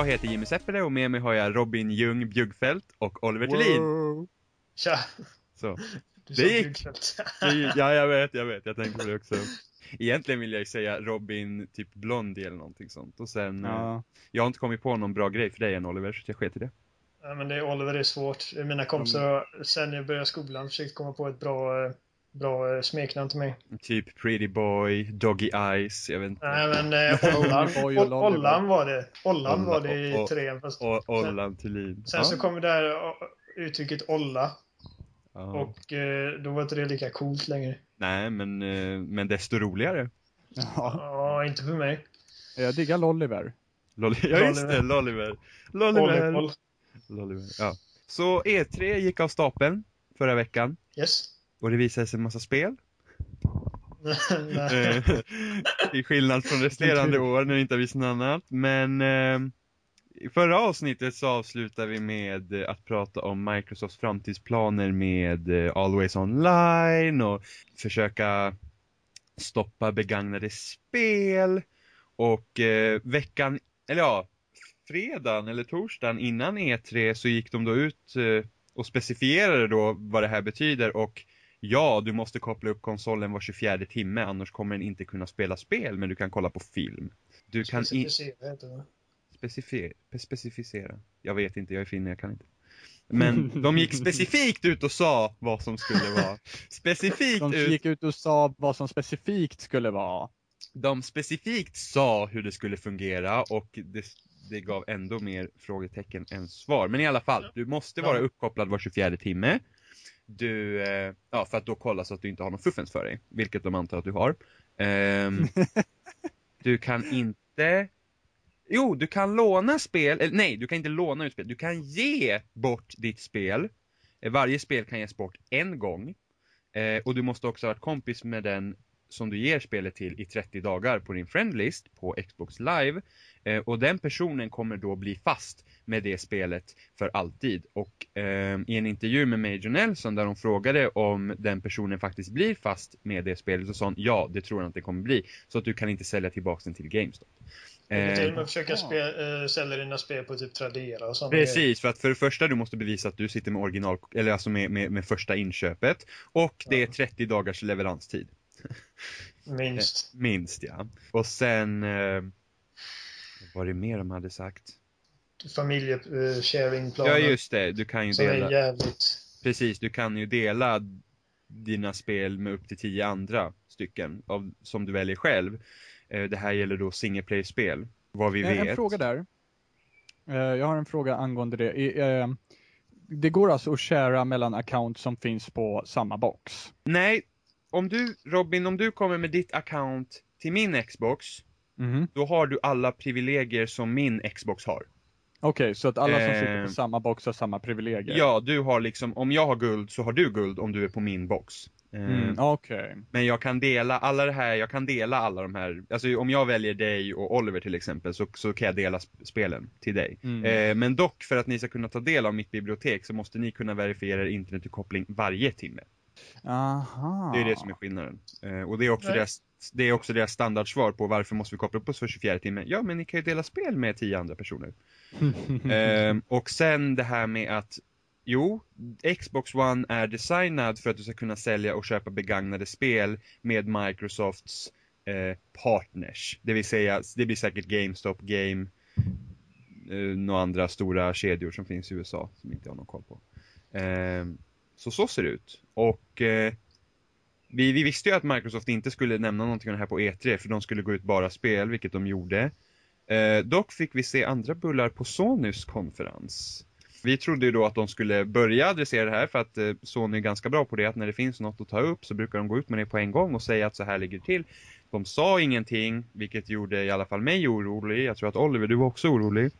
Jag heter Jimmy Seppele och med mig har jag Robin Ljung Bjuggfeldt och Oliver Thulin. Tja! Så. Du Det gick. Ja, jag vet, jag vet. Jag tänkte på det också. Egentligen vill jag ju säga Robin typ Blondie eller någonting sånt. Och sen, eh, Ja. jag har inte kommit på någon bra grej för dig än Oliver, så jag sket i det. Ja, men det är Oliver, det är svårt. Mina kompisar har sen jag började skolan försökt komma på ett bra, eh, bra eh, smeknamn till mig. Typ Pretty Boy, Doggy Eyes, jag vet inte. Nej men eh, Ollan. Ollan var det. Ollan Olla var det i och- trean. Fast Och Ollan Thulin. sen Ja, så kom det där eh, uttrycket olla ja. och eh, då var inte det lika coolt längre. Nej, men, eh, men desto roligare. Ja. Ja, inte för mig. Jag diggar Lolliver. Lolli ja just det, Lolliver. Lolliver. Olliver. Lolliver. Ja. Så E3 gick av stapeln förra veckan. Yes. Och det visade sig en massa spel. Eh, I skillnad från resterande år när det inte har visat något annat. Men eh, i förra avsnittet så avslutar vi med eh, att prata om Microsofts framtidsplaner med eh, Always Online och försöka stoppa begagnade spel. Och eh, veckan, eller ja, fredagen eller torsdagen innan E3 så gick de då ut eh, och specificerade då vad det här betyder och ja, du måste koppla upp konsolen var 24 timme annars kommer den inte kunna spela spel men du kan kolla på film. Du kan Specificera heter det. specificera, specificera. Jag vet inte, jag är finne, jag kan inte. Men de gick specifikt ut och sa vad som skulle vara. Specifikt De gick ut och sa vad som specifikt skulle vara. de specifikt sa hur det skulle fungera och det, det gav ändå mer frågetecken än svar. Men i alla fall, du måste vara uppkopplad var 24 timme. Du, eh, ja för att då kolla så att du inte har någon fuffens för dig, vilket de antar att du har. Ehm, du kan inte Jo, du kan låna spel, eller nej, du kan inte låna ut spel. Du kan ge bort ditt spel. Eh, Varje spel kan ges bort en gång. Eh, och du måste också ha varit kompis med den som du ger spelet till i 30 dagar på din friendlist på Xbox Live. Eh, och den personen kommer då bli fast med det spelet för alltid. Och eh, i en intervju med Major Nelson där de frågade om den personen faktiskt blir fast med det spelet så sa han ja, det tror han att det kommer bli. Så att du kan inte sälja tillbaka den till GameStop. Du kan till och med försöka spe, eh, sälja dina spel på typ Tradera och sånt. Precis, för att för det första du måste bevisa att du sitter med original, eller alltså med, med, med första inköpet. Och det är 30 dagars leveranstid. Minst. Minst ja. Och sen, eh, vad var det mer de hade sagt? Familjesharingplanen. Ja just det, du kan ju Som är dela, jävligt... precis, du kan ju dela dina spel med upp till 10 andra stycken av, som du väljer själv. Eh, det här gäller då single player-spel. Vad vi En, vet. en fråga där. Eh, jag har en fråga angående det. I, eh, det går alltså att shara mellan accounts som finns på samma box? Nej, om du, Robin, om du kommer med ditt account till min Xbox, Mhm. då har du alla privilegier som min Xbox har. Okej, så att alla som sitter Eh, på samma box har samma privilegier? Ja, du har liksom, om jag har guld så har du guld om du är på min box. Eh, Mm, Okej. Men jag kan dela alla det här, jag kan dela alla de här, alltså om jag väljer dig och Oliver till exempel så, så kan jag dela sp- spelen till dig. Mm. Eh, men dock för att ni ska kunna ta del av mitt bibliotek så måste ni kunna verifiera er internetuppkoppling varje timme. Aha. Det är det som är skillnaden. Eh, och det är, också Nej. deras, det är också deras standardsvar på varför måste vi koppla upp oss för 24 timme. Ja, men ni kan ju dela spel med 10 andra personer. Ehm, och sen det här med att Jo, Xbox One är designad för att du ska kunna sälja och köpa begagnade spel med Microsofts eh, partners. Det vill säga, det blir säkert GameStop, Game, eh, några andra stora kedjor som finns i USA som inte jag har någon koll på. Ehm, så så ser det ut. Och eh, vi, vi visste ju att Microsoft inte skulle nämna någonting om det här på E3 för de skulle gå ut bara spel, vilket de gjorde. Eh, dock fick vi se andra bullar på Sonys konferens. Vi trodde ju då att de skulle börja adressera det här för att eh, Sony är ganska bra på det att när det finns något att ta upp så brukar de gå ut med det på en gång och säga att så här ligger det till. De sa ingenting, vilket gjorde i alla fall mig orolig. Jag tror att Oliver, du var också orolig.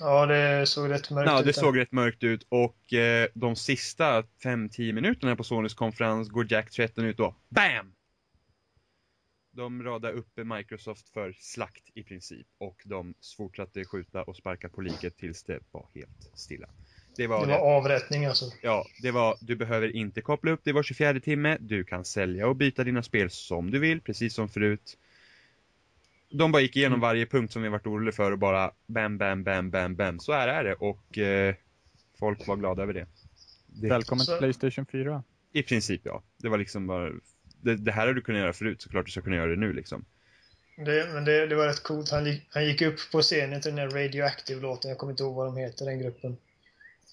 Ja, det såg rätt mörkt Ja, ut. det där. såg rätt mörkt ut och eh, de sista 5-10 minuterna på Sonys konferens går Jack 13 ut och BAM! De radade upp Microsoft för slakt i princip och de fortsatte skjuta och sparka på liket tills det var helt stilla. Det var, Det det var avrättning alltså. Ja, det var, du behöver inte koppla upp det var 24 timme, du kan sälja och byta dina spel som du vill, precis som förut. De bara gick igenom varje punkt som vi varit oroliga för och bara bam, bam, bam, bam, bam. Så här är det och eh, folk var glada över det. det Välkommen Så- till Playstation 4. I princip ja. Det var liksom bara, det, det här har du kunnat göra förut, såklart du ska kunna göra det nu liksom. Det, men det, det var rätt coolt. Han gick, han gick upp på scenen till den där Radioactive-låten. Jag kommer inte ihåg vad de heter, den gruppen.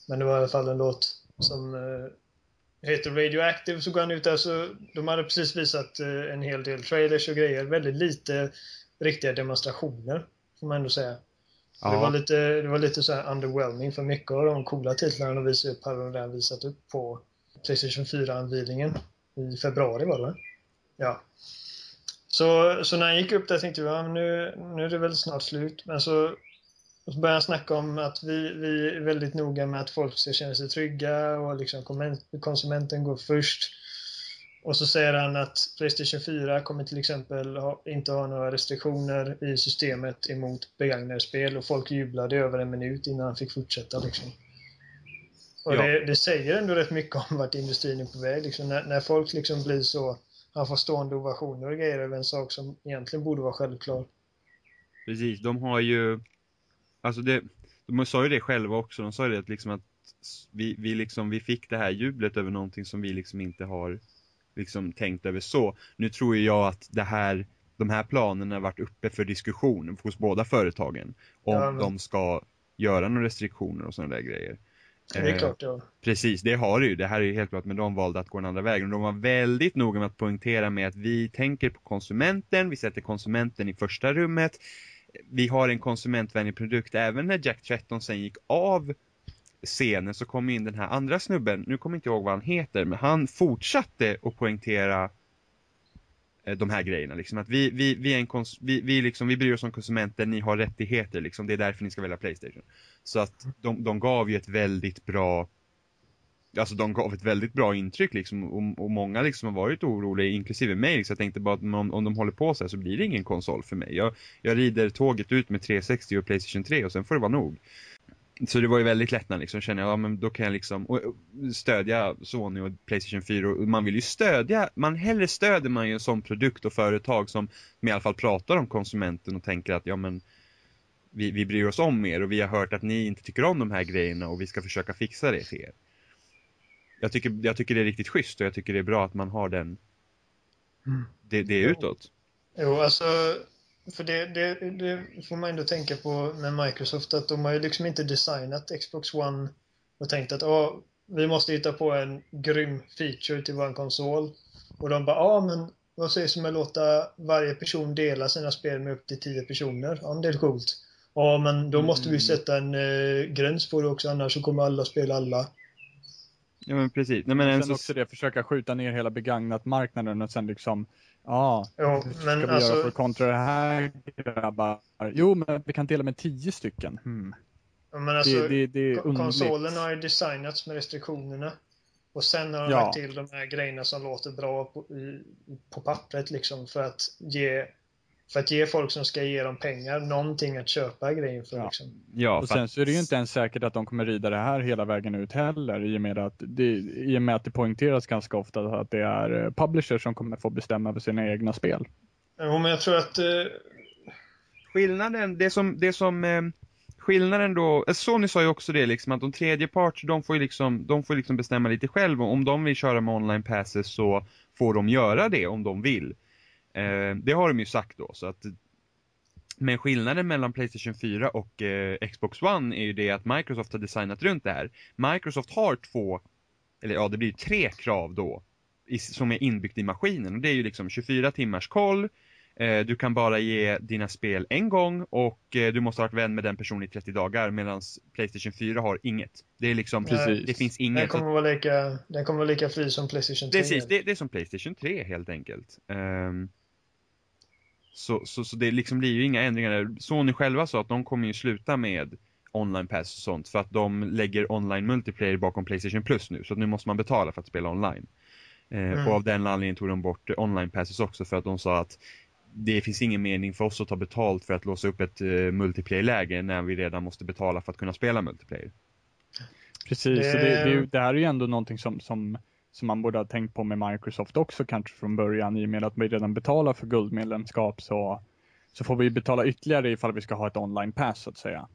Men det var i alla fall en låt som eh, heter Radioactive. Så går han ut där så de hade precis visat eh, en hel del trailers och grejer. Väldigt lite riktiga demonstrationer, får man ändå säga. Det, var lite, det var lite så här underwhelming för mycket av de coola titlarna de visade upp hade de redan visat upp på Playstation 4-anvisningen i februari var det? Ja. Så, så när han gick upp där tänkte jag, ja, men nu, nu är det väl snart slut. Men så, så började han snacka om att vi, vi är väldigt noga med att folk ska känna sig trygga och liksom konsumenten går först. Och så säger han att Playstation 4 kommer till exempel ha, inte ha några restriktioner i systemet emot begagnade spel och folk jublade över en minut innan han fick fortsätta. Liksom. Och Ja. det, det säger ändå rätt mycket om vart industrin är på väg. Liksom, när, när folk liksom blir så han får stående ovationer och grejer över en sak som egentligen borde vara självklar. Precis, de har ju, alltså det, de sa ju det själva också, de sa ju det att liksom att vi, vi liksom, vi fick det här jublet över någonting som vi liksom inte har liksom tänkt över så. Nu tror jag att det här, de här planerna har varit uppe för diskussion hos båda företagen. Om Ja, men- de ska göra några restriktioner och sådana där grejer. Det är Eh, klart, ja. Precis, det har det ju. Det här är ju helt klart, men de valde att gå den andra vägen. De var väldigt noga med att poängtera med att vi tänker på konsumenten, vi sätter konsumenten i första rummet. Vi har en konsumentvänlig produkt. Även när Jack 13 sen gick av scenen så kom in den här andra snubben, nu kommer jag inte ihåg vad han heter, men han fortsatte att poängtera eh, de här grejerna. Liksom. Att vi, vi, vi, är en kons- vi, vi, liksom, vi bryr oss om konsumenter, ni har rättigheter, liksom. det är därför ni ska välja Playstation. Så att de, de gav ju ett väldigt bra Alltså de gav ett väldigt bra intryck liksom och, och många liksom har varit oroliga, inklusive mig. Liksom. Jag tänkte bara att om, om de håller på så här så blir det ingen konsol för mig. Jag, jag rider tåget ut med 360 och Playstation 3 och sen får det vara nog. Så det var ju väldigt lättnad liksom, känner jag, ja men då kan jag liksom och, stödja Sony och Playstation 4 och man vill ju stödja, man hellre stöder man ju en sån produkt och företag som i alla fall pratar om konsumenten och tänker att ja men vi, vi bryr oss om er och vi har hört att ni inte tycker om de här grejerna och vi ska försöka fixa det till er. Jag tycker, jag tycker det är riktigt schysst och jag tycker det är bra att man har den, det, det är utåt. Jo, alltså, för det, det, det får man ändå tänka på med Microsoft att de har ju liksom inte designat Xbox One och tänkt att "Ja, vi måste hitta på en grym feature till vår konsol. Och de bara, ja men vad sägs om att låta varje person dela sina spel med upp till 10 personer? Ja, men det är coolt. Ja, men då måste vi sätta en eh, gräns på det också, annars så kommer alla spela alla. Ja men precis. Nej, men Men en sen så, också det, försöka skjuta ner hela begagnat marknaden och sen liksom, ja, Ja, hur ska men vi göra alltså, för att kontra det här grabbar? Jo, men vi kan dela med tio stycken. Hmm. men alltså det, det, det. Konsolen har ju designats med restriktionerna. Och sen har de Ja. lagt till de här grejerna som låter bra på, på pappret liksom för att ge för att ge folk som ska ge dem pengar någonting att köpa grejer för. Ja. Liksom. ja, Och sen så är det ju inte ens säkert att de kommer rida det här hela vägen ut heller i och med att det, i och med att det poängteras ganska ofta att det är eh, publishers som kommer få bestämma över sina egna spel. Jo, men jag tror att eh, skillnaden, det som, det som eh, skillnaden då, eh, Sony sa ju också det liksom att de tredje parts, de får ju liksom, de får liksom bestämma lite själv om de vill köra med online passes så får de göra det om de vill. Eh, det har de ju sagt då så att men skillnaden mellan Playstation 4 och eh, Xbox One är ju det att Microsoft har designat runt det här. Microsoft har två, eller ja det blir ju tre krav då, i, som är inbyggt i maskinen. Och det är ju liksom 24 timmars koll, eh, du kan bara ge dina spel en gång och eh, du måste ha varit vän med den personen i 30 dagar medan Playstation 4 har inget. Det är liksom, Precis. det finns den inget. kommer, vara lika, den kommer vara lika fri som Playstation 3. Precis, det, det är som Playstation 3 helt enkelt. Ehm, så, så, så det liksom blir ju inga ändringar där. Sony själva sa att de kommer ju sluta med online pass och sånt för att de lägger online multiplayer bakom Playstation Plus nu. Så att nu måste man betala för att spela online. Eh, Mm. Och av den anledningen tog de bort online passes också för att de sa att det finns ingen mening för oss att ta betalt för att låsa upp ett uh, multiplayer-läge när vi redan måste betala för att kunna spela multiplayer. Precis, Det- det, det, är ju- det här är ju ändå någonting som, som, som man borde ha tänkt på med Microsoft också kanske från början i och med att vi redan betalar för guldmedlemskap så, så får vi betala ytterligare ifall vi ska ha ett online pass så att säga.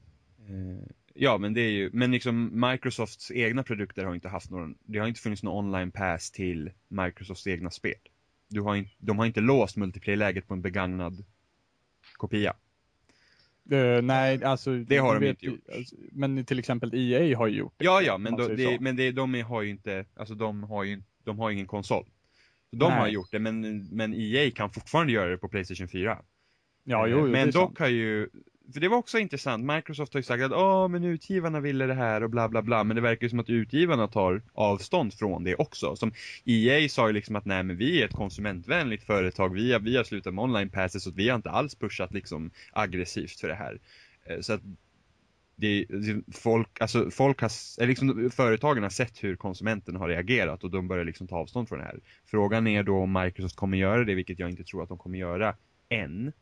Eh, ja, men det är ju, men liksom Microsofts egna produkter har inte haft någon, det har inte funnits någon online pass till Microsofts egna spel. Du har in, de har inte låst multiplayer-läget på en begagnad kopia. Uh, nej, alltså. Det har de vet, inte gjort. Alltså, men till exempel EA har ju gjort det. Ja, ja, men, då, det, men det, de har ju inte, alltså de har ju, de har ingen konsol. De Nej. har gjort det, men, men EA kan fortfarande göra det på Playstation 4. Ja, Eh, jo, jo, det men dock sant. har ju, för det var också intressant, Microsoft har ju sagt att oh, men utgivarna ville det här och bla bla bla, men det verkar ju som att utgivarna tar avstånd från det också. Som EA sa ju liksom att nej men vi är ett konsumentvänligt företag, vi har, vi har slutat med online passes så vi har inte alls pushat liksom aggressivt för det här. Eh, så att det, folk, alltså folk har, liksom företagen har sett hur konsumenterna har reagerat och de börjar liksom ta avstånd från det här. Frågan är då om Microsoft kommer göra det, vilket jag inte tror att de kommer göra än.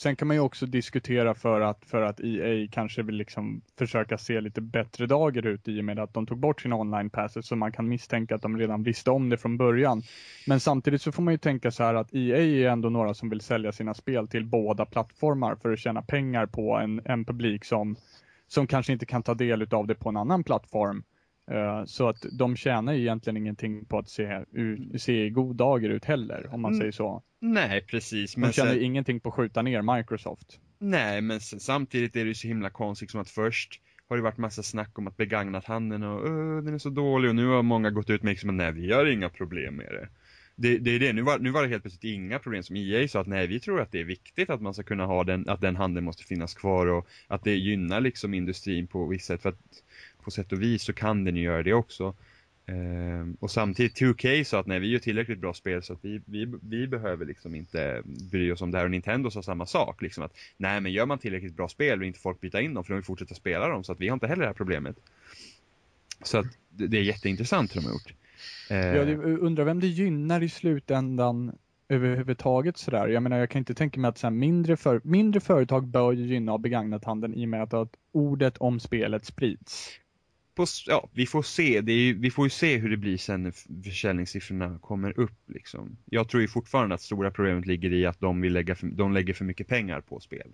Sen kan man ju också diskutera för att, för att EA kanske vill liksom försöka se lite bättre dagar ut i och med att de tog bort sina online passes så man kan misstänka att de redan visste om det från början. Men samtidigt så får man ju tänka så här att EA är ändå några som vill sälja sina spel till båda plattformar för att tjäna pengar på en, en publik som, som kanske inte kan ta del av det på en annan plattform. Eh, Så att de tjänar ju egentligen ingenting på att se, ut, se i god dagar ut heller, om man Mm. säger så. Nej, precis. De Men tjänar sen, ingenting på att skjuta ner Microsoft. nej, men sen, samtidigt är det ju så himla konstigt som att först har det varit massa snack om att begagnat handeln och "Åh, den är så dålig och nu har många gått ut med liksom att nej, vi har inga problem med det. Det, det är det, nu var, nu var det helt plötsligt inga problem som EA sa att nej, vi tror att det är viktigt att man ska kunna ha den, att den handeln måste finnas kvar och att det gynnar liksom industrin på vissa sätt för att på sätt och vis så kan den ju göra det också. Ehm, och samtidigt 2K sa att nej, vi gör tillräckligt bra spel så att vi, vi, vi behöver liksom inte bry oss om det här. Och Nintendo sa samma sak, liksom att nej men gör man tillräckligt bra spel och inte folk byta in dem för de vill fortsätta spela dem så att vi har inte heller det här problemet. Så att det, det är jätteintressant hur de har gjort. Ehm, Ja, undrar vem det gynnar i slutändan överhuvudtaget sådär. Jag menar, jag kan inte tänka mig att så här, mindre, för, mindre företag bör gynna begagnathandeln begagnat handeln i och med att, att ordet om spelet sprids på, ja, vi får se. Ju, vi får ju se hur det blir sen när försäljningssiffrorna kommer upp. Liksom. Jag tror ju fortfarande att stora problemet ligger i att de, vill lägga för, de lägger för mycket pengar på spel.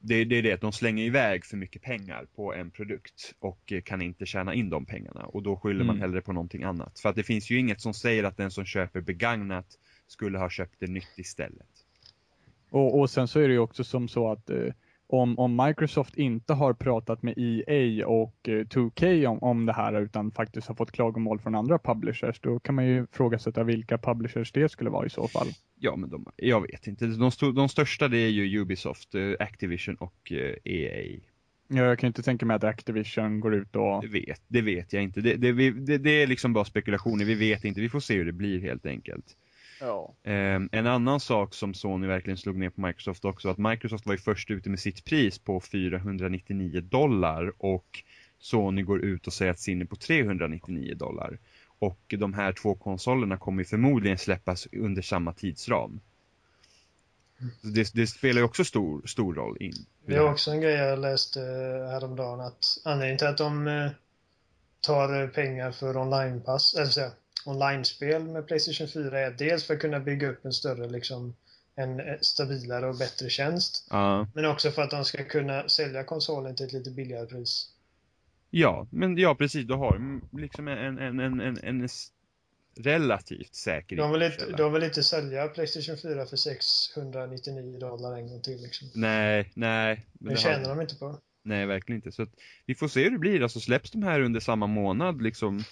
Det, det är det, att de slänger iväg för mycket pengar på en produkt och eh, kan inte tjäna in de pengarna. Och då skyller man Mm. hellre på någonting annat. För att det finns ju inget som säger att den som köper begagnat skulle ha köpt det nytt istället. Och, och sen så är det ju också som så att eh, om, om Microsoft inte har pratat med EA och eh, 2K om, om det här utan faktiskt har fått klagomål från andra publishers, då kan man ju ifrågasätta vilka publishers det skulle vara i så fall. Ja, men de, jag vet inte. De, de största det är ju Ubisoft, eh, Activision och eh, EA. Ja, Jag kan inte tänka mig att Activision går ut och... Det vet, det vet jag inte. Det, det, det, det är liksom bara spekulationer, vi vet inte. Vi får se hur det blir helt enkelt. Ja. Ehm, en annan sak som Sony verkligen slog ner på Microsoft också, att Microsoft var ju först ute med sitt pris på 499 dollar och Sony går ut och säger att sin är på 399 dollar. Och de här två konsolerna kommer ju förmodligen släppas under samma tidsram. Så Det, det spelar ju också stor, stor roll in. Det är också en grej jag läste eh, häromdagen att anledningen till att de eh, tar eh, pengar för onlinepass, eller så, online-spel med Playstation 4 är dels för att kunna bygga upp en större, liksom, en eh, stabilare och bättre tjänst. Ja. Men också för att de ska kunna sälja konsolen till ett lite billigare pris. Ja, men ja precis, du har liksom en, en, en, en, en relativt säker De vill, inte, inkomstkälla. de vill inte sälja Playstation 4 för 699 dollar en gång till. Liksom. Nej, nej. men Det det tjänar har- de inte på. Nej, verkligen inte. Så att vi får se hur det blir. Alltså släpps de här under samma månad liksom,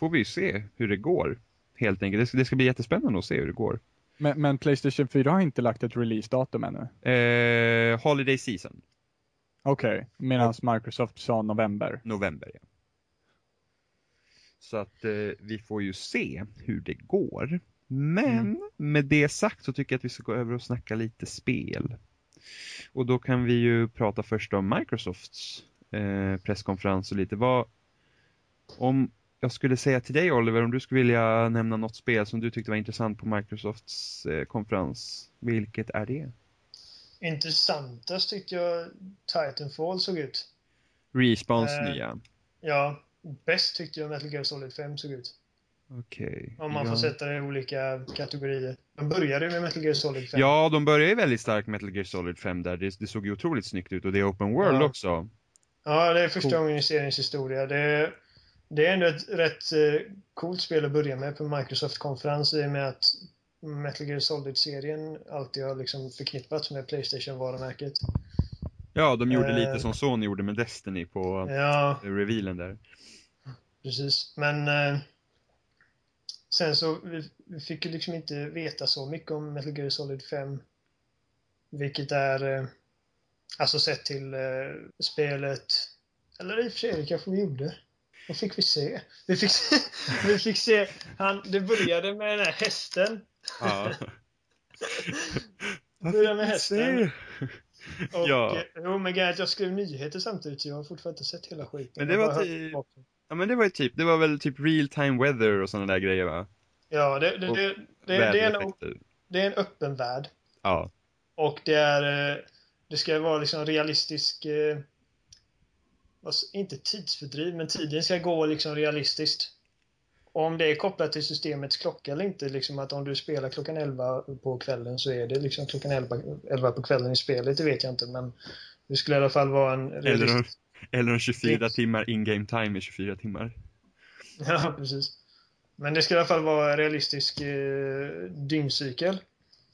får vi se hur det går. Helt enkelt. Det ska, det ska bli jättespännande att se hur det går. Men, men Playstation 4 har inte lagt ett releasedatum ännu? Eh, Holiday Season, Okej, medan Microsoft sa november. november ja. Så att eh, vi får ju se hur det går. Men Mm. med det sagt så tycker jag att vi ska gå över och snacka lite spel. Och då kan vi ju prata först om Microsofts eh, presskonferens och lite vad om jag skulle säga till dig Oliver, om du skulle vilja nämna något spel som du tyckte var intressant på Microsofts eh, konferens, vilket är det? Intressantast tyckte jag Titanfall såg ut. Respawns Eh, nya. Ja, bäst tyckte jag Metal Gear Solid 5 såg ut. Okej. Om man ja. får sätta det i olika kategorier. De började ju med Metal Gear Solid 5. Ja, de börjar ju väldigt starkt med Metal Gear Solid 5 där. Det, det såg ju otroligt snyggt ut och det är open world Ja. också. Ja, det är första Cool. gången i seriens historia. Det, det är ändå ett rätt eh, coolt spel att börja med på Microsoft-konferens i och med att Metal Gear Solid-serien alltid har liksom förknippats med Playstation-varumärket. Ja, de gjorde Eh. lite som Sony gjorde med Destiny på Ja, revealen där. precis. Men eh, sen så, vi, vi fick ju liksom inte veta så mycket om Metal Gear Solid 5. Vilket är, eh, alltså sett till eh, spelet, eller i och för sig, det kanske vi gjorde. Vad fick vi se? Vi fick se, vi fick se han, det började med den här hästen. Ja. Började med hästen. Och, Ja. eh, Jo men grejen jag skrev nyheter samtidigt så jag har fortfarande inte sett hela skiten. Men det var typ- ja, men det var ju typ, det var väl typ real time weather och sådana där grejer va? Ja, det, det, det, det, det, är en, det är en öppen värld. Ja. Och det är... eh, Det ska vara liksom realistisk... s- Inte tidsfördriv, men tiden ska gå liksom realistiskt. Och om det är kopplat till systemets klocka eller inte, liksom att om du spelar klockan 11 på kvällen så är det liksom klockan 11, 11 på kvällen i spelet, det vet jag inte, men det skulle i alla fall vara en Eller, realistisk... om- eller om 24 Finns. timmar in-game time är 24 timmar. Ja, precis. Men det ska i alla fall vara en realistisk eh, dygnscykel.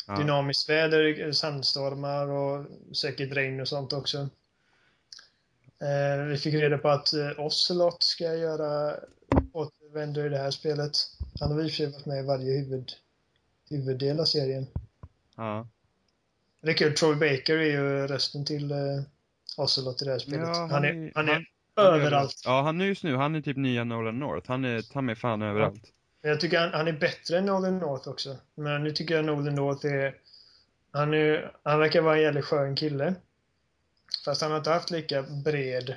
Ja. Dynamiskt väder, sandstormar och säkert regn och sånt också. Eh, vi fick reda på att eh, Ocelot ska göra återvändo i det här spelet. Han har i och för sig varit med i varje huvud, huvuddel av serien. Ja. Det är kul, Troy Baker är ju rösten till eh, Ocelot i det här spelet. Ja, han, är, är- han är han- han överallt. Ja, han är just nu, han är typ nya Nolan North. Han är, han är fan överallt. Men jag tycker han, han är bättre än Nolan North också. Men nu tycker jag Nolan North är... Han, är, han verkar vara en jävligt skön kille. Fast han har inte haft lika bred...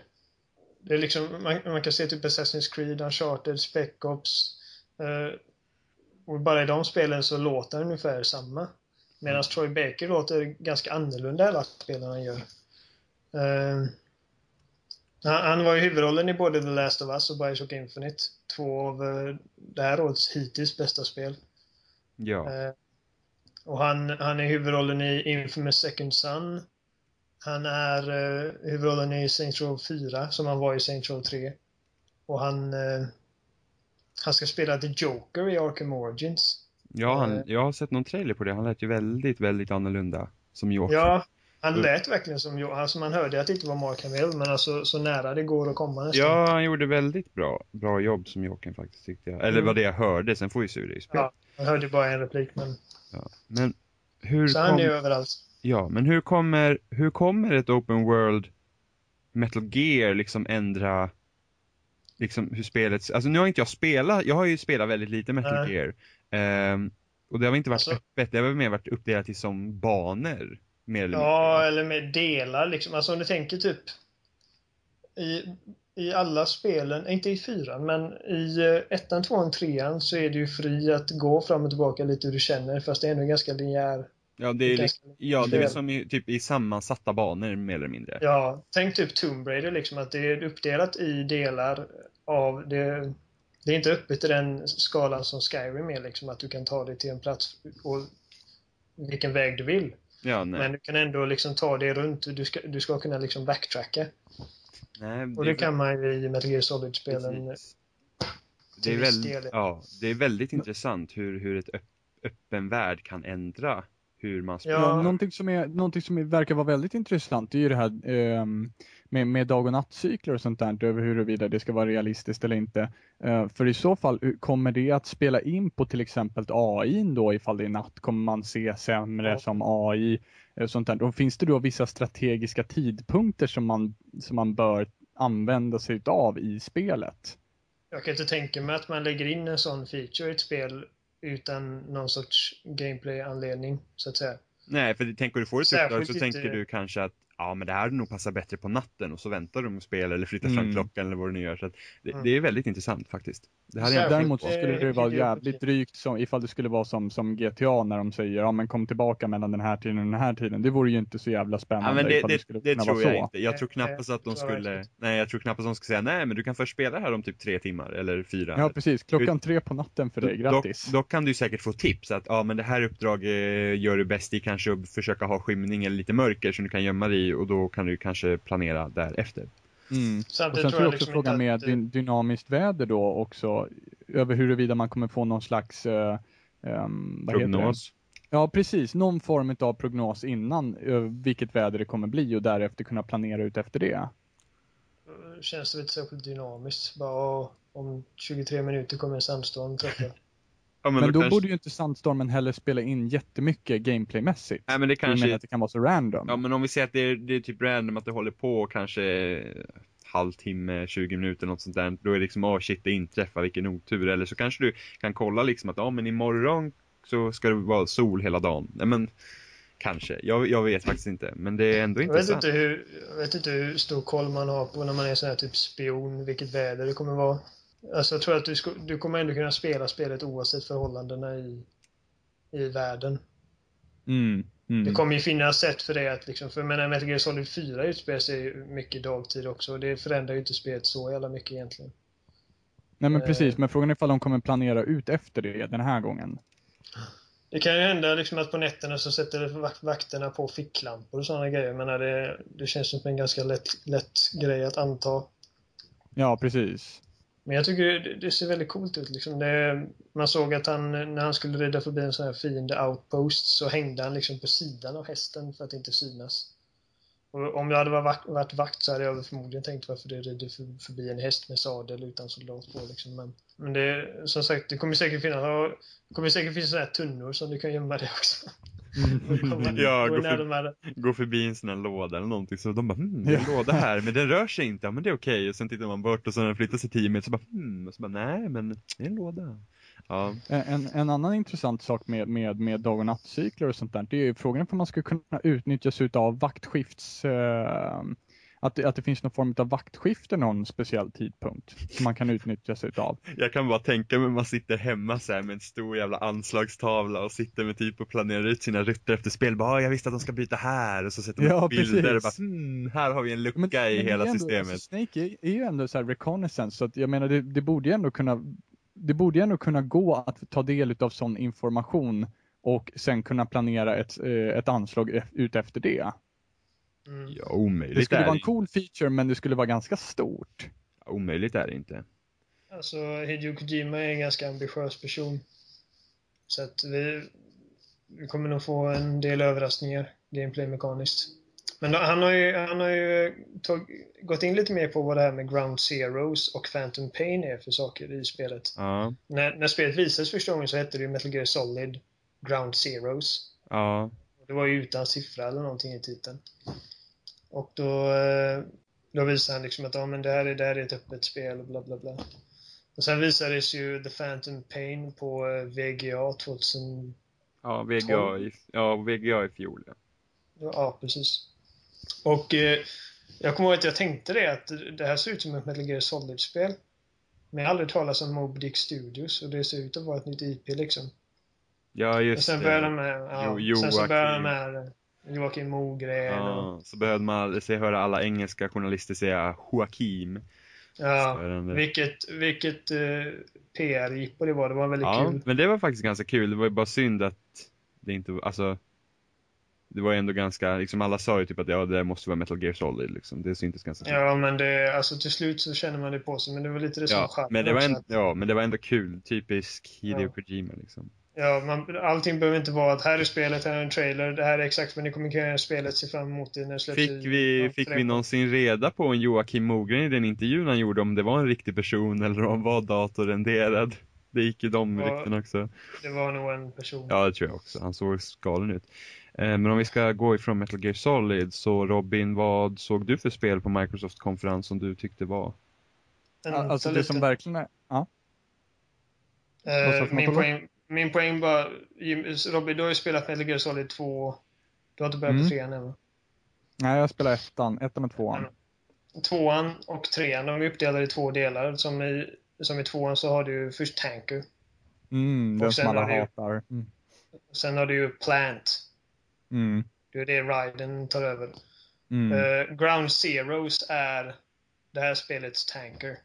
Det är liksom, man, man kan se typ Assassin's Creed, Uncharted, Spec Ops. Eh, och bara i de spelen så låter han ungefär samma. Medan Troy Baker låter ganska annorlunda i alla spelen han gör. Eh, han, han var ju huvudrollen i både The Last of Us och Bioshock Infinite. Två av eh, det här årets hittills bästa spel. Ja. Eh, och han, han är huvudrollen i Infamous Second Son. Han är eh, huvudrollen i Saints Row 4, som han var i Saints Row 3. Och han, eh, han ska spela The Joker i Arkham Origins. Ja, han, eh. jag har sett någon trailer på det. Han lät ju väldigt, väldigt annorlunda. Som Joker. Ja, han Mm. lät verkligen som Jo- alltså man hörde att det inte var Mark Hamill, men alltså så nära det går att komma nästan. Ja, han gjorde väldigt bra, bra jobb som Jokern faktiskt tyckte jag. Eller Mm. vad det jag hörde, sen får vi se hur det är i spel. Ja, man hörde bara en replik, men Ja. Men hur så han kom... är ju överallt. Ja, men hur kommer, hur kommer ett open world Metal Gear liksom ändra liksom hur spelet, alltså nu har inte jag spelat, jag har ju spelat väldigt lite Metal Nej. Gear. Ehm, och det har inte varit Alltså- öppet, det har väl mer varit uppdelat till som banor. Mer eller Ja, mindre. eller med delar liksom. Alltså om du tänker typ i, i alla spelen, inte i fyran, men i eh, ettan, tvåan, trean så är det ju fri att gå fram och tillbaka lite hur du känner, fast det är ändå ganska linjär. Ja, det är, li- ganska ja, det är väl som i, typ i sammansatta banor mer eller mindre. Ja, tänk typ Tomb Raider liksom, att det är uppdelat i delar av det. Det är inte öppet i den skalan som Skyrim är liksom, att du kan ta dig till en plats och vilken väg du vill. Ja. Men du kan ändå liksom ta dig runt, du ska, du ska kunna liksom backtracka. nej Och det kan man ju i Metal Gear Solid-spelen. Det är, del. ja, det är väldigt intressant hur, hur ett öpp, öppen värld kan ändra hur man spelar. Ja. Någonting som, är, någonting som verkar vara väldigt intressant det är ju det här ehm, med, med dag och nattcykler och sånt där, över huruvida det ska vara realistiskt eller inte. Eh, för i så fall, kommer det att spela in på till exempel AI då ifall det är natt? Kommer man se sämre Ja. som AI? eh, Sånt där. Och finns det då vissa strategiska tidpunkter som man, som man bör använda sig av i spelet? Jag kan inte tänka mig att man lägger in en sån feature i ett spel utan någon sorts gameplay-anledning, så att säga. Nej, för tänker du får ett uppdrag så tänker du kanske att ja men det här hade nog passat bättre på natten och så väntar de och spelar eller flyttar fram Mm. klockan eller vad det nu gör. Så att det, Mm. det är väldigt intressant faktiskt. Det Särskilt, inte Däremot så skulle det Eh, vara video- jävligt drygt som, ifall det skulle vara som, som GTA när de säger ja men kom tillbaka mellan den här tiden och den här tiden. Det vore ju inte så jävla spännande Ja, men det, det, det, skulle det tror vara jag så. inte. Jag tror Eh, knappast att de tror jag skulle, nej jag tror knappast att de ska säga nej men du kan först spela här om typ tre timmar eller fyra. Ja precis, klockan tre på natten för dig, grattis. Då, då kan du säkert få tips att ja men det här uppdraget gör du bäst i kanske att försöka ha skymning eller lite mörker som du kan gömma dig i och då kan du kanske planera därefter. Mm. Och Samtidigt sen tror jag jag också liksom frågan med att, eh, dyn- dynamiskt väder då också, över huruvida man kommer få någon slags, eh, det? Prognos. Ja precis, någon form av prognos innan eh, vilket väder det kommer bli och därefter kunna planera ut efter det. eh, känns det inte särskilt dynamiskt. Bara "Åh, om 23 minuter kommer en sandstorm Ja, Men, då kanske, borde ju inte Sandstormen heller spela in jättemycket gameplaymässigt. Nej men det Jag menar kanske, att det kan vara så random. ja men om vi säger att det är, det är typ random att det håller på kanske halvtimme, 20 minuter något sånt där. Då är det liksom, åh shit det inträffar, vilken otur. Eller så kanske du kan kolla liksom att, ja men imorgon så ska det vara sol hela dagen. Nej men, kanske. Jag, jag vet faktiskt inte. Men det är ändå Jag vet, intressant. inte hur, jag vet inte hur stor koll man har på när man är sån här typ spion, vilket väder det kommer vara. Alltså jag tror att du, du kommer ändå kunna spela spelet oavsett förhållandena i, i världen. Mm, mm. Det kommer ju finnas sätt för det att liksom, för menar Metal Gear Solid 4 utspelar sig mycket dagtid också och det förändrar ju inte spelet så jävla mycket egentligen. Nej men eh, precis, men frågan är ifall de kommer planera ut efter det den här gången. Det kan ju hända liksom att på nätterna så sätter vak- vakterna på ficklampor och sådana grejer. Men det, det känns som en ganska lätt, lätt grej att anta. Ja, precis. Men jag tycker det, det ser väldigt coolt ut. Liksom. Det, man såg att han, när han skulle rida förbi en sån här fiende outpost så hängde han liksom på sidan av hästen för att inte synas. Och om jag hade varit vakt, varit vakt så hade jag förmodligen tänkt varför det rider för, förbi en häst med sadel utan soldat på. Liksom. Men, men det, som sagt, det kommer säkert finnas, det kommer säkert finnas såna här tunnor som du kan gömma dig också. Ja, Och gå för- Gå förbi en sån här låda eller någonting så de bara hmm, det är en låda här men den rör sig inte, ja men det är okej. Och sen tittar man bort och så när den flyttar sig 10 meter så bara hmm, och så bara nej men det är en låda. Ja, En, en annan intressant sak med, med, med dag och nattcykler och sånt där, det är ju frågan om man skulle kunna utnyttjas utav vaktskifts... Eh, att, det, att det finns någon form av vaktskifte någon speciell tidpunkt som man kan utnyttjas utav. jag kan bara tänka mig man sitter hemma så med en stor jävla anslagstavla och sitter med typ och planerar ut sina rutter efter spel. Bara, "Ah, jag visste att de ska byta här och så sätter man Ja, bilder och bara hmm, här har vi en lucka Men- i men hela ändå, systemet. Alltså, Snake är, är ju ändå så här reconnaissance, så att jag menar det, det borde ju ändå kunna det borde ju ändå kunna gå att ta del av sån information och sen kunna planera ett, eh, ett anslag e- ut efter det. Mm. Ja, omöjligt Det skulle vara en cool feature men det skulle vara ganska stort. Omöjligt är det inte. Alltså, Hideo Kojima är en ganska ambitiös person. Så att vi, vi kommer nog få en del överraskningar gameplay-mekaniskt. Men han har ju, han har ju tag, gått in lite mer på vad det här med Ground Zeroes och Phantom Pain är för saker i spelet. Ja, När, när spelet visades första gången så hette det ju Metal Gear Solid Ground Zeroes. ja, Det var ju utan siffra eller någonting i titeln. Och då, eh, då visade han liksom att ja, men det, här är, det här är ett öppet spel och bla bla bla. Och sen visades ju The Phantom Pain på eh, VGA 2000... ja, VGA i, ja, VGA i fjol ja. Ja, precis. Och eh, jag kommer ihåg att jag tänkte det att det här ser ut som ett Metal Gear Solid-spel. Men jag har aldrig talat om Mob Dick Studios och det ser ut att vara ett nytt IP liksom. Ja, Och just sen det. börjar de med, ja, Jo- sen så börjar de Joakim. Joakim Mogren och Ja, så behövde man se, höra alla engelska journalister säga Joakim. Ja, Störande. vilket, vilket eh, PR-jippo det var. Det var väldigt Ja, kul. men det var faktiskt ganska kul. Det var ju bara synd att det inte var, alltså det var ju ändå ganska, liksom alla sa ju typ att ja, det måste vara Metal Gear Solid liksom. Det syntes ganska snabbt. Ja, men det, alltså till slut så känner man det på sig. Men det var lite det som Ja, men det var en, ja, men det var ändå kul. Typisk Hideo Ja. Kojima liksom. Ja, man, allting behöver inte vara att här är spelet, här är en trailer, det här är exakt vad ni kommer kunna göra spelet, se fram emot det när det släpps Fick i- vi, om fick vi någonsin reda på en Joakim Mogren i den intervjun han gjorde om det var en riktig person eller om var datorrenderad? Det gick ju de Ja. rykten också. Det var nog en person. Ja, det tror jag också. Han såg galen ut. Eh, Men om vi ska gå ifrån Metal Gear Solid, så Robin, vad såg du för spel på Microsoft-konferens som du tyckte var? En, Alltså så det lite- som verkligen är, ja. Eh, min, poäng, min poäng bara, Robin, du har ju spelat Metal Gear Solid 2. Du har inte börjat Mm. på trean än? Nej, jag spelar ettan. Ettan och tvåan. Tvåan och trean, de är uppdelade i två delar. Som i, som i tvåan så har du först Tanker. Mm, Och den som alla ju- hatar. Mm. Sen har du ju Plant. Mm. Det är det Raiden tar över. Mm. Eh, Ground Zeroes är det här spelets Tanker.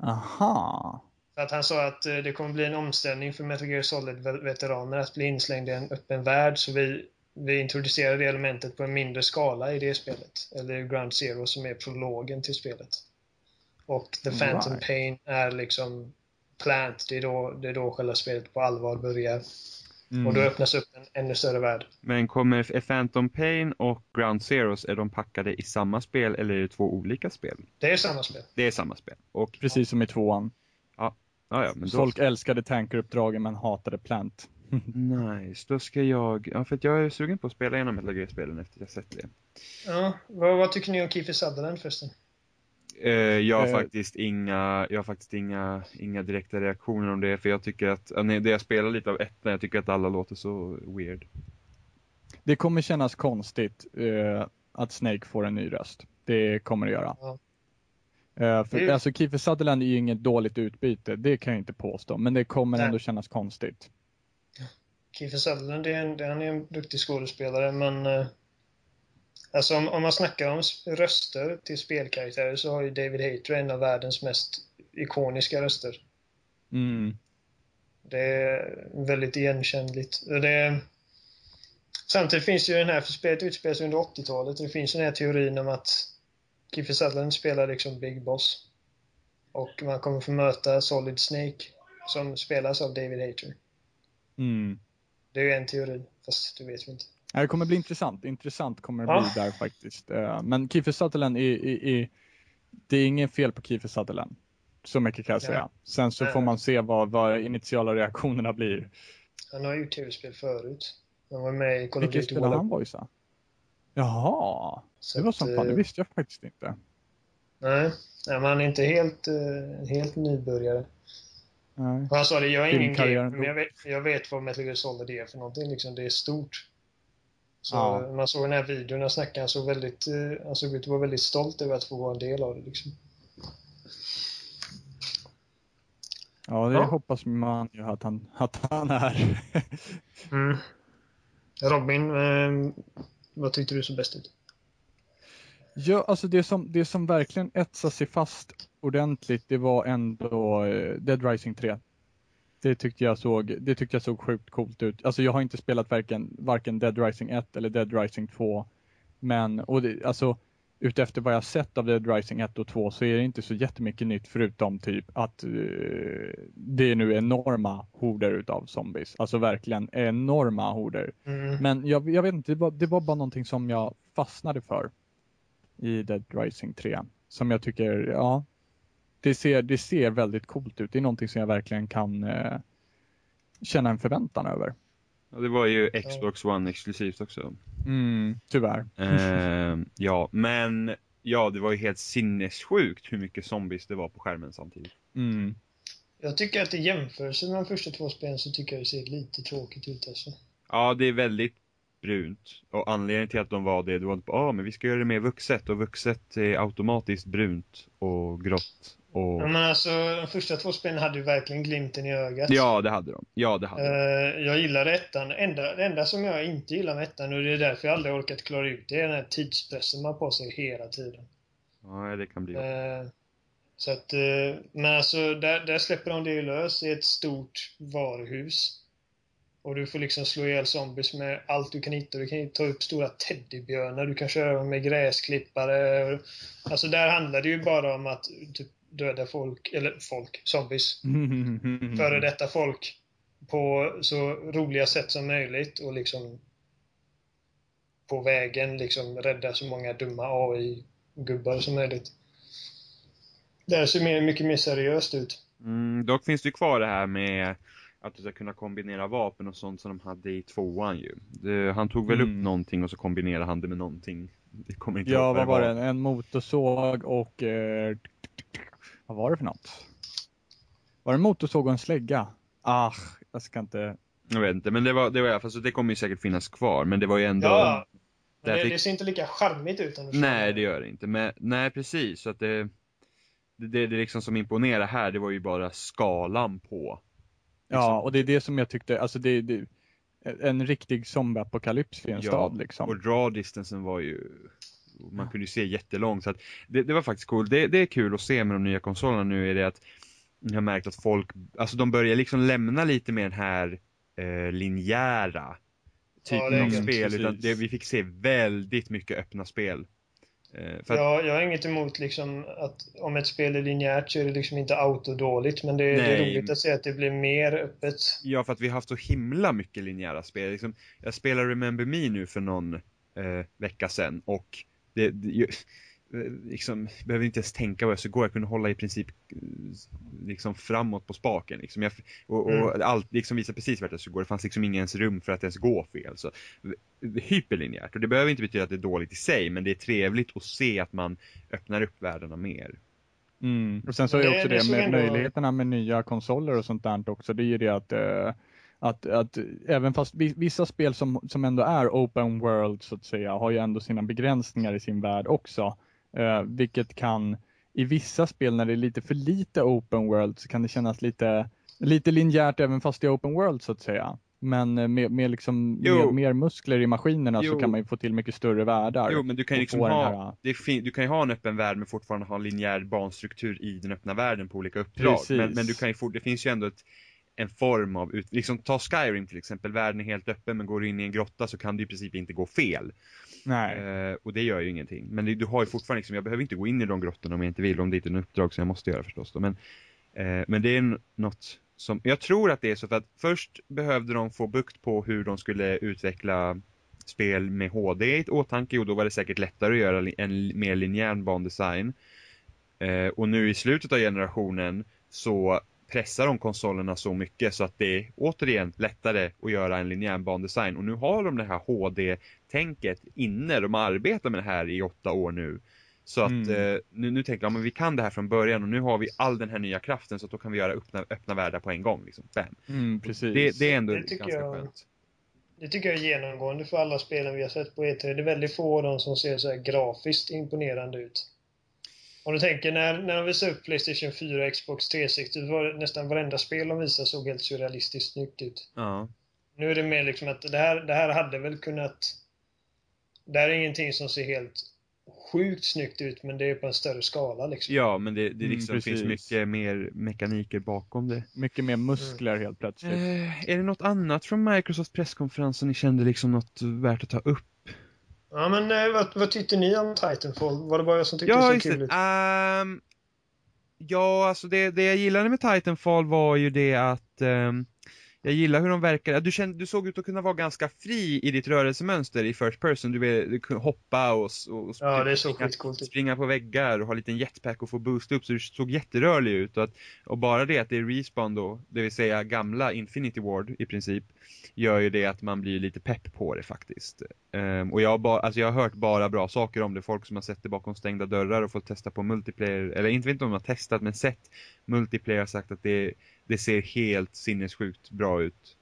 Aha. Att han sa att eh, det kommer bli en omställning för Metal Gear Solid-veteraner att bli inslängda i en öppen värld. Så vi, vi introducerar det elementet på en mindre skala i det spelet. Eller Ground Zero som är prologen till spelet. Och The Phantom Right. Pain är liksom Plant. Det är, då, det är då själva spelet på allvar börjar. Mm. Och då öppnas upp en ännu större värld. Men kommer Phantom Pain och Ground Zeroes, är de packade i samma spel eller är det två olika spel? Det är samma spel. Det är samma spel. Och, Precis som i tvåan. Ja, ja, men då, Folk älskade tankeruppdragen men hatade Plant. Nice, då ska jag, ja för att jag är sugen på att spela igenom Metal Gear-spelen efter att jag sett det. Ja, vad, vad tycker ni om Kiefer Sutherland förresten? Eh, jag har Eh. faktiskt inga, jag har faktiskt inga, inga direkta reaktioner om det, för jag tycker att, nej, det jag spelar lite av ettan, jag tycker att alla låter så weird. Det kommer kännas konstigt eh, att Snake får en ny röst. Det kommer det göra. Ja. Eh, för, är- Alltså Kiefer Sutherland är ju inget dåligt utbyte, det kan jag inte påstå. Men det kommer Nej. ändå kännas konstigt. Kiefer Sutherland, är en, han är en duktig skådespelare, men... Eh, alltså om, om man snackar om röster till spelkaraktärer så har ju David Hayter en av världens mest ikoniska röster. Mm. Det är väldigt igenkännligt. Det, samtidigt finns det ju den här, för spelet utspelar sig under 80-talet, och det finns den här teorin om att Kiefer Sutherland spelar liksom Big Boss. Och man kommer få möta Solid Snake, som spelas av David Hayter. Mm. Det är ju en teori, fast det vet vi inte. Ja, Det kommer bli intressant. Intressant kommer det Ja. bli där faktiskt. Eh, Men Kiefer Sutherland är, är, är, det är ingen fel på Kiefer Sutherland. Så mycket kan jag Ja. säga. Sen så får man se vad, vad initiala reaktionerna blir. Han har gjort tv-spel förut. Han var med i Call of Vilket Duty spelar World han voica? Jaha, Så det var som fan. Det eh, visste jag faktiskt inte. Nej, nej men han är inte helt, eh, helt nybörjare. Nej. Och han sa det, jag är ingen gamer, men jag vet, jag vet vad Metal Gear Solid är för någonting. Liksom, det är stort. Så Ja. man såg den här videon när snackade, han såg väldigt, eh, han såg ut att vara väldigt stolt över att få vara en del av det. Liksom. Ja, det Ja. hoppas man ju att han, att han är. Mm. Robin, eh, vad tyckte du så bäst ut? ja, alltså det som, det som verkligen etsade sig fast ordentligt, det var ändå eh, Dead Rising 3. Det tyckte jag såg, det tyckte jag såg sjukt coolt ut. Alltså jag har inte spelat varken, varken Dead Rising 1 eller Dead Rising 2. Men, och det, alltså utefter vad jag sett av Dead Rising 1 och 2 så är det inte så jättemycket nytt förutom typ att eh, det är nu enorma horder utav zombies. Alltså verkligen enorma horder. Mm. Men jag, jag vet inte, det var, det var bara någonting som jag fastnade för i Dead Rising 3. Som jag tycker, ja, det ser, det ser väldigt coolt ut. Det är någonting som jag verkligen kan eh, känna en förväntan över. Ja, det var ju Xbox One exklusivt också. Mm, tyvärr. Ehm, ja, men ja, det var ju helt sinnessjukt hur mycket zombies det var på skärmen samtidigt. Mm. Jag tycker att i jämförelse med de första två spelen så tycker jag det ser lite tråkigt ut alltså. Ja, det är väldigt brunt. Och anledningen till att de var det, det var inte bara, ah, men vi ska göra det mer vuxet. Och vuxet är automatiskt brunt och grått. Och... Ja, men alltså, de första två spelen hade ju verkligen glimten i ögat. Ja, det hade de. Ja, det hade de. Eh, jag gillade ettan. Enda, det enda som jag inte gillar med ettan, och det är därför jag aldrig orkat klara ut det, är den här tidspressen man har på sig hela tiden. Ja, det kan bli. Eh, så att, eh, men alltså, där, där släpper de det lös i ett stort varuhus. Och du får liksom slå ihjäl zombies med allt du kan hitta. Du kan ta upp stora teddybjörnar, du kan köra med gräsklippare. Alltså där handlar det ju bara om att typ, döda folk, eller folk, zombies. Före detta folk på så roliga sätt som möjligt och liksom på vägen liksom rädda så många dumma AI-gubbar som möjligt. Det här ser mer, mycket mer seriöst ut. Mm, dock finns det ju kvar det här med att du ska kunna kombinera vapen och sånt som de hade i tvåan ju. Det, han tog väl Mm. upp någonting och så kombinerade han det med någonting. Det kommer inte Ja, vad var det? En motorsåg och... Eh, vad var det för något? Var det en motorsåg och en slägga? Ah, jag ska inte... Jag vet inte, men det var, det var i alla fall, så det kommer ju säkert finnas kvar. Men det var ju ändå... Ja, Men det, fick- det ser inte lika charmigt ut. Nej, det gör det inte. Men, nej, precis. Så att det, det, det, det liksom som imponerar här, det var ju bara skalan på. Ja, liksom. och det är det som jag tyckte, alltså det, det en riktig zombieapokalyps i en Ja, stad liksom. Och draw distansen var ju, man kunde ju se jättelångt. Så det, det var faktiskt cool. Det, det är kul att se med de nya konsolerna nu är det att jag har märkt att folk, alltså de börjar liksom lämna lite med den här eh, linjära typen Ja, är av spel. Utan det, vi fick se väldigt mycket öppna spel. Eh, att, Ja, jag har inget emot liksom att om ett spel är linjärt så är det liksom inte autodåligt. Men det, det är roligt att se att det blir mer öppet. Ja, för att vi har haft så himla mycket linjära spel. Liksom, jag spelade Remember Me nu för någon eh, vecka sedan och det, det ju- eh, liksom, jag behöver inte ens tänka vad jag skulle gå. Jag kunde hålla i princip liksom framåt på spaken. Liksom. Jag, och och Mm. allt liksom visade precis vart jag skulle gå. Det fanns liksom ingen ens rum för att ens gå fel. Så, hyperlinjärt. Och det behöver inte betyda att det är dåligt i sig, men det är trevligt att se att man öppnar upp världarna mer. Mm. Och sen så är Det- också det det, med ändå- möjligheterna med nya konsoler och sånt där också. Det är ju det att, eh, att, att även fast vi- vissa spel som, som ändå är open world så att säga har ju ändå sina begränsningar i sin värld också. Eh, vilket kan i vissa spel när det är lite för lite open world så kan det kännas lite, lite linjärt även fast det är open world så att säga. Men eh, med, med liksom mer, mer muskler i maskinerna Jo. så kan man ju få till mycket större världar. Jo, men du kan ju liksom ha, här- det är fin- du kan ju ha en öppen värld men fortfarande ha en linjär banstruktur i den öppna världen på olika uppdrag. Precis. Men, men du kan ju det finns ju ändå ett, en form av, ut, liksom ta Skyrim till exempel, världen är helt öppen men går du in i en grotta så kan det i princip inte gå fel. Nej. Eh, och det gör ju ingenting. Men det, du har ju fortfarande liksom, jag behöver inte gå in i de grottorna om jag inte vill, om det inte är en uppdrag som jag måste göra förstås då. Men, eh, men det är något som, jag tror att det är så för att först behövde de få bukt på hur de skulle utveckla spel med HD i åtanke och då var det säkert lättare att göra en mer linjär bandesign. Eh, och nu i slutet av generationen så pressar de konsolerna så mycket så att det är återigen lättare att göra en linjär bandesign och nu har de det här HD-tänket inne, de arbetar med det här i åtta år nu. Så att Mm. eh, nu, nu tänker jag, men vi kan det här från början och nu har vi all den här nya kraften så att då kan vi göra öppna, öppna världar på en gång. Liksom. Bam. Mm, precis. Det, det är ändå Det tycker ganska jag- skönt. Det tycker jag är genomgående för alla spelen vi har sett på E3. Det är väldigt få av dem som ser så här grafiskt imponerande ut. Om du tänker när, när de visade upp Playstation 4 och Xbox 360, då var det nästan varenda spel de visade såg helt surrealistiskt snyggt ut. Ja. Nu är det mer liksom att det här, det här hade väl kunnat... Det här är ingenting som ser helt sjukt snyggt ut, men det är på en större skala liksom. ja, men det, det Mm, liksom finns precis. mycket mer mekaniker bakom det. Mycket mer muskler helt plötsligt. Eh, är det något annat från Microsofts presskonferens som ni kände liksom något värt att ta upp? Ja, men eh, vad, vad tyckte ni om Titanfall? Var det bara jag som tyckte det Ja, såg just kul det. ut? Ehm, ja, alltså det, det jag gillade med Titanfall var ju det att ehm, jag gillar hur de verkar. Du, kände, du såg ut att kunna vara ganska fri i ditt rörelsemönster i first person. Du, du kunde hoppa och, och Ja, springa, skitcoolt ut. springa på väggar och ha en liten jetpack och få boost upp så du såg jätterörlig ut. Och, att, och bara det att det är respawn då, det vill säga gamla Infinity Ward i princip, gör ju det att man blir lite pepp på det faktiskt. Ehm, och jag har, ba, alltså jag har hört bara bra saker om det, folk som har sett det bakom stängda dörrar och fått testa på multiplayer, eller inte vet inte om de har testat men sett multiplayer sagt att det, det ser helt sinnessjukt bra ut.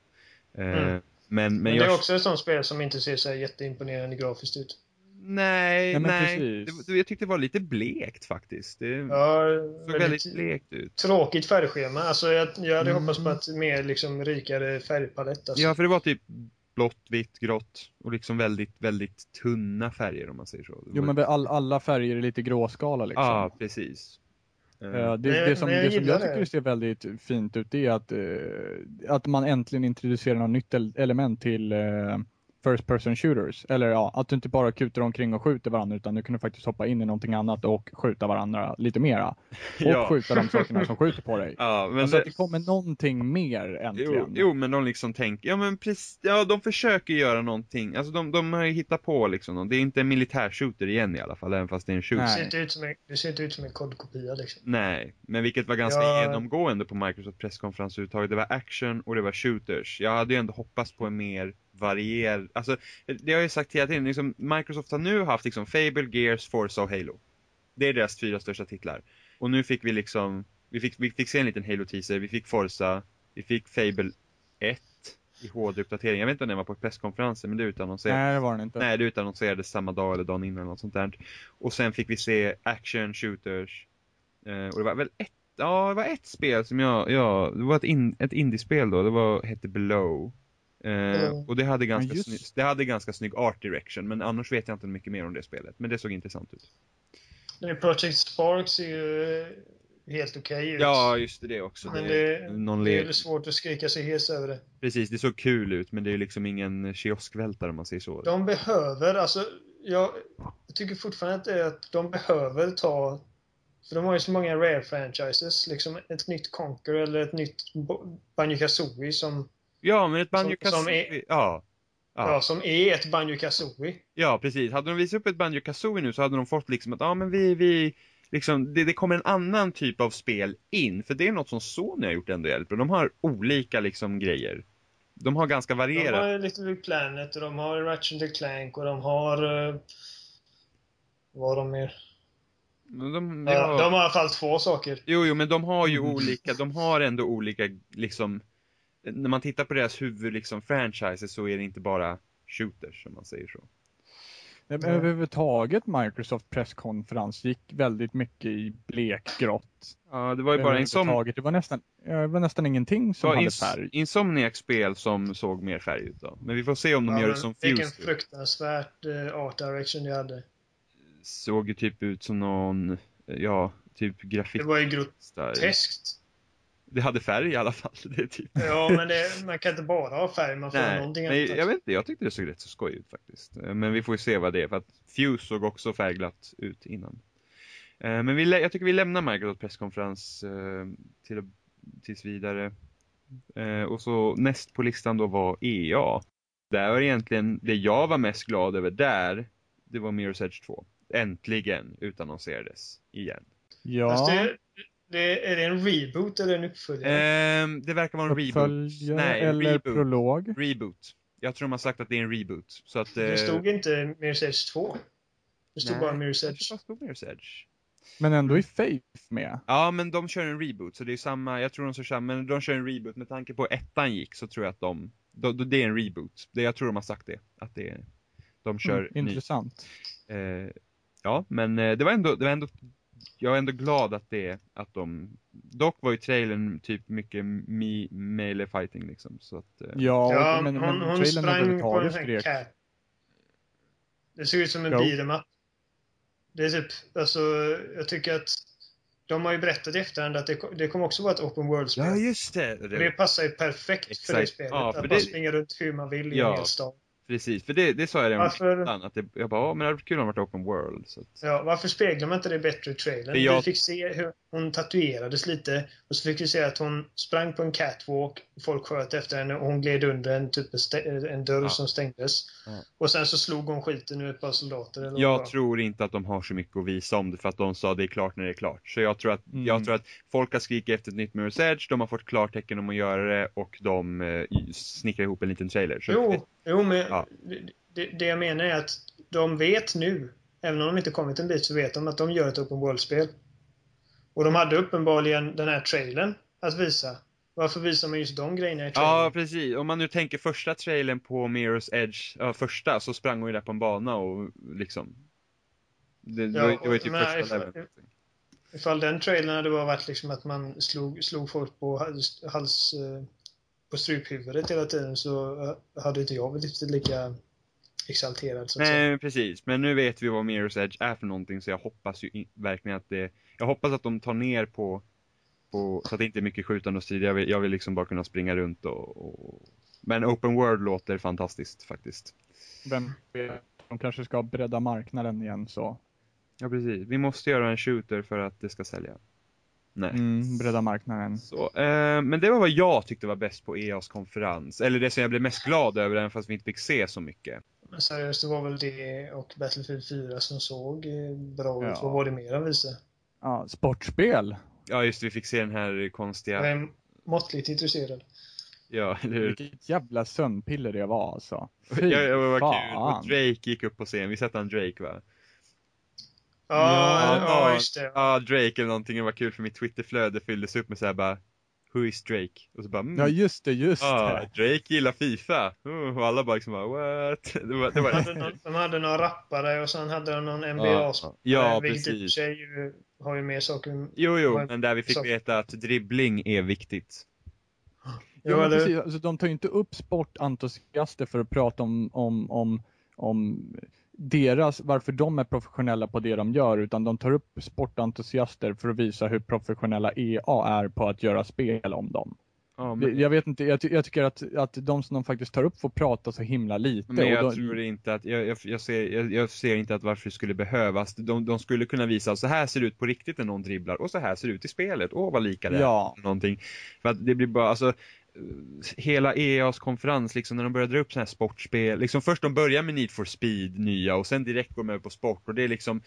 Ehm, Mm. Men, men, Men, jag, det är också ett sånt spel som inte ser så jätteimponerande grafiskt ut. nej, Nej, nej, det, jag tyckte det var lite blekt faktiskt. Det Ja, såg väldigt väldigt blekt ut. tråkigt färgschema. Alltså jag, jag hade Mm. hoppats på att mer liksom rikare färgpalett. Alltså. Ja, för det var typ blått, vitt, grått och liksom väldigt, väldigt tunna färger om man säger så. Jo men all, alla färger är lite gråskala liksom. Ja, precis. Eh, Det, det som, det som jag tycker det. ser väldigt fint ut är att, eh, att man äntligen introducerar något nytt el- element till First person shooters. Eller ja, att du inte bara kutar omkring och skjuter varandra utan du kunde faktiskt hoppa in i någonting annat och skjuta varandra lite mera. Och Ja. skjuta de sakerna som skjuter på dig. Ja, men alltså det, att det kommer någonting mer äntligen. jo, jo, men de liksom tänker, ja men precis, ja de försöker göra någonting, alltså de, de har ju hittat på liksom, det är inte en militärshooter igen i alla fall, även fast det är en shooter. det, ser inte ut som en, det ser inte ut som en kodkopia liksom. Nej, men vilket var ganska Ja. genomgående på Microsoft presskonferens överhuvudtaget. Det var action och det var shooters. Jag hade ju ändå hoppats på en mer varierad, alltså det har jag ju sagt hela tiden, liksom, Microsoft har nu haft liksom Fable, Gears, Forza och Halo. Det är deras fyra största titlar. Och nu fick vi liksom, vi fick, vi fick se en liten Halo-teaser, vi fick Forza, vi fick Fable 1 i HD-uppdatering. Jag vet inte om den var på presskonferensen, men det utannonserades. Nej, det var den inte. Nej, det utannonserades samma dag eller dagen innan eller något sånt där. Och sen fick vi se action shooters. Eh, och det var väl ett, ja, det var ett spel som jag, ja, det var ett, in, ett indiespel då, det var, hette Below. Eh, Mm. Och det hade, ganska Ja, just. snygg, det hade ganska snygg art direction, men annars vet jag inte mycket mer om det spelet. Men det såg intressant ut. Project Sparks ser ju helt okej ut. Ja, just det, också. Men det, det, någon det är väl svårt att skrika sig hes över det. Precis, det såg kul ut, men det är ju liksom ingen kioskvältare om man säger så. De behöver, alltså, jag, jag tycker fortfarande att, det är att de behöver ta, för de har ju så många rare-franchises, liksom ett nytt Conquer eller ett nytt Bo- Banjo-Kazooie som, Ja, men ett banjo Som- som är- Ja. ja. Ja. som är ett Banjo-Kazooie. ja, precis. Hade de visat upp ett banjo kazooie nu så hade de fått liksom att, ja men vi, vi, liksom, det, det kommer en annan typ av spel in. För det är något som Sony har gjort ändå bra. De har olika liksom grejer. De har ganska De varierat. har Little Big Planet och de har Ratchet and Clank och de har... Uh, vad har de mer? De, Ja. ja, De har i alla fall två saker. Jo, jo, men de har ju Mm. olika, de har ändå olika, liksom, när man tittar på deras huvud, liksom, franchises så är det inte bara shooters, om man säger så. Nej, men Överhuvudtaget Microsoft presskonferens gick väldigt mycket i blekgrått. Ja, det var ju bara Överhuvudtaget. Det var nästan, det var nästan ingenting som hade ins, färg. Insomniac-spel som såg mer färg ut då. Men vi får se om de Ja, gör det som Vilken Fuse. fruktansvärt uh, art direction de hade. Såg ju typ ut som någon, ja, typ Det grafik. var ju groteskt. Det hade färg i alla fall. Det är typ. Ja, men det, man kan inte bara ha färg, man får ha Nej, någonting men annat. jag vet inte, jag tyckte det såg rätt så skoj ut faktiskt. Eh, Men vi får ju se vad det är, för att Fuse såg också färgglatt ut innan. Eh, Men vi, jag tycker vi lämnar Microsoft presskonferens eh, till, tills vidare. Och så näst på listan då var EA. Där var egentligen, det jag var mest glad över där, det var Mirror's Edge 2. Äntligen utannonserades igen. Ja, Fast det, det, är det en reboot eller en uppföljare? Ehm, det verkar vara en reboot. Nej, eller reboot. prolog. Reboot. Jag tror de har sagt att det är en reboot. Så att, det eh, stod inte Mirror's Edge 2. Det stod nej, bara Mirror's det Edge. bara stod Mirror's Edge. Men ändå i Faith med. Ja, men de kör en reboot, så det är samma, jag tror de kör samma, men de kör en reboot. Med tanke på ettan gick så tror jag att de, då, då, det är en reboot. Det, jag tror de har sagt det, att det är, de kör Mm, ny. intressant. Eh, ja, men eh, det var ändå, det var ändå, jag är ändå glad att det, att de, dock var ju trailern typ mycket me, melee fighting liksom, så att, eh, Ja, Ja, men, hon, men hon sprang på en sån cat. Det såg ut som en beat'em. Det är typ, alltså, jag tycker att de har ju berättat i efterhand att det, det kommer också vara ett open world-spel. ja just det! Och det passar ju perfekt för Exakt. det spelet. Ja, för att det- bara springa runt hur man vill i Ja. en hel stad. Precis, för det, det sa jag redan Varför- innan, att det, jag bara, men det hade varit kul om det varit open world. Så att, Ja, varför speglar man inte det bättre i trailern? Jag- Vi fick se hur hon tatuerades lite och så fick vi se att hon sprang på en catwalk, folk sköt efter henne och hon gled under en, typ en, dörr Ja. som stängdes. Ja. Och sen så slog hon skiten ur ett par soldater. Eller Jag var. tror inte att de har så mycket att visa om det för att de sa det är klart när det är klart. Så jag tror att, Mm. jag tror att folk har skrikit efter ett nytt Mirror's Edge, de har fått klartecken om att göra det och de eh, snickrar ihop en liten trailer. Så Jo, jo men Ja. det, det jag menar är att de vet nu, även om de inte kommit en bit, så vet de att de gör ett open world-spel. Och de hade uppenbarligen den här trailern att visa. Varför visar man just de grejerna i trailern? Ja, precis. Om man nu tänker första trailern på Mirror's Edge, ja första, så sprang hon ju där på en bana och liksom. Det, det, Ja, var, det var ju typ första ifall-. Ifall den trailern hade bara varit liksom att man slog, slog folk på hals, hals eh, på struphuvudet hela tiden så eh, hade inte jag blivit lika exalterad så att säga. Nej, precis. Men nu vet vi vad Mirror's Edge är för någonting så jag hoppas ju verkligen att det, jag hoppas att de tar ner på, på så att det inte är mycket skjutande och strid. Jag vill, jag vill liksom bara kunna springa runt och, och men Open World låter fantastiskt faktiskt. Vem vet, de kanske ska bredda marknaden igen så. Ja, precis. Vi måste göra en shooter för att det ska sälja. Nej. Mm, bredda marknaden. Så, eh, men det var vad jag tyckte var bäst på EAs konferens. Eller det som jag blev mest glad över, även fast vi inte fick se så mycket. Men seriöst, det var väl det och Battlefield 4 som såg eh, bra ut. Ja. Vad var det mer de visade? Ja, sportspel. Ja, just det, vi fick se den här konstiga... Jag är måttligt intresserad. Ja, eller hur? Vilket jävla sömnpiller det var alltså. Ja, Fy ja, vad kul. fan. Och Drake gick upp på scen. Vi sett han Drake va? Ja, Ja, ja, ja. just det. Ja, Drake eller någonting. Det var kul för mitt Twitterflöde fylldes upp med såhär bara Who is Drake? Och så bara, mm, Ja just det, just ah, det. Drake gillar Fifa. Uh, och alla bara liksom bara, what? Det var, det De var hade, någon, de hade några rappare och sen hade de någon NBA-spelare. Ja, vilket i och för precis. sig ju har ju mer saker... Jo, jo, men där vi fick så- veta att dribbling är viktigt. Ja, Jo, eller- precis, alltså, de tar ju inte upp sportentusiaster för att prata om, om, om, om deras, varför de är professionella på det de gör, utan de tar upp sportentusiaster för att visa hur professionella EA är på att göra spel om dem. Ja, men, Jag vet inte, jag, ty- jag tycker att, att de som de faktiskt tar upp får prata så himla lite. men jag de, tror inte att, jag, jag, jag, ser, jag, ser inte att varför det skulle behövas. De, de skulle kunna visa, så här ser det ut på riktigt när någon dribblar och så här ser det ut i spelet. Åh, vad lika det är. Ja. Någonting. För att det blir bara, alltså, hela EAs konferens, liksom när de börjar dra upp sådana här sportspel, liksom först de börjar med Need for Speed, nya, och sen direkt går de över på sport, och det är liksom eh,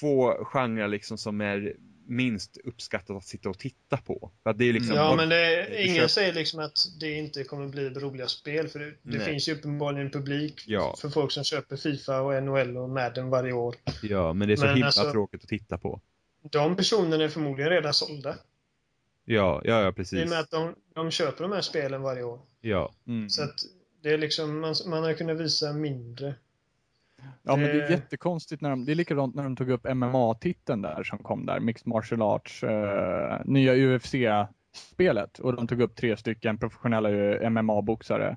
två genrer liksom som är minst uppskattat att sitta och titta på. För att det är liksom, Ja, men det, ingen köper- säger liksom att det inte kommer bli roliga spel. För det, det finns ju uppenbarligen en publik Ja. för folk som köper Fifa och NHL och Madden varje år. ja, men det är så Men himla alltså- tråkigt att titta på. De personerna är förmodligen redan sålda. Ja, ja, ja I och precis. med att de, de köper de här spelen varje år. Ja, mm. Så att det är liksom, man, man har kunnat visa mindre. Ja men det är Det- jättekonstigt när de, det är likadant när de tog upp MMA-titeln där som kom där, Mixed Martial Arts, eh, nya UFC-spelet och de tog upp tre stycken professionella eh, MMA-boxare.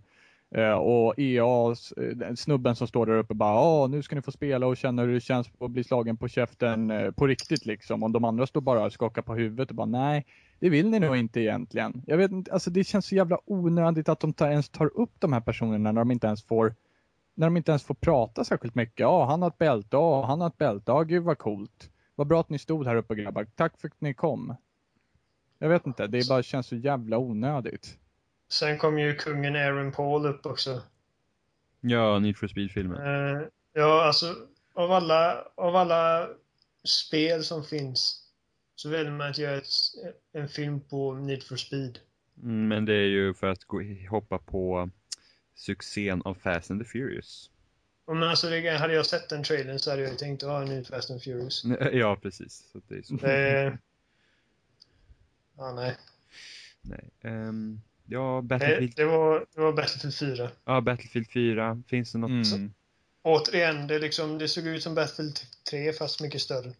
Eh, och EA, eh, snubben som står där uppe bara, ja nu ska ni få spela och känna hur det känns att bli slagen på käften eh, på riktigt liksom. Och de andra står bara och skakar på huvudet och bara, nej det vill ni nog inte egentligen. Jag vet inte, alltså det känns så jävla onödigt att de tar, ens tar upp de här personerna när de inte ens får när de inte ens får prata särskilt mycket. Ja, han har ett bälte. Ja, han har ett bälte. Ja, gud vad coolt. Vad bra att ni stod här uppe grabbar. Tack för att ni kom. Jag vet inte, det bara känns så jävla onödigt. Sen kom ju kungen Aaron Paul upp också. ja, Need for Speed-filmen. Eh, ja, alltså av alla, av alla spel som finns så väljer man att göra ett, en film på Need for Speed. Mm, Men det är ju för att gå, hoppa på succén av Fast and the Furious. Men alltså, det, hade jag sett den trailern så hade jag tänkt, ja, nu Fast and Furious. Ja, precis. Så det är så. Det... Ja, nej. Nej. Ehm, ja, Det, Battlefield, det, var, det var Battlefield 4. ja, Battlefield 4. Finns det något? Mm. Återigen, det, liksom, det såg ut som Battlefield 3 fast mycket större.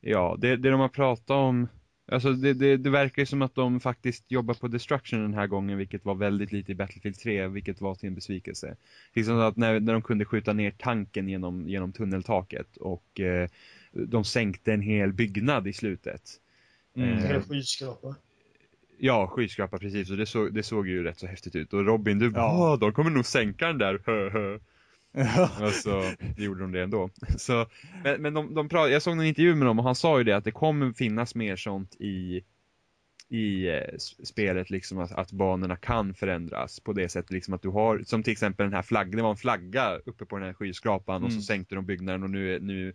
Ja, det, det de har pratat om Alltså det, det, det verkar ju som att de faktiskt jobbar på Destruction den här gången, vilket var väldigt lite i Battlefield 3, vilket var till en besvikelse. Liksom att när, när de kunde skjuta ner tanken genom, genom tunneltaket och eh, de sänkte en hel byggnad i slutet. Mm. Eh, skyskrapa. Ja, skyskrapa precis, och det, så, det såg ju rätt så häftigt ut. Och Robin, du bara, Ja. "Åh, de kommer nog sänka den där, hö, hö. Och så gjorde de det ändå. Så, men men de, de jag såg en intervju med dem och han sa ju det att det kommer finnas mer sånt i, i eh, spelet, liksom att, att banorna kan förändras på det sättet, liksom att du har, som till exempel den här flaggan, det var en flagga uppe på den här skyskrapan och så Mm. sänkte de byggnaden och nu nu,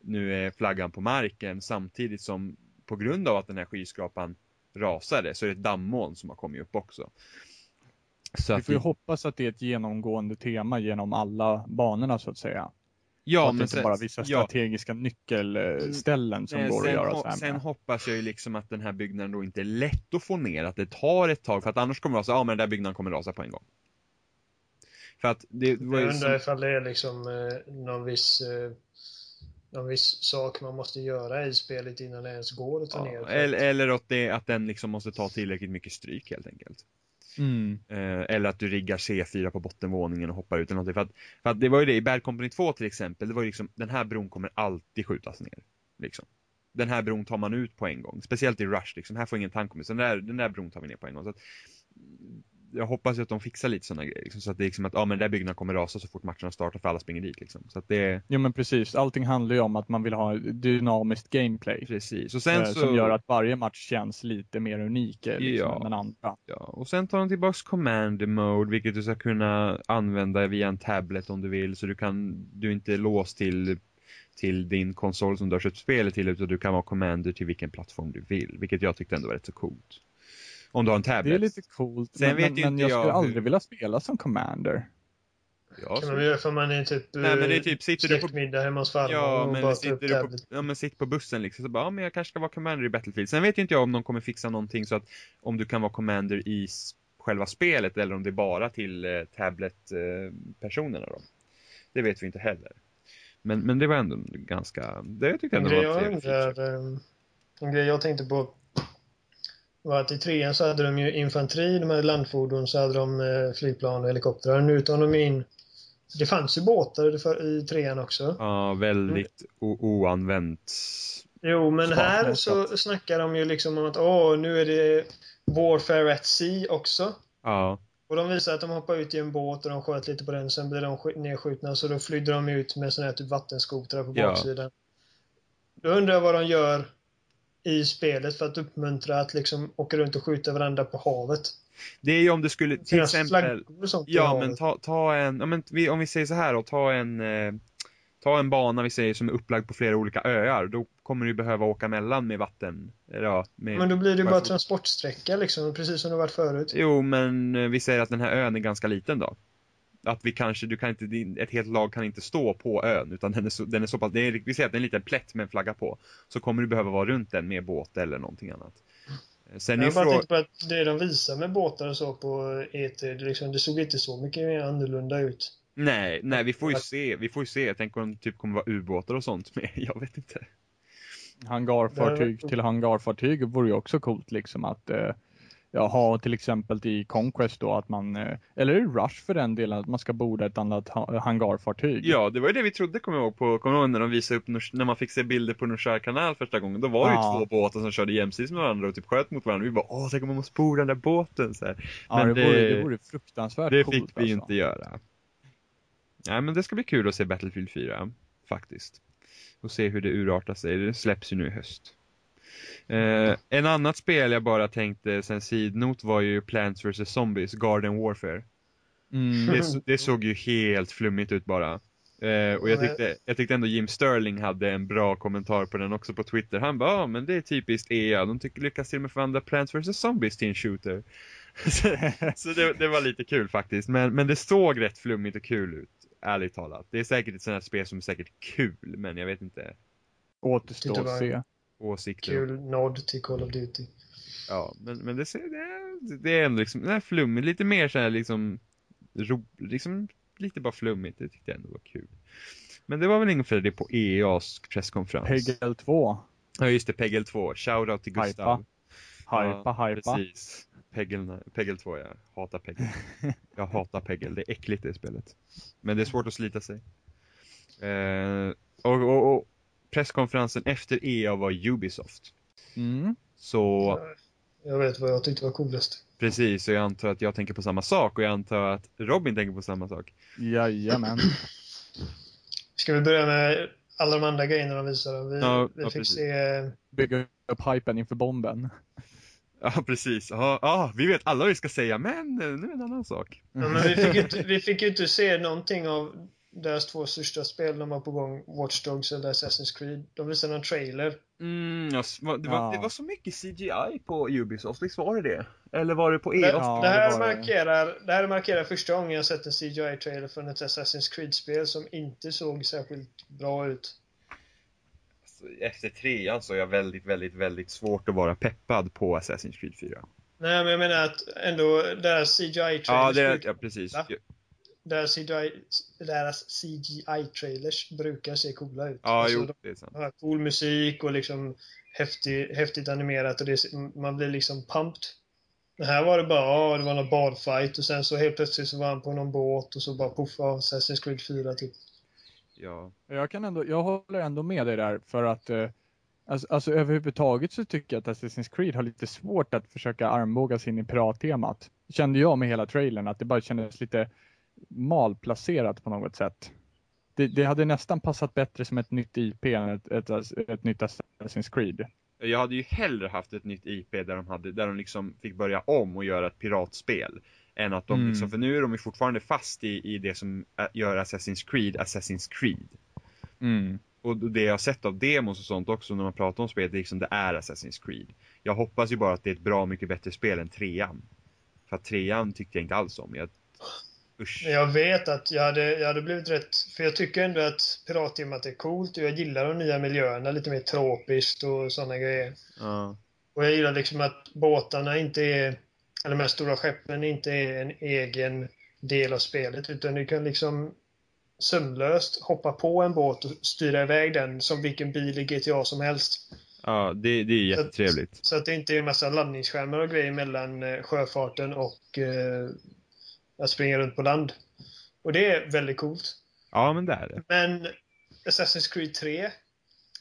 nu är flaggan på marken samtidigt som på grund av att den här skyskrapan rasade så är det ett dammoln som har kommit upp också. Så Vi får ju det- hoppas att det är ett genomgående tema genom alla banorna så att säga. ja, och att det men inte sen- bara vissa ja, strategiska nyckelställen som Nej, går att sen, göra så här sen med. hoppas jag ju liksom att den här byggnaden då inte är lätt att få ner, att det tar ett tag, för att annars kommer det vara så, ja men den där byggnaden kommer rasa på en gång. För att det var Jag ju undrar som, ifall det är liksom eh, någon viss eh, någon viss sak man måste göra i spelet innan det ens går att ta ner. ja, eller, att- eller att, det, att den liksom måste ta tillräckligt mycket stryk helt enkelt. Mm. Eh, eller att du riggar C4 på bottenvåningen och hoppar ut eller någonting. För att, för att det var ju det i Bad Company 2 till exempel, det var ju liksom, den här bron kommer alltid skjutas ner. Liksom. Den här bron tar man ut på en gång, speciellt i Rush liksom, här får ingen tank komma ut, så den där, den där bron tar vi ner på en gång. Så att, jag hoppas ju att de fixar lite sådana grejer, liksom, så att det är liksom att, ja men den där byggnaden kommer rasa så fort matcherna startar för alla springer dit liksom. Så att det, Jo men precis, allting handlar ju om att man vill ha dynamiskt gameplay. precis. Och sen eh, så... Som gör att varje match känns lite mer unik eh, liksom, Ja. än den andra. Ja, och sen tar de tillbaks command mode, vilket du ska kunna använda via en tablet om du vill, så du kan, du är inte låst till, till din konsol som du har köpt spelet till, utan du kan vara commander till vilken plattform du vill, vilket jag tyckte ändå var rätt så coolt. Om du har en tablet. Det är lite coolt, Sen men, vet men, ju men inte jag jag skulle hur- aldrig vilja spela som commander. Ja, kan så. man göra för man är typ, Nej, men det är eh, typ, sitter du på släktmiddag hemma hos farmor Ja, och men bara sitter du på, ja, men sitt på bussen liksom, så bara, ja men jag kanske ska vara commander i Battlefield. Sen vet ju inte jag om de kommer fixa någonting så att om du kan vara commander i själva spelet eller om det är bara till eh, tablet-personerna då. Det vet vi inte heller. Men, men det var ändå ganska, det jag tyckte En ändå grej var jag undrar, eh, en grej jag tänkte på var att i trean så hade de ju infanteri, de hade landfordon, så hade de eh, flygplan och helikoptrar. Nu tar de in det fanns ju båtar i trean också. Ja, väldigt oanvänt. Jo, men här så snackar de ju liksom om att åh, nu är det Warfare at Sea också. Ja, Och de visar att de hoppar ut i en båt och de sköt lite på den, sen blir de sk- nedskjutna så då flydde de ut med såna här typ vattenskotrar på Ja. baksidan. Då undrar jag vad de gör i spelet för att uppmuntra att liksom åka runt och skjuta varandra på havet. det är ju om det skulle, till Finns exempel, Ja, men ta, ta en, ja, men vi, om vi säger så här då, ta en, eh, ta en bana vi säger som är upplagd på flera olika öar. Då kommer du behöva åka mellan med vatten. Ja, med, Men då blir det ju bara transportsträcka liksom, precis som det varit förut. Jo, men eh, vi säger att den här ön är ganska liten då. Att vi kanske, du kan inte, ett helt lag kan inte stå på ön utan den är så, den är så pass, det är, vi säger att det är en liten plätt med en flagga på. Så kommer du behöva vara runt den med båt eller någonting annat. Eh, Sen Jag bara frå- tänkte på att det de visar med båtar och så på E3, det, liksom, det såg inte så mycket mer annorlunda ut. Nej, nej, vi får ju se, vi får ju se. Jag tänker om det typ kommer vara ubåtar och sånt med, jag vet inte. Hangarfartyg till hangarfartyg vore ju också coolt liksom att eh, ja, ha till exempel i Conquest då att man, eh, eller i Rush för den delen, att man ska borda ett annat ha- hangarfartyg. Ja, det var ju det vi trodde, kommer jag ihåg, på, kommer jag ihåg när de visade upp, när man fick se bilder på Norskär kanal första gången. Då var det Ja. ju två båtar som körde jämsides med varandra och typ sköt mot varandra. Vi bara, åh, tänk om man måste borda den där båten så här. Ja, Men det, vore, det- vore fruktansvärt Det coolt fick vi alltså. inte göra. Nej, men det ska bli kul att se Battlefield 4, faktiskt. Och se hur det urartar sig. Det släpps ju nu i höst. Eh, en annat spel jag bara tänkte sen sidnot var ju Plants vs Zombies, Garden Warfare. Mm. Det, det såg ju helt flummigt ut bara. Eh, och jag tyckte, jag tyckte ändå Jim Sterling hade en bra kommentar på den också på Twitter. Han bara, ja men det är typiskt EA, de tycker, lyckas till och med förvandla Plants vs Zombies till en shooter. så det, det var lite kul faktiskt, men, men det såg rätt flummigt och kul ut, ärligt talat. Det är säkert ett sånt här spel som är säkert kul, men jag vet inte Återstår att se. Åsikter. Kul nod till Call of Duty. Ja, men, men det, det, är, det är ändå liksom, det är flummigt, lite mer så här liksom, ro, liksom, lite bara flummigt, det tyckte jag ändå var kul. Men det var väl ungefär det på EAs presskonferens. Pegel 2. Ja just det, Pegel 2, shoutout till Hypa. Gustav. Hypa, hypa. Precis. Pegel, Pegel 2 ja, hatar Pegel. jag hatar Pegel, det är äckligt det spelet. Men det är svårt att slita sig. Eh, och, och, och presskonferensen efter EA var Ubisoft. Mm. Så Jag vet vad jag tyckte var coolast. Precis, och jag antar att jag tänker på samma sak och jag antar att Robin tänker på samma sak. Jajamän. Ska vi börja med alla de andra grejerna de visade? Vi, Ja, vi ja, fick precis. se... Bygga upp hypen inför bomben. Ja, precis. Ja, ja, vi vet alla vad vi ska säga, men nu är det en annan sak. Ja, men vi, fick ju inte, vi fick ju inte se någonting av deras två största spel de var på gång, Watch Dogs eller Assassin's Creed. De visade en trailer. Mm, ja, s- va- det, var, Ja. det var så mycket CGI på Ubisoft, visst var det det? Eller var det på Det, EA? Ja, det, här det markerar, det här markerar första gången jag sett en CGI-trailer från ett Assassin's Creed-spel som inte såg särskilt bra ut. Alltså, Efter trean så är jag väldigt, väldigt, väldigt svårt att vara peppad på Assassin's Creed 4. Nej, men jag menar att ändå deras CGI-trailers Ja, det ja precis. Va? Deras CGI, deras CGI-trailers brukar se coola ut. Ja, Alltså, jo, de det är sant. har cool musik och liksom häftig, häftigt animerat och det, man blir liksom pumped. Det här var det bara, ja, det var någon badfight och sen så helt plötsligt så var han på någon båt och så bara poff, ja, Assassin's Creed 4 typ. Ja. Jag, kan ändå, jag håller ändå med dig där för att eh, alltså, alltså överhuvudtaget så tycker jag att Assassin's Creed har lite svårt att försöka armbåga sig in i pirattemat. Kände jag med hela trailern att det bara kändes lite malplacerat på något sätt. Det, det hade nästan passat bättre som ett nytt IP än ett, ett, ett nytt Assassin's Creed. Jag hade ju hellre haft ett nytt IP där de, hade, där de liksom fick börja om och göra ett piratspel. Än att de Mm. liksom, för nu är de ju fortfarande fast i, i det som gör Assassin's Creed Assassin's Creed. Mm. Och det jag har sett av demos och sånt också när man pratar om spelet, det är liksom det är Assassin's Creed. Jag hoppas ju bara att det är ett bra mycket bättre spel än trean. För att trean tyckte jag inte alls om. Jag, Usch. Jag vet att jag hade, jag hade blivit rätt... För jag tycker ändå att pirattemat är coolt och jag gillar de nya miljöerna, lite mer tropiskt och sådana grejer. Ja. Och jag gillar liksom att båtarna inte är... Eller de här stora skeppen inte är en egen del av spelet utan du kan liksom sömlöst hoppa på en båt och styra iväg den som vilken bil i GTA som helst. Ja, det, det är jättetrevligt. Så att det inte är en massa laddningsskärmar och grejer mellan eh, sjöfarten och eh, att springa runt på land. Och det är väldigt coolt. Ja, men det är det. Men Assassin's Creed 3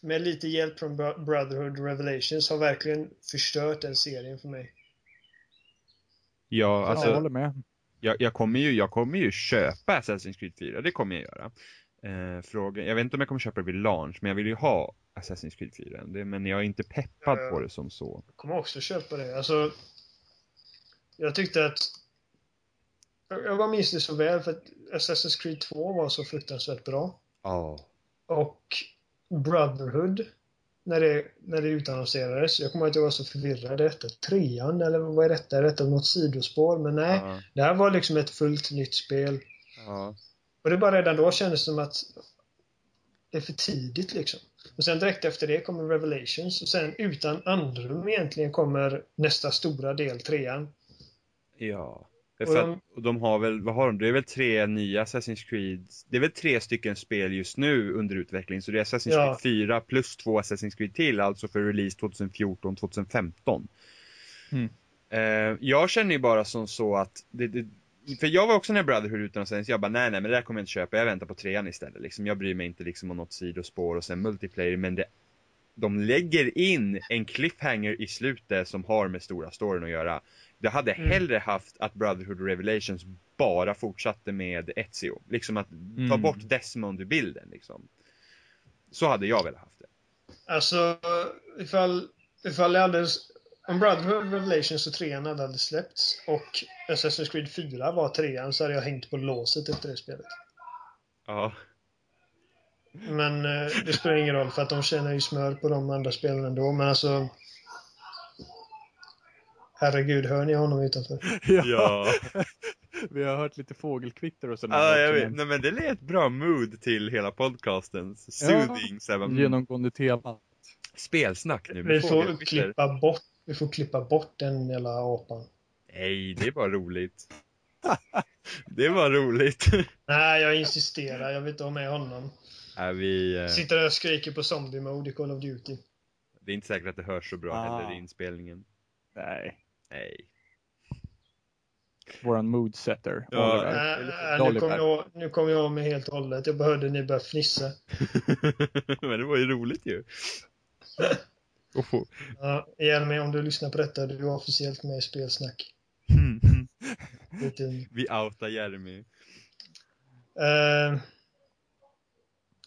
med lite hjälp från Bro- Brotherhood Revelations har verkligen förstört den serien för mig. Ja, jag alltså, håller med. jag, jag, kommer ju, jag kommer ju köpa Assassin's Creed 4, det kommer jag göra. Eh, frågan, jag vet inte om jag kommer köpa det vid launch, men jag vill ju ha Assassin's Creed 4. Det, men jag är inte peppad Ja. på det som så. Jag kommer också köpa det. Alltså, jag tyckte att... Jag bara minns det så väl för att Assassin's Creed 2 var så fruktansvärt bra. Ja. Och Brotherhood, när det, när det utannonserades, jag kommer att jag var så förvirrad. Detta trean eller vad är detta? Är detta något sidospår? Men nej, Ja. det här var liksom ett fullt nytt spel. ja. Och det bara redan då kändes som att det är för tidigt liksom. Och sen direkt efter det kommer Revelations och sen utan andrum egentligen kommer nästa stora del, trean. Ja. Och de- att, och de har väl, vad har de? Det är väl tre nya Assassin's Creed. Det är väl tre stycken spel just nu under utveckling. Så det är Assassin's Ja. Creed 4 plus två Assassin's Creed till, alltså för release 2014-2015. Mm. Eh, jag känner ju bara som så att, det, det, för jag var också när Brotherhood utannonserades, jag bara nej nej men det där kommer jag inte köpa, jag väntar på trean istället liksom. Jag bryr mig inte liksom om något sidospår och sen multiplayer, men det de lägger in en cliffhanger i slutet som har med stora storyn att göra. Jag hade Mm. hellre haft att Brotherhood Revelations bara fortsatte med Ezio. Liksom att ta Mm. bort Desmond ur bilden liksom. Så hade jag velat haft det. Alltså, ifall, ifall det alldeles... Om Brotherhood Revelations och trean hade aldrig släppts och Assassin's Creed 4 var trean så hade jag hängt på låset efter det spelet. Ja. Men eh, det spelar ingen roll för att de tjänar ju smör på de andra spelen ändå. Men alltså... Herregud, hör ni honom utanför? Ja. Vi har hört lite fågelkvitter och sådär. ja, jag vet. men Nej men det är ett bra mood till hela podcastens soothing. mm, Genomgående tema. Spelsnack nu Vi med får fågelkvitter. klippa bort, vi får klippa bort den jävla apan. Nej, det är bara roligt. det var roligt. Nej, jag insisterar. Jag vill inte ha med honom. är vi, eh, Sitter där och skriker på zombie mode i Call of Duty. det är inte säkert att det hörs så bra Ah. heller i inspelningen. Nej. Nej. Våran moodsetter. Ja, lite nej, nu kommer jag, nu kommer jag med helt och hållet. Jag behövde ni börja fnissa. Men det var ju roligt ju. Få... Ja, Jeremy, om du lyssnar på detta, du är officiellt med i Spelsnack. Vi outar Jeremy. eh,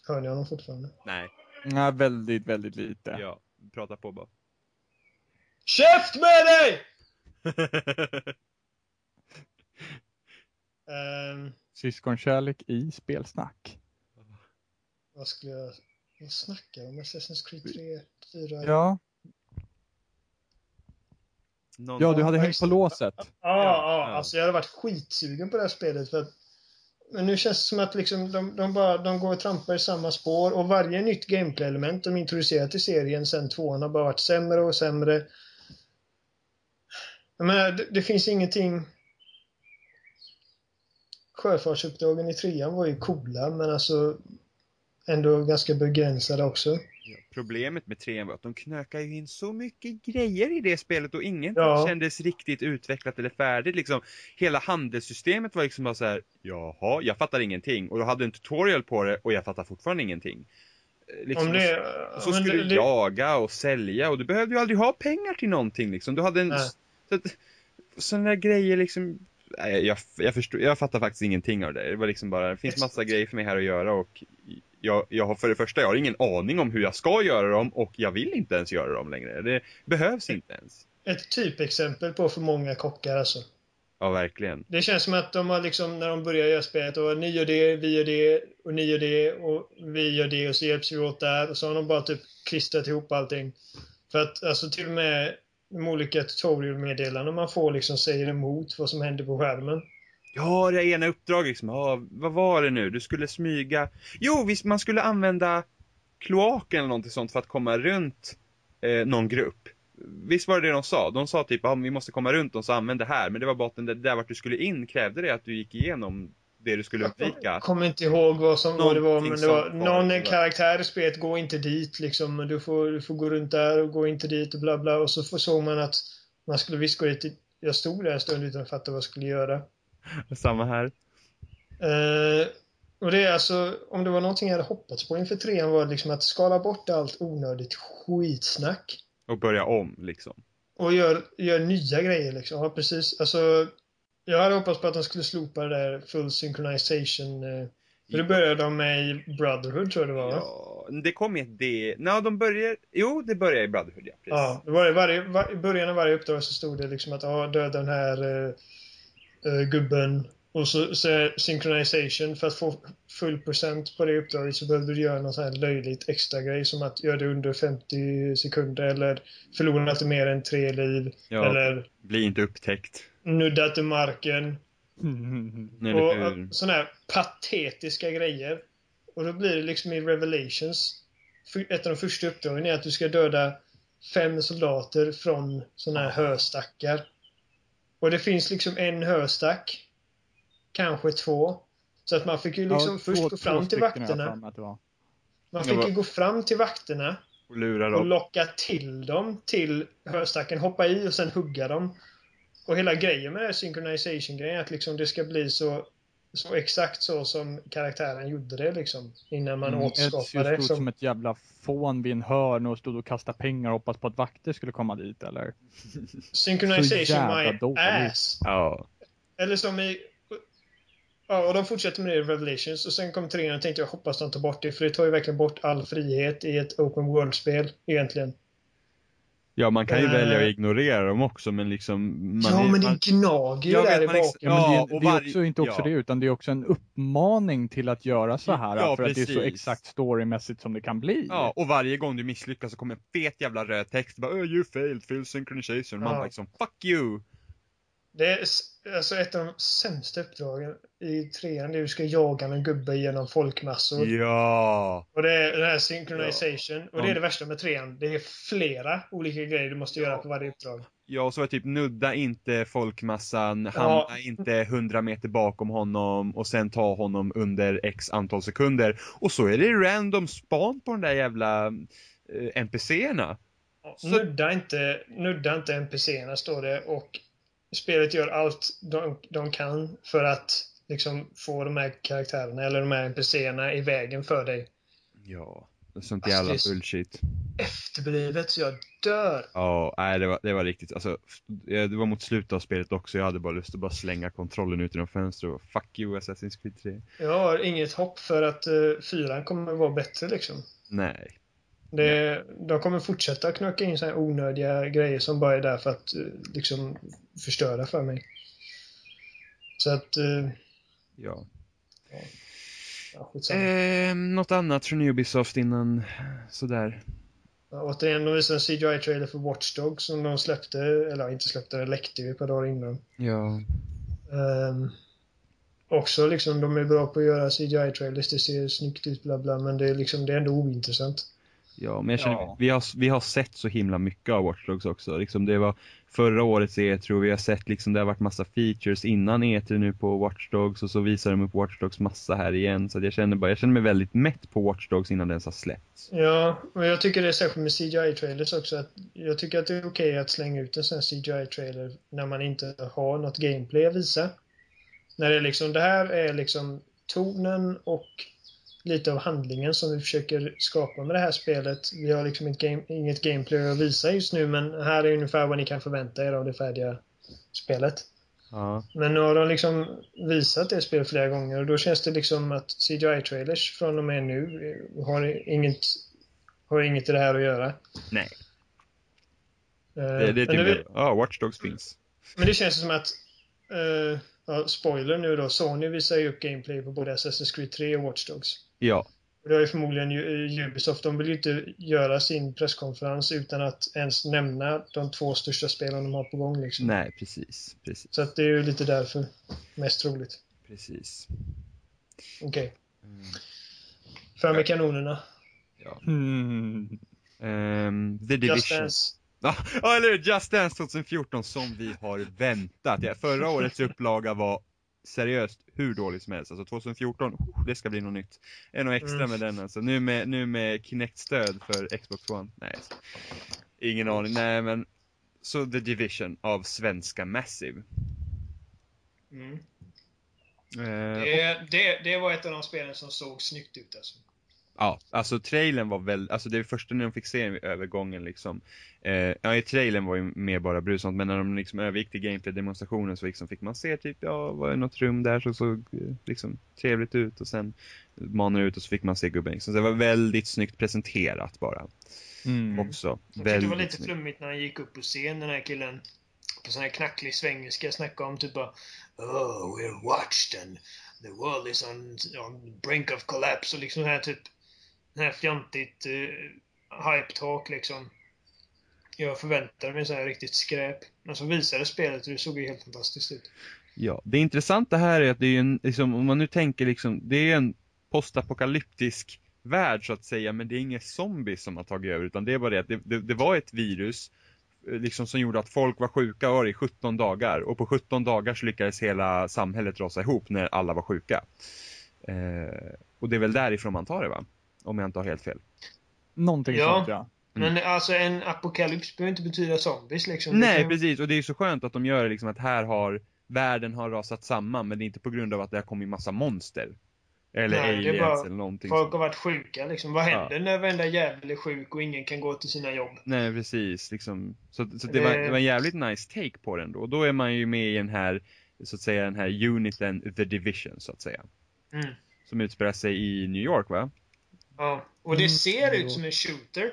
hör ni honom fortfarande? Nej, Nej, väldigt, väldigt lite. ja. Prata på bara. Käft med dig! Eh, Syskonkärlek i spelsnack. vad skulle jag... Jag om? Assassin's Creed 3, 4? Ja, Någon... ja du hade hängt på låset. Ja, Ja, ja, alltså jag hade varit skitsugen på det här spelet för att men nu känns det som att liksom de, de, bara, de går och trampar i samma spår och varje nytt gameplay-element de introducerar till serien sen tvåan har bara varit sämre och sämre. Jag menar, det, det finns ingenting... Sjöfartsuppdragen i trean var ju coola men alltså ändå ganska begränsade också. Ja, Problemet med trean var att de knökade in så mycket grejer i det spelet och ingenting Ja. kändes riktigt utvecklat eller färdigt liksom. Hela handelssystemet var liksom bara så här, jaha, jag fattar ingenting. Och du hade en tutorial på det och jag fattar fortfarande ingenting. Eh, Liksom, Om det, och så men skulle det- du jaga och sälja och du behövde ju aldrig ha pengar till någonting liksom. Du hade en... Nej. Så att, sådana där grejer liksom... Nej, jag, jag, förstår, jag fattar faktiskt ingenting av det. Det var liksom bara, det finns massa grejer för mig här att göra och jag, jag har för det första, jag har ingen aning om hur jag ska göra dem och jag vill inte ens göra dem längre. Det behövs inte ens. Ett typexempel på för många kockar alltså. Ja, verkligen. Det känns som att de har liksom, när de börjar göra spelet, och ni gör det, vi gör det, och ni gör det, och vi gör det, och så hjälps vi åt där. Och så har de bara typ klistrat ihop allting. För att alltså till och med de olika tutorial-meddelanden man får liksom säger emot vad som händer på skärmen. Ja, det ena uppdraget liksom. Ja, vad var det nu? Du skulle smyga. Jo, visst, man skulle använda kloaken eller någonting sånt för att komma runt eh, någon grupp. Visst var det det de sa? De sa typ, ja, vi måste komma runt dem så använd det här. Men det var bara att det där vart du skulle in krävde det att du gick igenom det du skulle undvika. Jag kommer inte ihåg vad, som, vad det var, men det var var någon det. karaktär i spelet, gå inte dit liksom. Du får, du får gå runt där och gå inte dit och bla bla. Och så såg man att man skulle visst gå dit. Jag stod där en stund utan att fatta vad jag skulle göra. Samma här. Eh, och det är alltså, om det var någonting jag hade hoppats på inför trean var det liksom att skala bort allt onödigt skitsnack. Och börja om liksom. Och gör, gör nya grejer liksom. Ja, precis. Alltså, jag hade hoppats på att de skulle slopa det där full synchronization. Eh, för det började de med i Brotherhood tror jag det var va? Ja, det kom i ett D. Nej, de börjar... Jo, det börjar i Brotherhood, ja. Precis. Ja, det var i, varje, var, i början av varje uppdrag så stod det liksom att ja, döda den här eh, gubben. Och så, så synchronization, för att få full procent på det uppdraget så behövde du göra något sånt här löjligt extra grej som att göra det under 50 sekunder eller förlora inte mer än tre liv. Ja. Eller Bli inte upptäckt. Nudda till marken. Eller Och hur? sådana här patetiska grejer. Och då blir det liksom i Revelations, ett av de första uppdragen är att du ska döda fem soldater från sådana här höstackar. Och det finns liksom en höstack. Kanske två. Så att man fick ju liksom Ja, först två- gå fram till vakterna. Man fick ju gå fram till vakterna Och lura och dem. locka till dem till höstacken, hoppa i och sen hugga dem. Och hela grejen med synchronization-grejen är att liksom det ska bli så, så exakt så som karaktären gjorde det liksom. Innan man Mm, återskapar Ezio det. stod Som, som ett jävla fån vid en hörn och stod och kastade pengar och hoppades på att vakter skulle komma dit eller? synchronization my dåligt. ass! Ja. Eller som i... Ja, och de fortsätter med det i Revelations och sen kom trean och tänkte jag hoppas de tar bort det för det tar ju verkligen bort all frihet i ett open world-spel egentligen. Ja, man kan ju Eh. välja att ignorera dem också, men liksom... Man ja, är, men det gnager ju Jag där i baken. Ja, men Ja, det, och det är också inte också ja. det utan det är också en uppmaning till att göra så här Ja, för att det är så precis. exakt storymässigt som det kan bli. ja, och varje gång du misslyckas så kommer en fet jävla röd text. Bara, oh, you failed, full synchronization. Man Ja. bara liksom, fuck you! Det är alltså ett av de sämsta uppdragen i trean. Det är du ska jaga en gubbe genom folkmassor. Ja! Och det är den här synchronization. Och det Ja. är det värsta med trean. Det är flera olika grejer du måste göra på varje uppdrag. Ja, och så det typ nudda inte folkmassan, Ja. hamna inte hundra meter bakom honom och sen ta honom under x antal sekunder. Och så är det random span på den där jävla eh, NPCerna. Så- Nudda inte, nudda inte NPCerna står det och spelet gör allt de, de kan för att liksom få de här karaktärerna eller de här NPCerna i vägen för dig. Ja, sånt Alltså, jävla det är så- bullshit. Efterblivet så jag dör. Ja, nej det var, det var riktigt, alltså, det var mot slutet av spelet också, jag hade bara lust att bara slänga kontrollen ut genom fönstret och fuck you Assassin's Creed 3. Jag har inget hopp för att uh, fyran kommer vara bättre liksom. Nej. Det, de kommer fortsätta knöka in så här onödiga grejer som bara är där för att eh, liksom förstöra för mig. Så att... eh, Ja. ja, skitsamma. Eh, något annat från Ubisoft innan sådär. Ja, återigen, de visade en CGI-trailer för Watch Dogs som de släppte, eller ja, inte släppte, det läckte ju ett par dagar innan. Ja. Um, också liksom, de är bra på att göra CGI-trailers, det ser snyggt ut bla bla, men det är liksom, det är ändå ointressant. Ja, men jag känner, Ja. vi, har, vi har sett så himla mycket av Watch Dogs också. Liksom det var förra årets E3 vi har sett liksom det har varit massa features innan E3 nu på Watch Dogs och så visar de upp Watch Dogs massa här igen. Så jag känner bara, jag känner mig väldigt mätt på Watch Dogs innan den ens har släppts. Ja, och jag tycker det är särskilt med CGI-trailers också. Att jag tycker att det är okej att slänga ut en sån här CGI-trailer när man inte har något gameplay att visa. När det är liksom, det här är liksom tonen och lite av handlingen som vi försöker skapa med det här spelet. Vi har liksom game, inget gameplay att visa just nu, men här är ungefär vad ni kan förvänta er av det färdiga spelet. Ja. Men nu har de liksom visat det spelet flera gånger och då känns det liksom att CGI-trailers från och med nu har inget, har inget i det här att göra. Nej, Eh, det, det är typ, det, ja, Watch Dogs finns. men det känns som att, eh, ja, spoiler nu då, Sony visar ju upp gameplay på både Assassin's Creed 3 och Watch Dogs. Ja. Det är ju förmodligen ju- Ubisoft, de vill ju inte göra sin presskonferens utan att ens nämna de två största spelen de har på gång liksom. Nej, precis. Precis. Så att det är ju lite därför, mest troligt. Precis. Okej. Mm. Fram med kanonerna. Ja. Mm. Ehm, The Division. Just Dance. Ja, ja, eller? Just Dance 2014 som vi har väntat. Ja, förra årets upplaga var seriöst hur dålig som helst. Alltså 2014, oh, det ska bli något nytt. Är något extra med den alltså. Nu med, nu med Kinect-stöd för Xbox One. Nej, ingen aning. Nej, men så The Division av svenska Massive. Mm. Eh, Det, det, det var ett av de spelen som såg snyggt ut alltså. Ja, alltså trailern var väl, alltså det första när de fick se övergången liksom. Eh, ja, i trailern var ju mer bara brusant, men när de liksom övergick till gameplay-demonstrationen så liksom fick man se typ, ja, var det något rum där som såg eh, liksom trevligt ut och sen manar ut och så fick man se gubben liksom. Så det var väldigt snyggt presenterat bara. Mm. Också. Jag tyckte det var lite snyggt. flummigt när han gick upp på scen, den här killen. På sån här knacklig svengelska snackade om typ bara Oh, we're watched and the world is on, on brink of collapse och liksom här typ här fjantigt eh, uh, hype talk liksom. Jag förväntade mig så här riktigt skräp. Men så visade spelet och det såg ju helt fantastiskt ut. Ja, det intressanta här är att det är ju en, liksom, om man nu tänker liksom, det är en postapokalyptisk värld så att säga, men det är inga zombies som har tagit över, utan det är bara det att det, det, det var ett virus eh, liksom som gjorde att folk var sjuka var i 17 dagar och på 17 dagar så lyckades hela samhället rasa ihop när alla var sjuka. Eh, och det är väl därifrån man tar det va? Om jag inte har helt fel. Någonting Ja. sånt ja. Men alltså en apokalyps behöver inte betyda zombies liksom. Nej, kan- precis. Och det är så skönt att de gör det liksom att här har världen har rasat samman, men det är inte på grund av att det har kommit massa monster. Eller Nej, aliens bara- eller någonting Folk har varit sjuka liksom. Vad händer när varenda jävel är sjuk och ingen kan gå till sina jobb? Nej, precis. Liksom. Så, så det, var, det var en jävligt nice take på den då. Och då är man ju med i den här, så att säga, den här uniten, The Division, så att säga. Mm. Som utspelar sig i New York, va? Ja, och det Mm, ser ut som en shooter.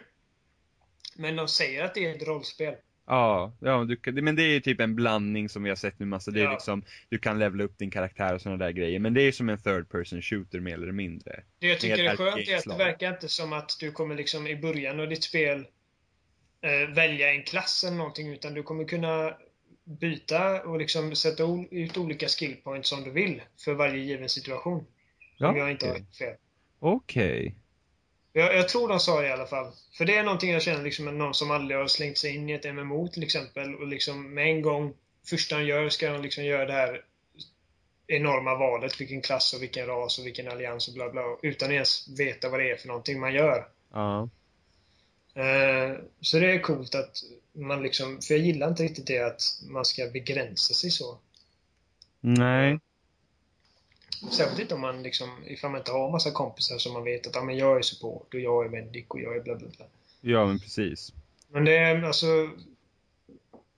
Men de säger att det är ett rollspel. Ja, ja du, men det är ju typ en blandning som vi har sett nu massa. Det är Ja. liksom, du kan levela upp din karaktär och sådana där grejer. Men det är som en third person shooter mer eller mindre. Det jag tycker är skönt är att det verkar inte som att du kommer liksom i början av ditt spel eh, välja en klass eller någonting, utan du kommer kunna byta och liksom sätta ut olika skill points som du vill för varje given situation. Om Ja, jag inte har fel. Okej. Jag, jag tror de sa det i alla fall. För det är någonting jag känner liksom med någon som aldrig har slängt sig in i ett MMO till exempel och liksom med en gång, första han gör ska han liksom göra det här enorma valet, vilken klass och vilken ras och vilken allians och bla bla, utan ens veta vad det är för någonting man gör. Ja. Eh, Så det är coolt att man liksom, för jag gillar inte riktigt det att man ska begränsa sig så. Nej. Särskilt inte om man liksom, ifall man inte har massa kompisar som man vet att ja, men jag är support och jag är medic och jag är bla bla bla. Ja, men precis. Men det är alltså...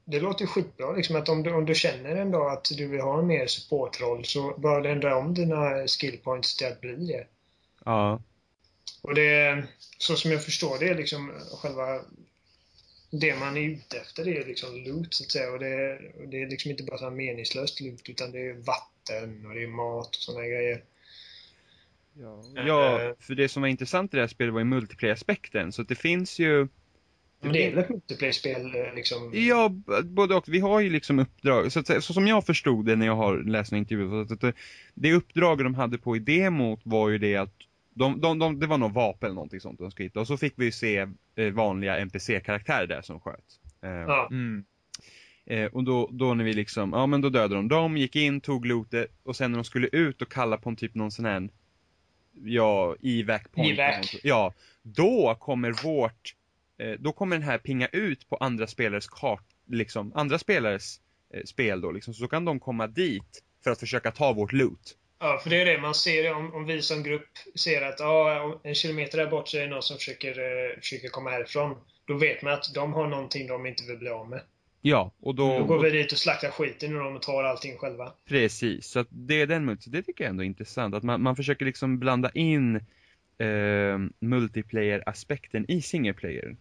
Det låter ju skitbra liksom att om du, om du känner en dag att du vill ha en mer supportroll så bör du ändra om dina skill points till att bli det. Ja. Och det så som jag förstår det, är liksom själva det man är ute efter det är liksom loot så att säga. Och det, är- och det är liksom inte bara så här meningslöst loot utan det är vatten och det är mat och sådana grejer. Ja, ja, Eh. för det som var intressant i det här spelet var ju multiplayer-aspekten. Så att det finns ju... Men det är väl ett multiplayer-spel eh, liksom? Ja, både och. Vi har ju liksom uppdrag. Så, att, så som jag förstod det när jag har läst en intervju. Så att, att, det- uppdraget de hade på i demot var ju det att de, de, de, det var något vapen eller någonting sånt de skulle hitta. Och så fick vi ju se eh, vanliga NPC-karaktärer där som sköt. Eh, Ja. Mm. Eh, och då, då när vi liksom, ja men då dödade de dem, gick in, tog lootet och sen när de skulle ut och kalla på en typ någon sån här, ja, evac point. Evac. Ja, då kommer vårt, eh, då kommer den här pinga ut på andra spelares kart, liksom, andra spelares eh, spel då liksom, så då kan de komma dit för att försöka ta vårt loot. Ja, för det är det man ser om, om vi som grupp ser att ja, en kilometer där bort så är det någon som försöker, eh, försöker komma härifrån. Då vet man att de har någonting de inte vill bli av med. Ja, och då, Då går vi dit och slaktar skiten ur dem och tar allting själva. Precis, så att det är den multi, det tycker jag ändå är intressant. Att man, man försöker liksom blanda in eh, multiplayer-aspekten i single player.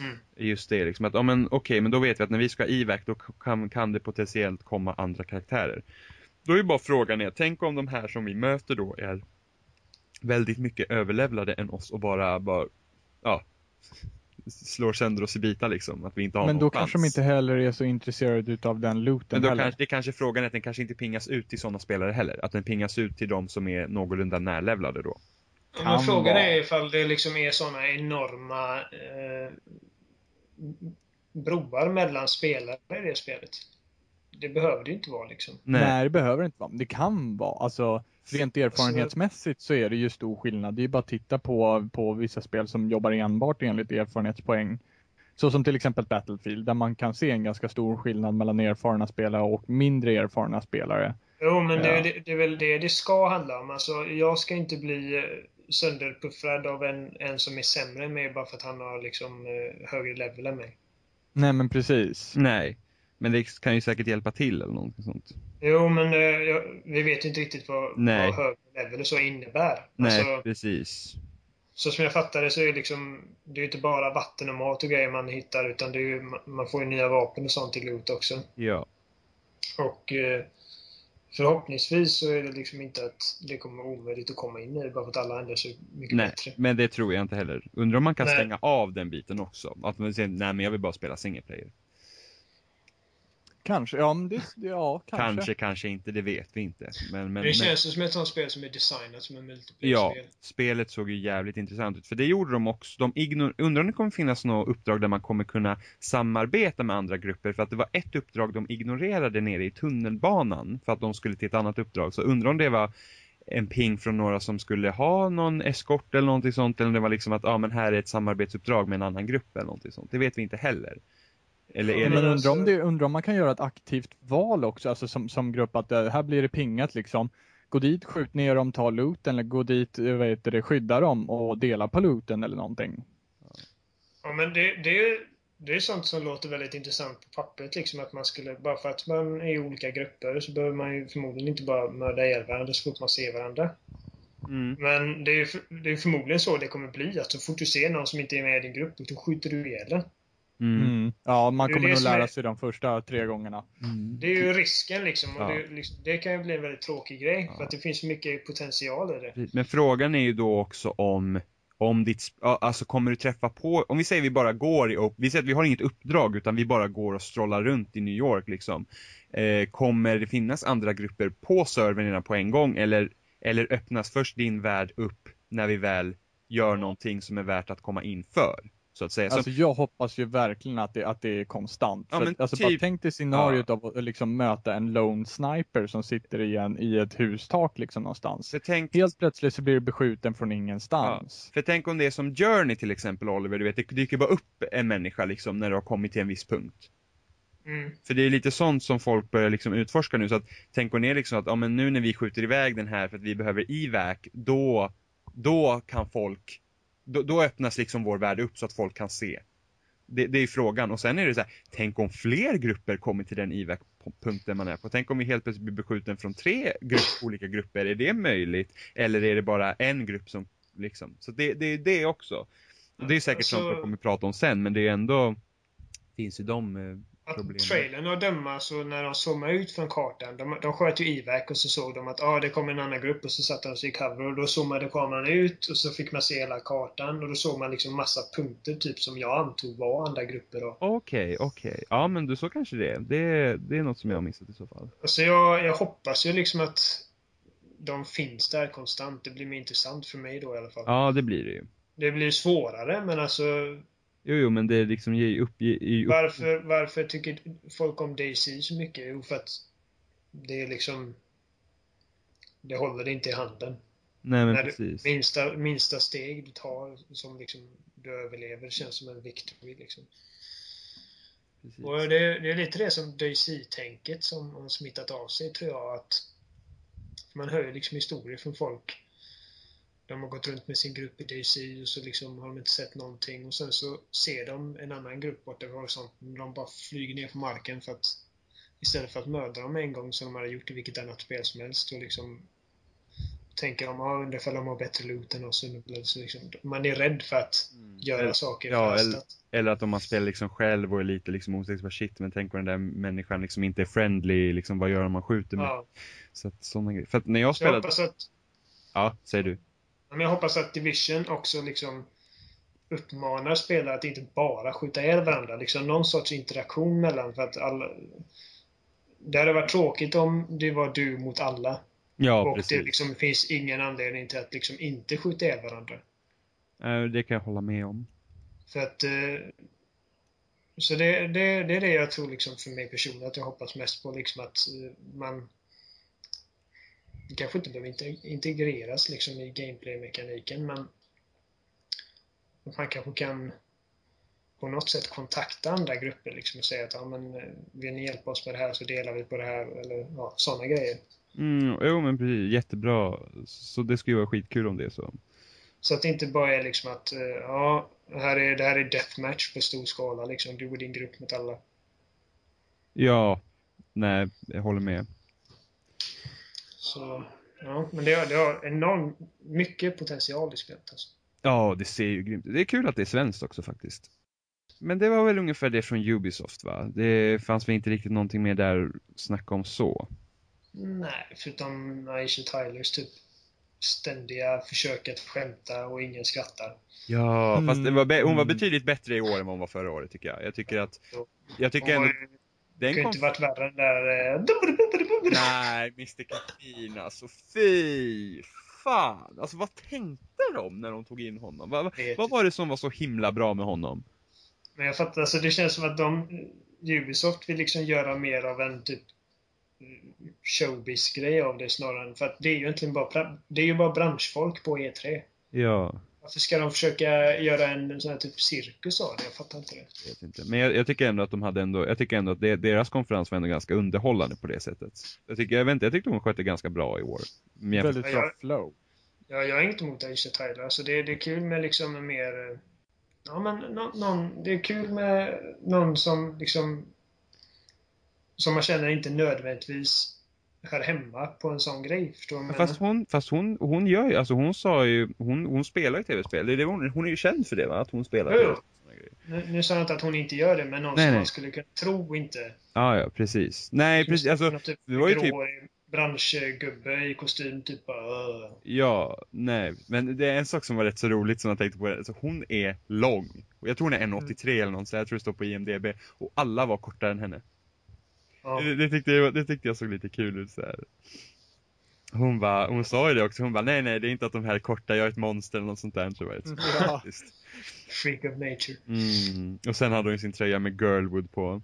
Mm. Just det, liksom att, ja men okej, men då vet vi att när vi ska ha evac då kan, kan det potentiellt komma andra karaktärer. Då är ju bara frågan är, tänk om de här som vi möter då är väldigt mycket överlevlade än oss och bara, bara ja, slår sönder oss i bitar liksom. Att vi inte har Men då chans. kanske de inte heller är så intresserade utav den looten Men då heller. kanske, det kanske är frågan att den kanske inte pingas ut till sådana spelare heller. Att den pingas ut till de som är någorlunda närlevlade då. Kan Men frågan vara. är ifall det liksom är såna enorma eh, broar mellan spelare i det spelet. Det behöver det inte vara liksom. Nej. det behöver det inte vara. Men det kan vara. Alltså, rent erfarenhetsmässigt så är det ju stor skillnad. Det är ju bara att titta på, på vissa spel som jobbar enbart enligt erfarenhetspoäng. Så som till exempel Battlefield, där man kan se en ganska stor skillnad mellan erfarna spelare och mindre erfarna spelare. Jo, men det, Ja. det, det är väl det det ska handla om. Alltså, jag ska inte bli eh, sönderpuffrad av en, en som är sämre än mig bara för att han har liksom eh, högre level än mig. Nej men precis. Nej. Men det kan ju säkert hjälpa till eller någonting sånt. Jo, men eh, vi vet ju inte riktigt vad, Nej. vad högre så innebär. Nej, Alltså, precis. så som jag fattar det så är det liksom, det är ju inte bara vatten och mat och grejer man hittar utan det ju, man får ju nya vapen och sånt till loot också. Ja. Och eh, förhoppningsvis så är det liksom inte att det kommer vara omöjligt att komma in i det bara för att alla ändrar sig mycket Nej, bättre. men det tror jag inte heller. Undrar om man kan Nej. stänga av den biten också. Att man säger, nej men jag vill bara spela single player. Kanske, ja men det, ja kanske. Kanske, kanske inte, det vet vi inte. Men, men, det men, känns ju som ett sånt spel som är designat som en ja, multiplayer-spel. spelet såg ju jävligt intressant ut. För det gjorde de också. De ignor- undrar om det kommer finnas något uppdrag där man kommer kunna samarbeta med andra grupper. För att det var ett uppdrag de ignorerade nere i tunnelbanan. För att de skulle till ett annat uppdrag. Så undrar om det var en ping från några som skulle ha någon eskort eller någonting sånt. Eller om det var liksom att, ja ah, men här är ett samarbetsuppdrag med en annan grupp eller någonting sånt. Det vet vi inte heller. Eller är det... Men alltså- undrar om, det, undrar om man kan göra ett aktivt val också, alltså som, som grupp att eh, här blir det pingat liksom. Gå dit, skjut ner dem, ta looten eller gå dit, eh, vad heter det, skydda dem och dela på looten eller någonting. Ja, men det, det, är- det är sånt som låter väldigt intressant på pappret. Liksom att man skulle, bara för att man är i olika grupper så behöver man ju förmodligen inte bara mörda ihjäl varandra så fort man ser varandra. Mm. Men det är, det är förmodligen så det kommer bli. Att så fort du ser någon som inte är med i din grupp, då skjuter du ihjäl den. Mm. Mm. Ja, man är kommer nog lära är- sig de första tre gångerna. Mm. Det är ju risken liksom. Och Ja. det, liksom, det kan ju bli en väldigt tråkig grej. Ja. För att det finns mycket potential i det. Men frågan är ju då också om, om ditt, alltså kommer du träffa på, om vi säger vi bara går i, och vi säger att vi har inget uppdrag utan vi bara går och strollar runt i New York liksom. Eh, kommer det finnas andra grupper på servern redan på en gång eller, eller öppnas först din värld upp när vi väl gör någonting som är värt att komma in för? Så att säga. Så, Alltså jag hoppas ju verkligen att det, att det är konstant. Ja, att, alltså typ- bara tänk dig scenariot av att liksom möta en lone sniper som sitter i, en, i ett hustak liksom någonstans. för tänk, Helt plötsligt så blir du beskjuten från ingenstans. för tänk om det är som Journey till exempel Oliver, du vet, det dyker bara upp en människa liksom när du har kommit till en viss punkt. Mm. För det är lite sånt som folk börjar liksom utforska nu. Så att tänk ner liksom att ja, men nu när vi skjuter iväg den här för att vi behöver evac, då, då kan folk, då, då öppnas liksom vår värld upp så att folk kan se. Det, det är frågan. Och sen är det så här, tänk om fler grupper kommer till den evac-punkten man är på. Tänk om vi helt plötsligt blir beskjuten från tre grupp, olika grupper. Är det möjligt? Eller är det bara en grupp som liksom, så det, det är det också. Och det är säkert Alltså- sånt vi kommer prata om sen, men det är ändå, finns ju de Att Problemet. trailern att döma så när de zoomade ut från kartan, de, de sköt ju iväg och så såg de att ah, det kom en annan grupp och så satte de sig i cover och då zoomade kameran ut och så fick man se hela kartan och då såg man liksom massa punkter typ som jag antog var andra grupper då. Okej, okej. Ja, men du så kanske det är. Det, det är något som jag har missat i så fall. Alltså jag, jag hoppas ju liksom att de finns där konstant. Det blir mer intressant för mig då i alla fall. Ja, det blir det ju. Det blir svårare men alltså Jo, jo, men det liksom ger ju upp, ger ju upp. varför, varför tycker folk om DC så mycket? Jo, för att det är liksom det håller det inte i handen. Nej, men När du- precis. Minsta, minsta steg du tar som liksom du överlever känns som en victory liksom. precis. Och det, det är lite det som DC-tänket som har smittat av sig tror jag att man hör ju liksom historier från folk. De har gått runt med sin grupp i DC och så liksom har de inte sett någonting och sen så ser de en annan grupp borta vid horisonten och de bara flyger ner på marken för att istället för att mörda dem en gång som de hade gjort i vilket annat spel som helst och liksom tänker de, ja undrar ifall de har bättre loot än oss. Så liksom, man är rädd för att göra Eller- saker ja, förhastat. Eller att om man spelar liksom själv och är lite liksom osäker på shit, men tänk om den där människan liksom inte är friendly, liksom vad gör om man skjuter med? Ja. Så att sådana grejer. För att när jag Så jag spelade, hoppas att ja, säger du. Men jag hoppas att Division också liksom uppmanar spelare att inte bara skjuta ihjäl varandra. Liksom någon sorts interaktion mellan för att alla... Det hade varit tråkigt om det var du mot alla. Ja, och precis. det liksom finns ingen anledning till att liksom inte skjuta ihjäl varandra. Eh, det kan jag hålla med om. För att... Eh, så det, det, det är det jag tror liksom för mig personligen att jag hoppas mest på liksom att eh, man... Det kanske inte behöver inte- integreras liksom i gameplay-mekaniken men... att Man kanske kan på något sätt kontakta andra grupper liksom och säga att ja, men, eh, vill ni hjälpa oss med det här så delar vi på det här eller ja, sådana grejer. Mm, jo men precis, jättebra. Så det skulle ju vara skitkul om det är så. Så att det inte bara är liksom att eh, ja, här är, det här är deathmatch på stor skala liksom. Du och din grupp mot alla. Ja, nej, jag håller med. Så, ja, men det har, det har enormt mycket potential i spelet alltså. Ja, det ser ju grymt ut. Det är kul att det är svenskt också faktiskt. Men det var väl ungefär det från Ubisoft va? Det fanns väl inte riktigt någonting mer där att snacka om så. Nej, förutom Aisha Tylers typ ständiga försök att skämta och ingen skrattar. Ja, Mm. fast det var hon var Mm. betydligt bättre i år än vad hon var förra året tycker jag. Jag tycker att, jag tycker Hon har ändå, den kunde kom... inte varit värre än där... Eh, Nej, Mr Katrina, alltså fy fan. Alltså vad tänkte de när de tog in honom? Vad, vad, var det som var så himla bra med honom? Men jag fattar, alltså det känns som att de... Ubisoft vill liksom göra mer av en typ showbiz-grej av det snarare än... För att det är ju egentligen bara, det är ju bara branschfolk på E3. Ja, Varför ska de försöka göra en sån här typ cirkus av det? Jag fattar inte det. jag vet inte. Men jag, jag tycker ändå att de hade ändå, jag tycker ändå att det, deras konferens var ändå ganska underhållande på det sättet. Jag tycker, jag vet inte, jag tyckte hon skötte ganska bra i år. Men Väldigt Ja, bra jag- flow. Ja, jag är inte emot Aisha Tyler. Alltså det, det är kul med liksom en mer... Ja, men nå- någon... Det är kul med någon som liksom... Som man känner inte nödvändigtvis hör hemma på en sån grej. Förstår du fast hon, fast hon, hon gör ju, alltså hon sa ju, hon, hon spelar ju tv-spel. Det är det hon, hon är ju känd för det va? Att hon spelar Jo. Nu, nu sa jag inte att hon inte gör det, men någon Nej, som nej. man skulle kunna tro inte. Ja, ja, precis. Nej, precis, alltså, Någon typ det var ju typ- branschgubbe i kostym, typ bara... Ja, nej, men det är en sak som var rätt så roligt som jag tänkte på. Alltså, hon är lång. Och Jag tror hon är 1,83 eller något så jag tror det står på IMDB. Och alla var kortare än henne. Ja. Det, det, tyckte jag, det tyckte jag såg lite kul ut så här. Hon bara, hon sa ju det också, hon bara nej nej det är inte att de här är korta, jag är ett monster eller något sånt där. Var rätt så Ja. Freak of nature. Mm. Och sen hade hon sin tröja med Girlwood på.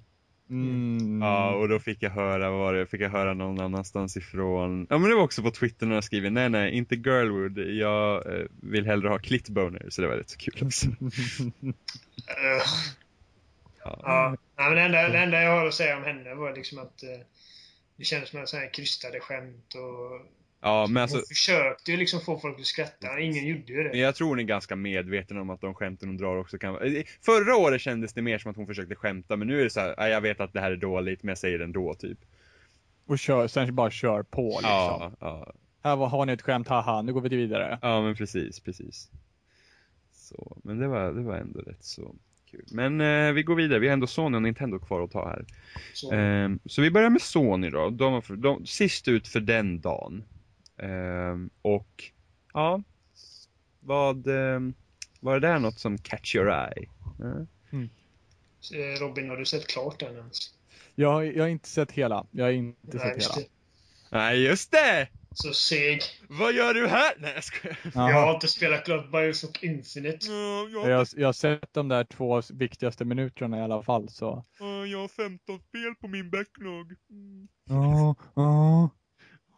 Mm. Ja, och då fick jag höra, vad var det, fick jag höra någon annanstans ifrån. Ja men det var också på Twitter när jag skrev nej nej, inte Girlwood, jag eh, vill hellre ha Clitboner. Så det var rätt så kul också. Ja. ja. Nej, men det, enda, det enda jag har att säga om henne var liksom att eh, det kändes som sån här krystade skämt och Ja, men alltså, hon försökte ju liksom få folk att skratta. Ingen gjorde ju men det. jag tror hon är ganska medveten om att de skämten hon drar också kan vara... Förra året kändes det mer som att hon försökte skämta, men nu är det så här, "Nej, jag vet att det här är dåligt, men jag säger det ändå, typ. Och kör, sen bara kör på liksom. Ja, ja, Här var, har ni ett skämt, haha, nu går vi vidare. ja, men precis, precis. Så, men det var, det var ändå rätt så kul. Men eh, vi går vidare, vi har ändå Sony och Nintendo kvar att ta här. Så, Ehm, så vi börjar med Sony då. De var för, de, sist ut för den dagen. Ehm, och ja, vad, ehm, var det där något som catch your eye? Eh? eh, Robin, har du sett klart den ens? Jag, jag har inte sett hela. Jag har inte Nej, sett hela. det. Nej, just det! Så seg. Vad gör du här? Nej, jag skojar. Jag har inte spelat klart Bioshock Infinite. Ja, jag, Jag, jag har sett de där två viktigaste minuterna i alla fall så. ja, jag har 15 spel på min backlog. Mm. Ja, ja,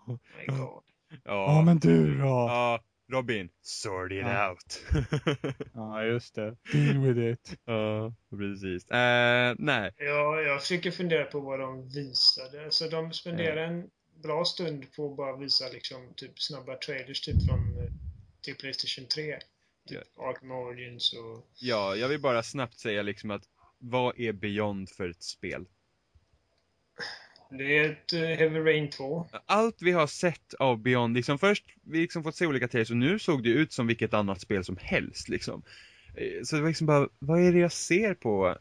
Oh ja Ja, men du då? ja, Robin, sort it Ja. out. Ja just det. Deal with it. ja, precis. Eh, nej. Ja, jag försöker fundera på vad de visade. Alltså de spenderade en bra stund på att bara visa liksom typ snabba trailers typ från eh, till Playstation 3. Typ Arkham Origins och... Ja, jag vill bara snabbt säga liksom att vad är Beyond för ett spel? Det är ett uh, Heavy Rain 2. Allt vi har sett av Beyond, liksom först, vi liksom fått se olika trailers och nu såg det ut som vilket annat spel som helst liksom. Eh, Så det var liksom bara, vad är det jag ser på?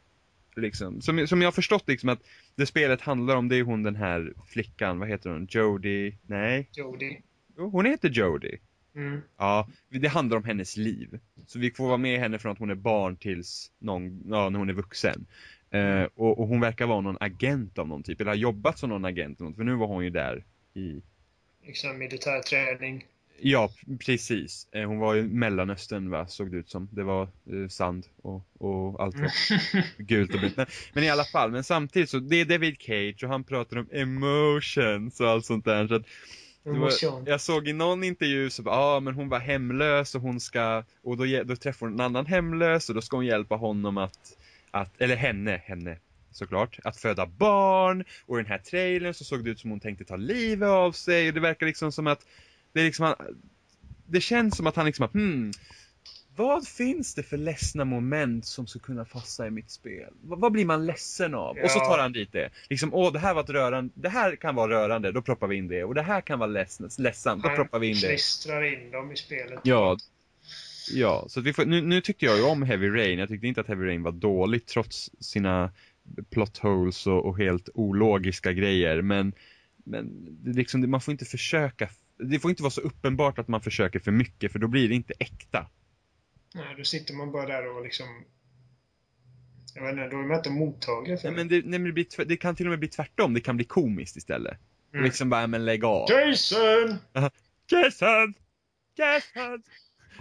Liksom, som, som jag har förstått liksom att det spelet handlar om, det är hon den här flickan, vad heter hon? Jodie? Nej? Jodie. Jo, hon heter Jodie. Mm. Ja, det handlar om hennes liv. Så vi får vara med henne från att hon är barn tills någon, ja, när hon är vuxen. Eh, och, och hon verkar vara någon agent av någon typ, eller har jobbat som någon agent något, för nu var hon ju där i Liksom militär träning. Ja, precis. Eh, Hon var i Mellanöstern va, såg det ut som. Det var eh, sand och, och allt var gult och blött. Men, men i alla fall, men samtidigt så, det är David Cage och han pratar om emotions och allt sånt där. Så att, var, jag såg i någon intervju så ja ah, men hon var hemlös och hon ska, och då, då träffar hon en annan hemlös och då ska hon hjälpa honom att, att eller henne, henne såklart, att föda barn och i den här trailern så såg det ut som hon tänkte ta livet av sig och det verkar liksom som att det är liksom, det känns som att han liksom hmm, vad finns det för ledsna moment som skulle kunna passa i mitt spel? Vad, vad blir man ledsen av? Och så Ja. tar han dit det. Liksom, åh det här var ett rörande, det här kan vara rörande, då proppar vi in det. Och det här kan vara ledsn, ledsamt, då proppar vi in det. klistrar in dem i spelet. Ja, ja så vi får, nu, nu tyckte jag ju om Heavy Rain. Jag tyckte inte att Heavy Rain var dåligt trots sina plot holes och, och helt ologiska grejer. Men, men liksom, man får inte försöka, det får inte vara så uppenbart att man försöker för mycket för då blir det inte äkta. Nej, då sitter man bara där och liksom... Jag vet inte, då är man inte mottaglig för Nej, men det, nej, men det, blir, det kan till och med bli tvärtom, det kan bli komiskt istället. Mm. Liksom bara, men lägg av. Jason! Jason! Jason!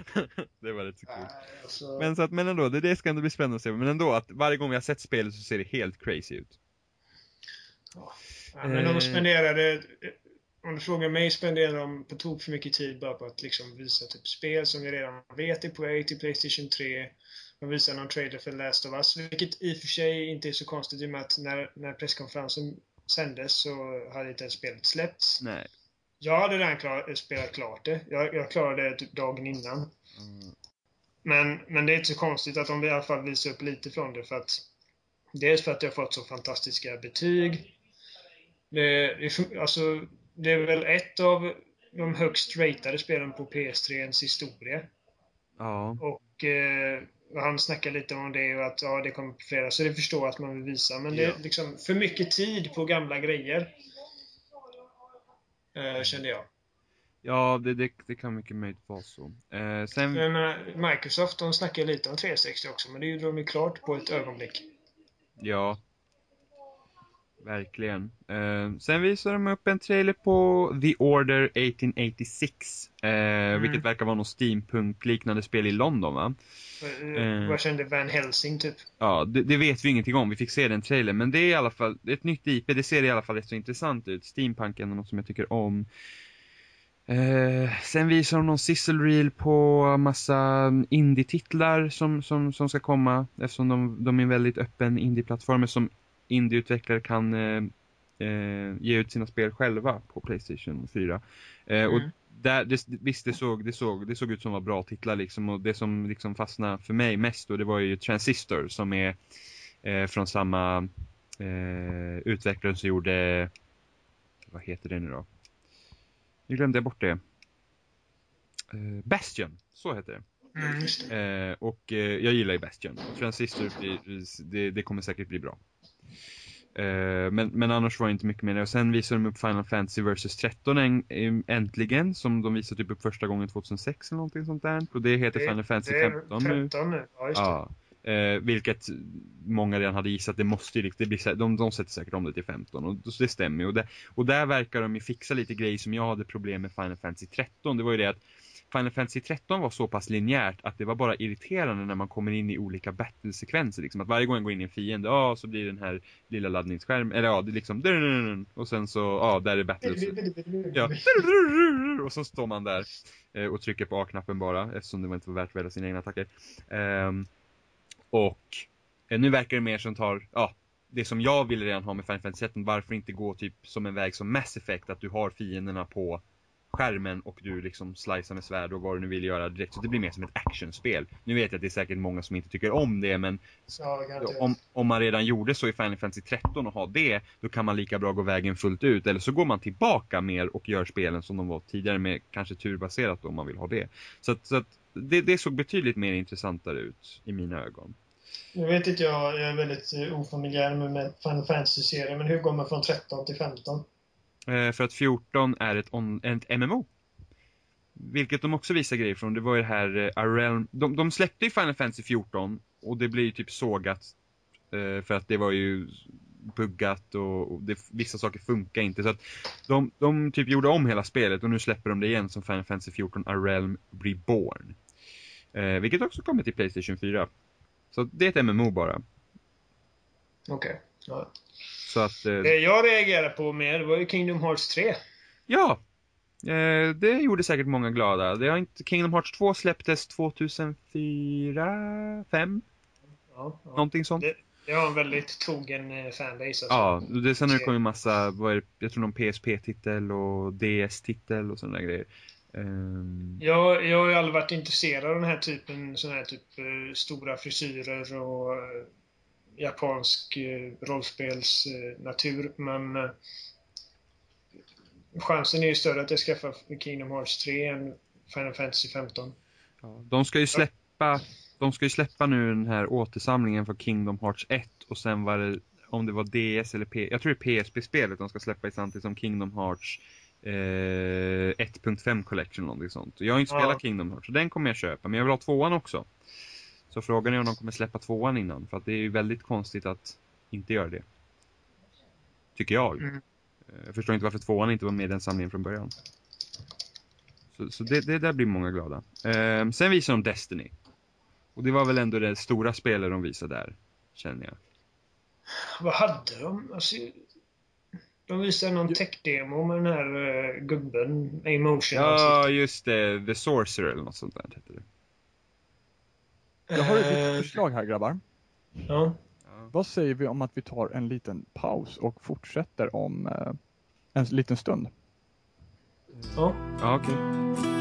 det var så coolt. Alltså, Men så att, men ändå, det, det ska ändå bli spännande att se. Men ändå att varje gång vi har sett spelet så ser det helt crazy ut. ja, men de eh, spenderade... Om du frågar mig spenderar de på tok för mycket tid bara på att liksom visa typ spel som vi redan vet är på väg till Playstation 3. De visar någon trailer för Last of Us, vilket i och för sig inte är så konstigt i och med att när, när presskonferensen sändes så hade inte ens spelet släppts. Nej. Jag hade redan klar, spelat klart det. Jag, jag klarade det typ dagen innan. Men, men det är inte så konstigt att de i alla fall visar upp lite från det för att Dels för att det har fått så fantastiska betyg. Det, alltså, det är väl ett av de högst ratade spelen på PS3-ens historia. Ja. Och eh, han snackar lite om det och att ja, det kommer på fredag. Så det förstår jag att man vill visa. Men det är liksom för mycket tid på gamla grejer. Eh, kände jag. Ja, det, det, det kan mycket möjligt vara så. Eh, sen, menar, Microsoft de snackar lite om 360 också, men det gjorde de ju klart på ett ögonblick. ja. Verkligen. Eh, sen visar de upp en trailer på The Order 1886. Eh, Vilket verkar vara något steampunk-liknande spel i London va? Eh, Eh. Vad kände Van Helsing typ? Ja, det, det vet vi ingenting om. Vi fick se den trailern. Men det är i alla fall ett nytt IP. Det ser i alla fall rätt så intressant ut. Steampunk är något som jag tycker om. Eh, sen visar de någon sizzle reel på massa indie-titlar som, som, som ska komma. Eftersom de, de är en väldigt öppen indie-plattform som indieutvecklare kan eh, eh, ge ut sina spel själva på Playstation 4. Eh, Och Mm. där, det, visst, det såg, det, såg, det såg ut som var bra titlar liksom. Och det som liksom fastnade för mig mest då, det var ju Transistor som är eh, från samma eh, utvecklare som gjorde, vad heter det nu då? Nu glömde jag bort det. Eh, Bastion, så heter det. Mm, det. Eh, och jag gillar ju Bastion. Transistor, blir, det, det kommer säkert bli bra. Eh, men, men annars var det inte mycket mer. Och sen visade de upp Final Fantasy vs 13 en, em, äntligen. Som de visade typ upp första gången 2006 eller någonting sånt där. Och det heter Final Fantasy det är 15 nu. 15 nu. Ja, det. Ja. Eh, vilket många redan hade gissat, det måste ju, det blir, de, de sätter säkert om det till 15 och det stämmer ju. Och, och där verkar de ju fixa lite grejer som jag hade problem med Final Fantasy 13. Det var ju det att Final Fantasy 13 var så pass linjärt att det var bara irriterande när man kommer in i olika battlesekvenser. Liksom. Att varje gång jag går in i en fiende, ja så blir den här lilla laddningsskärmen, eller ja det är liksom och sen så, ja där är battles. Ja. Och så står man där och trycker på A-knappen bara eftersom det var inte var värt att välja sina egna attacker. Och nu verkar det mer som tar, ja, det som jag ville redan ha med Final Fantasy 13, varför inte gå typ som en väg som Mass Effect, att du har fienderna på skärmen och du liksom slicear med svärd och vad du nu vill göra direkt. Så det blir mer som ett actionspel. Nu vet jag att det är säkert många som inte tycker om det, men Ja, om, om man redan gjorde så i Final Fantasy 13 och har det, då kan man lika bra gå vägen fullt ut. Eller så går man tillbaka mer och gör spelen som de var tidigare med kanske turbaserat då, om man vill ha det. Så att, så att det, det såg betydligt mer intressantare ut i mina ögon. Nu vet inte jag, jag är väldigt eh, ofamiljär med Final Fantasy-serien, men hur går man från 13 till 15? Eh, för att 14 är ett, on, ett MMO. vilket de också visar grejer från, det var ju det här eh, uh, A Realm, de, de släppte ju Final Fantasy 14 och det blir ju typ sågat uh, för att det var ju buggat och, och det, vissa saker funkar inte. Så att de, de typ gjorde om hela spelet och nu släpper de det igen som Final Fantasy 14 A Realm Reborn. Eh, vilket också kommer till Playstation 4. Så det är ett MMO bara. Okej. Okay. Ja. Så att... Eh, det jag reagerade på mer var ju Kingdom Hearts 3. Ja! Eh, det gjorde säkert många glada. Det har inte, Kingdom Hearts 2 släpptes 2004, 5? Ja, ja. Någonting sånt. Det, det har en väldigt trogen eh, fanbase. Alltså. Ja, det, sen har det kommit en massa, vad är jag tror någon PSP-titel och DS-titel och sådana grejer. Um... Jag, jag har ju aldrig varit intresserad av den här typen, sån här typ uh, stora frisyrer och japansk uh, rollspelsnatur, men chansen är ju större att jag skaffar Kingdom Hearts 3 än Final Fantasy 15. Ja, de ska ju släppa de ska ju släppa nu den här återsamlingen för Kingdom Hearts 1 och sen var det, om det var DS eller P, jag tror det är PSP-spelet de ska släppa i samtidigt som Kingdom Hearts eh, 1.5 Collection eller någonting sånt. Jag har inte spelat Kingdom Hearts så den kommer jag köpa, men jag vill ha tvåan också. Så frågan är om de kommer släppa tvåan innan, för att det är ju väldigt konstigt att inte göra det. Tycker jag. Mm. Eh, jag förstår inte varför tvåan inte var med i den samlingen från början. Så, så det, det där blir många glada. Eh, sen visar de Destiny. Och det var väl ändå det stora spelet de visade där, känner jag. Vad hade de? Alltså, de visade någon tech-demo med den här uh, gubben, Emotion. Ja, just det. The Sorcerer eller något sånt där hette det. Jag har ett uh, förslag här grabbar. Ja. Vad säger vi om att vi tar en liten paus och fortsätter om uh, en liten stund? Ja. Ja, okej. Okay.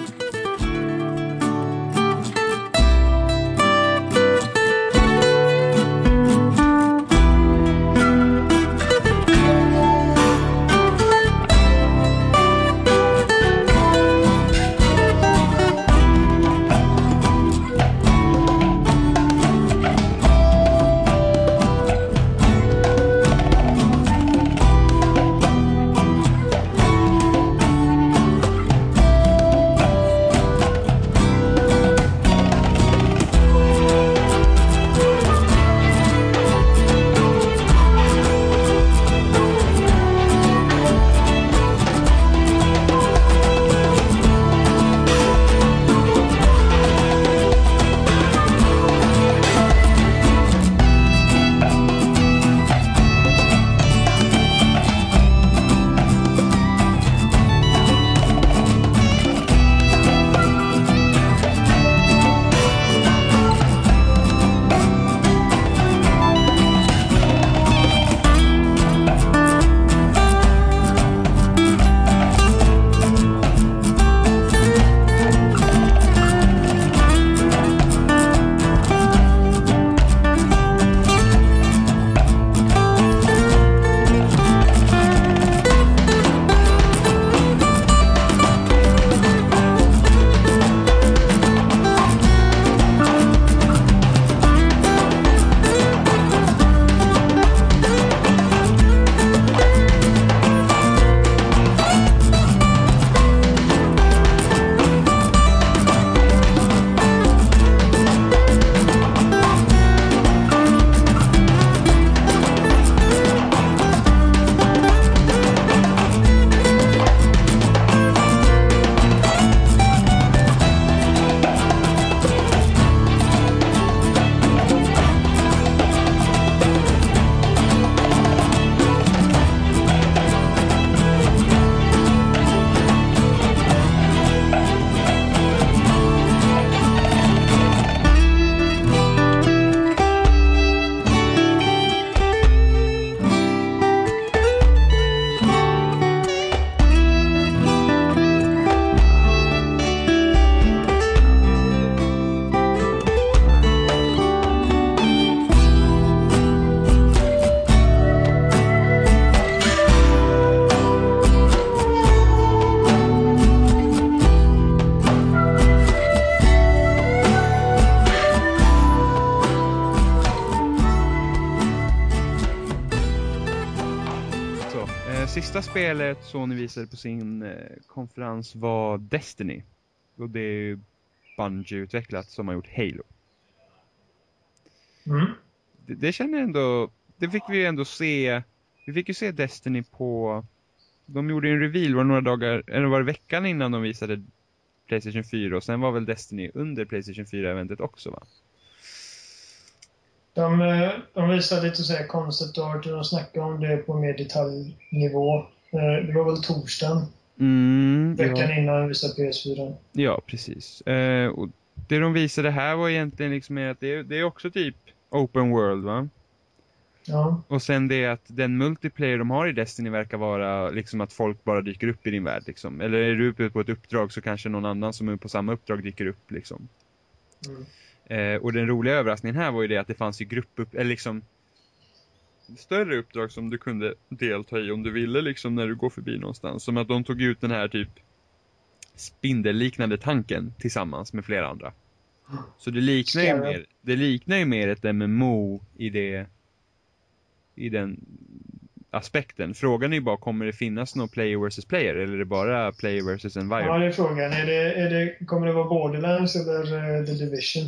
Spelet Sony visade på sin eh, konferens var Destiny. Och det är ju Bungie-utvecklat som har gjort Halo. Mm. Det, det känner jag ändå, det fick vi ju ändå se, vi fick ju se Destiny på, de gjorde en reveal, var några dagar, eller var det veckan innan de visade Playstation 4 och sen var väl Destiny under Playstation 4-eventet också va? De, eh, de visade lite så här concept art och de snackade om det på mer detaljnivå. Eh, Det var väl torsdagen, Mm, veckan ja. innan visade PS4. ja, precis. Eh, och det de visade här var egentligen liksom att det, är- det är också typ open world va? Ja, Och sen det att den multiplayer de har i Destiny verkar vara liksom att folk bara dyker upp i din värld liksom. Eller är du uppe på ett uppdrag så kanske någon annan som är på samma uppdrag dyker upp liksom. mm. Eh, och den roliga överraskningen här var ju det att det fanns ju gruppupp, eller liksom större uppdrag som du kunde delta i om du ville liksom när du går förbi någonstans. Som att de tog ut den här typ spindelliknande tanken tillsammans med flera andra. Så det liknar ju mer, det liknar ju mer ett MMO i det, i den aspekten. Frågan är ju bara, kommer det finnas någon player versus player eller är det bara player versus ja, environment? det är frågan. Är det, är det, kommer det vara Borderlands eller eh, The Division?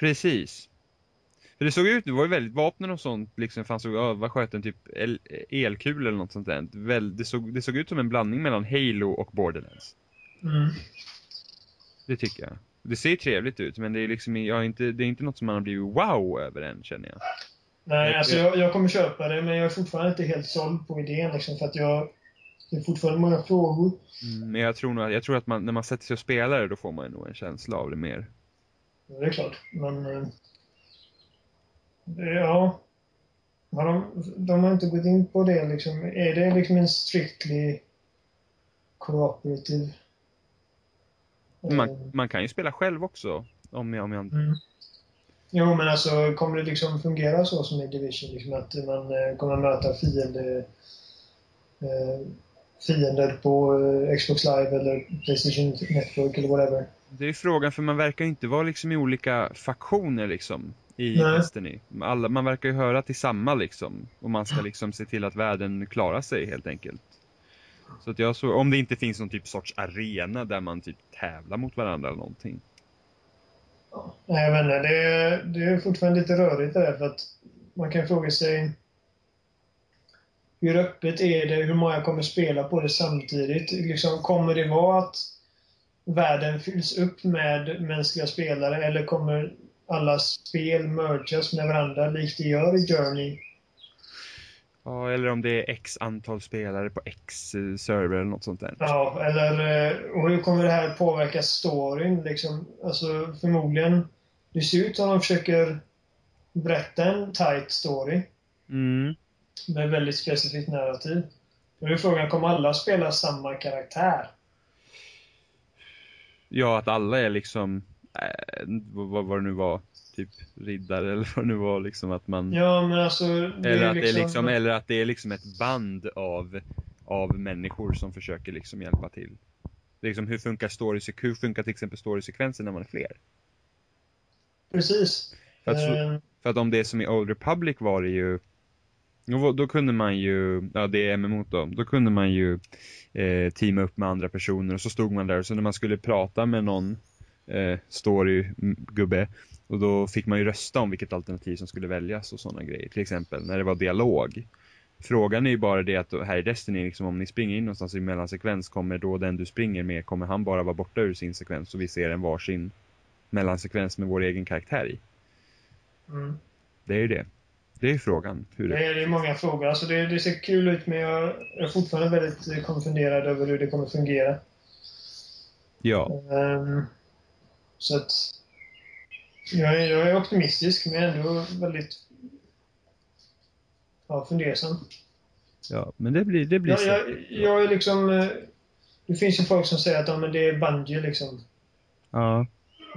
Precis. För det såg ut, det var ju väldigt vapnen och sånt liksom fanns ja, vad sköt den typ el, elkul eller något sånt där. Väl, det, såg, det såg ut som en blandning mellan Halo och Borderlands. Mm. Det tycker jag. Det ser trevligt ut men det är liksom jag inte, det är inte något som man har blivit wow över än känner jag. Nej, Jag- alltså jag, jag kommer köpa det, men jag är fortfarande inte helt såld på idén liksom, för att jag... Det är fortfarande många frågor. Mm, men jag tror nog, att- jag tror att man, när man sätter sig och spelar det då får man nog en känsla av det mer. Ja, det är klart, men... Ja. Har de, de har inte gått in på det liksom. Är det liksom en strictly cooperative? eh, Man, man kan ju spela själv också. Om jag, om jag Mm. Jo, men alltså kommer det liksom fungera så som i Division? Liksom att man eh, kommer möta fiende, eh, fiender på eh, Xbox Live eller Playstation Network eller whatever? Det är frågan för man verkar inte vara liksom i olika faktioner liksom i Nej. Destiny. Alla, man verkar ju höra till samma liksom. Och man ska liksom se till att världen klarar sig helt enkelt. Så att jag så, om det inte finns någon typ sorts arena där man typ tävlar mot varandra eller någonting. Ja, Nej, jag vet inte. Det är, det är fortfarande lite rörigt det där för att man kan fråga sig hur öppet är det? Hur många kommer spela på det samtidigt? Liksom, kommer det vara att världen fylls upp med mänskliga spelare eller kommer alla spel mergas med varandra likt det gör i Journey? Ja, eller om det är x antal spelare på x eh, server eller något sånt där. Ja, eller eh, och hur kommer det här påverka storyn? Liksom, alltså förmodligen, det ser ut som de försöker berätta en tight story. Mm. med väldigt specifikt narrativ. Då är frågan, kommer alla spela samma karaktär? Ja, att alla är liksom, äh, vad, vad det nu var, typ riddare eller vad det nu var liksom att man Ja, men alltså... Eller att, det är liksom, eller att det är liksom ett band av, av människor som försöker liksom hjälpa till. Det är liksom, hur funkar story, hur funkar till exempel storysekvensen när man är fler? Precis. För att, så, Eh, för att om det är som i Old Republic var det ju, då, då kunde man ju, ja det är MMO då, då kunde man ju eh, teama upp med andra personer och så stod man där och så när man skulle prata med någon eh, story-gubbe och då fick man ju rösta om vilket alternativ som skulle väljas och sådana grejer. Till exempel när det var dialog. Frågan är ju bara det att här i Destiny, liksom, om ni springer in någonstans i mellansekvens, kommer då den du springer med, kommer han bara vara borta ur sin sekvens och vi ser en varsin mellansekvens med vår egen karaktär i? mm. Det är ju det. Det är frågan. Hur Det är, det är många frågor. Alltså det, det ser kul ut, men jag, är fortfarande väldigt konfunderad över hur det kommer fungera. Ja, Ehm, så att... Jag är, jag är optimistisk, men ändå väldigt ja, fundersam. ja, men det blir, det blir Jag, jag, jag är liksom... eh, Det finns ju folk som säger att ja, men det är Bungie liksom. Ja,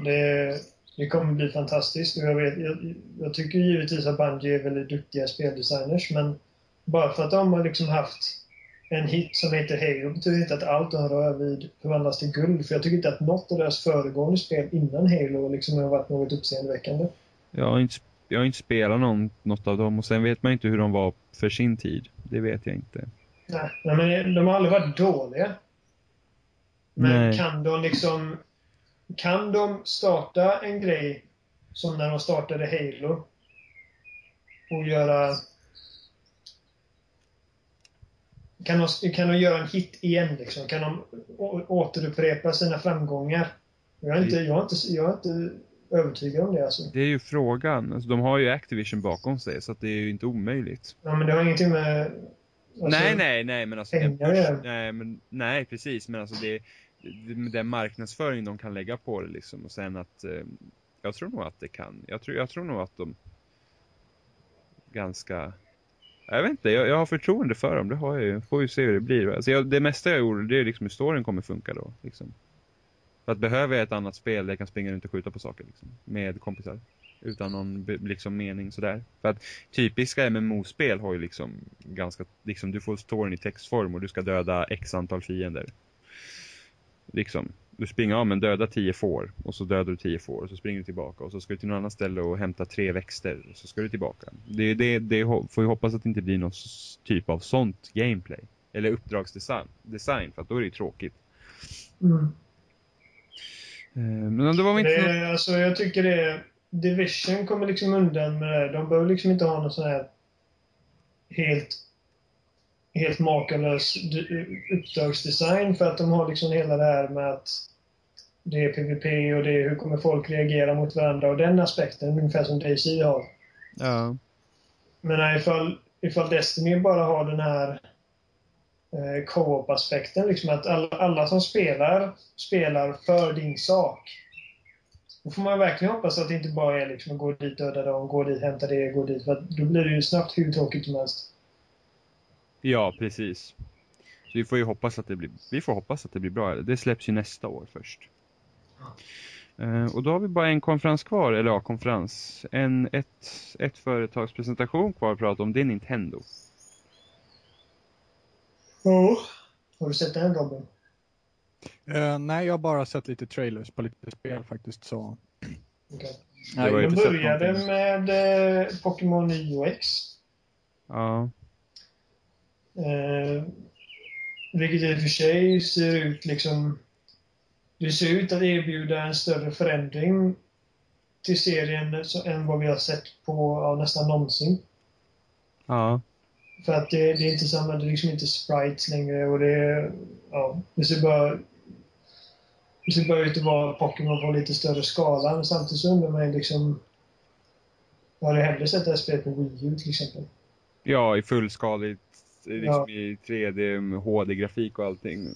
Det, det kommer bli fantastiskt. Och jag, vet, jag, jag tycker givetvis att Bungie är väldigt duktiga speldesigners, men bara för att de har liksom haft en hit som heter Halo betyder inte att allt de rör vid förvandlas till guld. För jag tycker inte att något av deras föregående spel innan Halo liksom har varit något uppseendeväckande. jag har inte, jag har inte spelat någon, något av dem och sen vet man inte hur de var för sin tid. Det vet jag inte. Nej, nej men de har aldrig varit dåliga. Men Nej. kan de liksom... Kan de starta en grej som när de startade Halo och göra... Kan de, kan de göra en hit igen liksom? Kan de återupprepa sina framgångar? Jag är inte, jag är inte, jag är inte övertygad om det alltså. Det är ju frågan. Alltså, de har ju Activision bakom sig, så det är ju inte omöjligt. Ja, men det har ingenting med... alltså- nej, nej, nej, men alltså... Pengar nej, men, nej, precis. Men alltså det, den marknadsföring de kan lägga på det liksom. Och sen att... Eh, jag tror nog att det kan. Jag tror, jag tror nog att de... Ganska... Jag vet inte, jag, jag har förtroende för dem. Det har jag ju. Får ju se hur det blir. Alltså jag, det mesta jag gjorde, det är liksom hur storyn kommer funka då. Liksom. För att behöver jag ett annat spel där jag kan springa runt och skjuta på saker liksom, med kompisar. Utan någon liksom mening sådär. För att typiska MMO-spel har ju liksom ganska, liksom du får storyn i textform och du ska döda x antal fiender. Liksom, du springer av men döda 10 får och så dödar du 10 får och så springer du tillbaka och så ska du till något annat ställe och hämta tre växter och så ska du tillbaka. Det, det, det får ju hoppas att det inte blir någon typ av sånt gameplay. Eller uppdragsdesign, design, för att då är det ju tråkigt. Mm. Eh, Men det var väl Det inte något... är, alltså, jag tycker det Division kommer liksom undan med det. De behöver liksom inte ha någon sån här helt, helt makalös uppdragsdesign för att de har liksom hela det här med att det är PVP och det är hur kommer folk reagera mot varandra och den aspekten, ungefär som Daisy har. Ja. Men ifall, ifall Destiny bara har den här eh, co-op-aspekten, liksom att alla, alla som spelar, spelar för din sak. Då får man verkligen hoppas att det inte bara är liksom att gå dit, döda dem, gå dit, hämta det, gå dit. För då blir det ju snabbt hur tråkigt som helst. Ja, precis. Så vi får ju hoppas att det blir, vi får hoppas att det blir bra. Det släpps ju nästa år först. Eh, och då har vi bara en konferens kvar, eller ja, konferens. En, ett, ett företags presentation kvar att prata om, det är Nintendo. Oh. Har du sett den Robin? Eh, nej, jag har bara sett lite trailers på lite spel faktiskt. Så. Den inte sett började med eh, Pokémon Neo X. Ja, Eh, vilket i och för sig ser ut liksom... Det ser ut att erbjuda en större förändring till serien så, än vad vi har sett på ja, nästan någonsin. ja, För att det, det är inte samma, det är liksom inte sprites längre och det är, ja, det ser bara det ser bara ut att vara Pokémon på lite större skala men samtidigt så undrar man liksom jag hade hellre sett det här spelet på Wii U till exempel. ja i fullskaligt, liksom Ja. i 3D med HD-grafik och allting.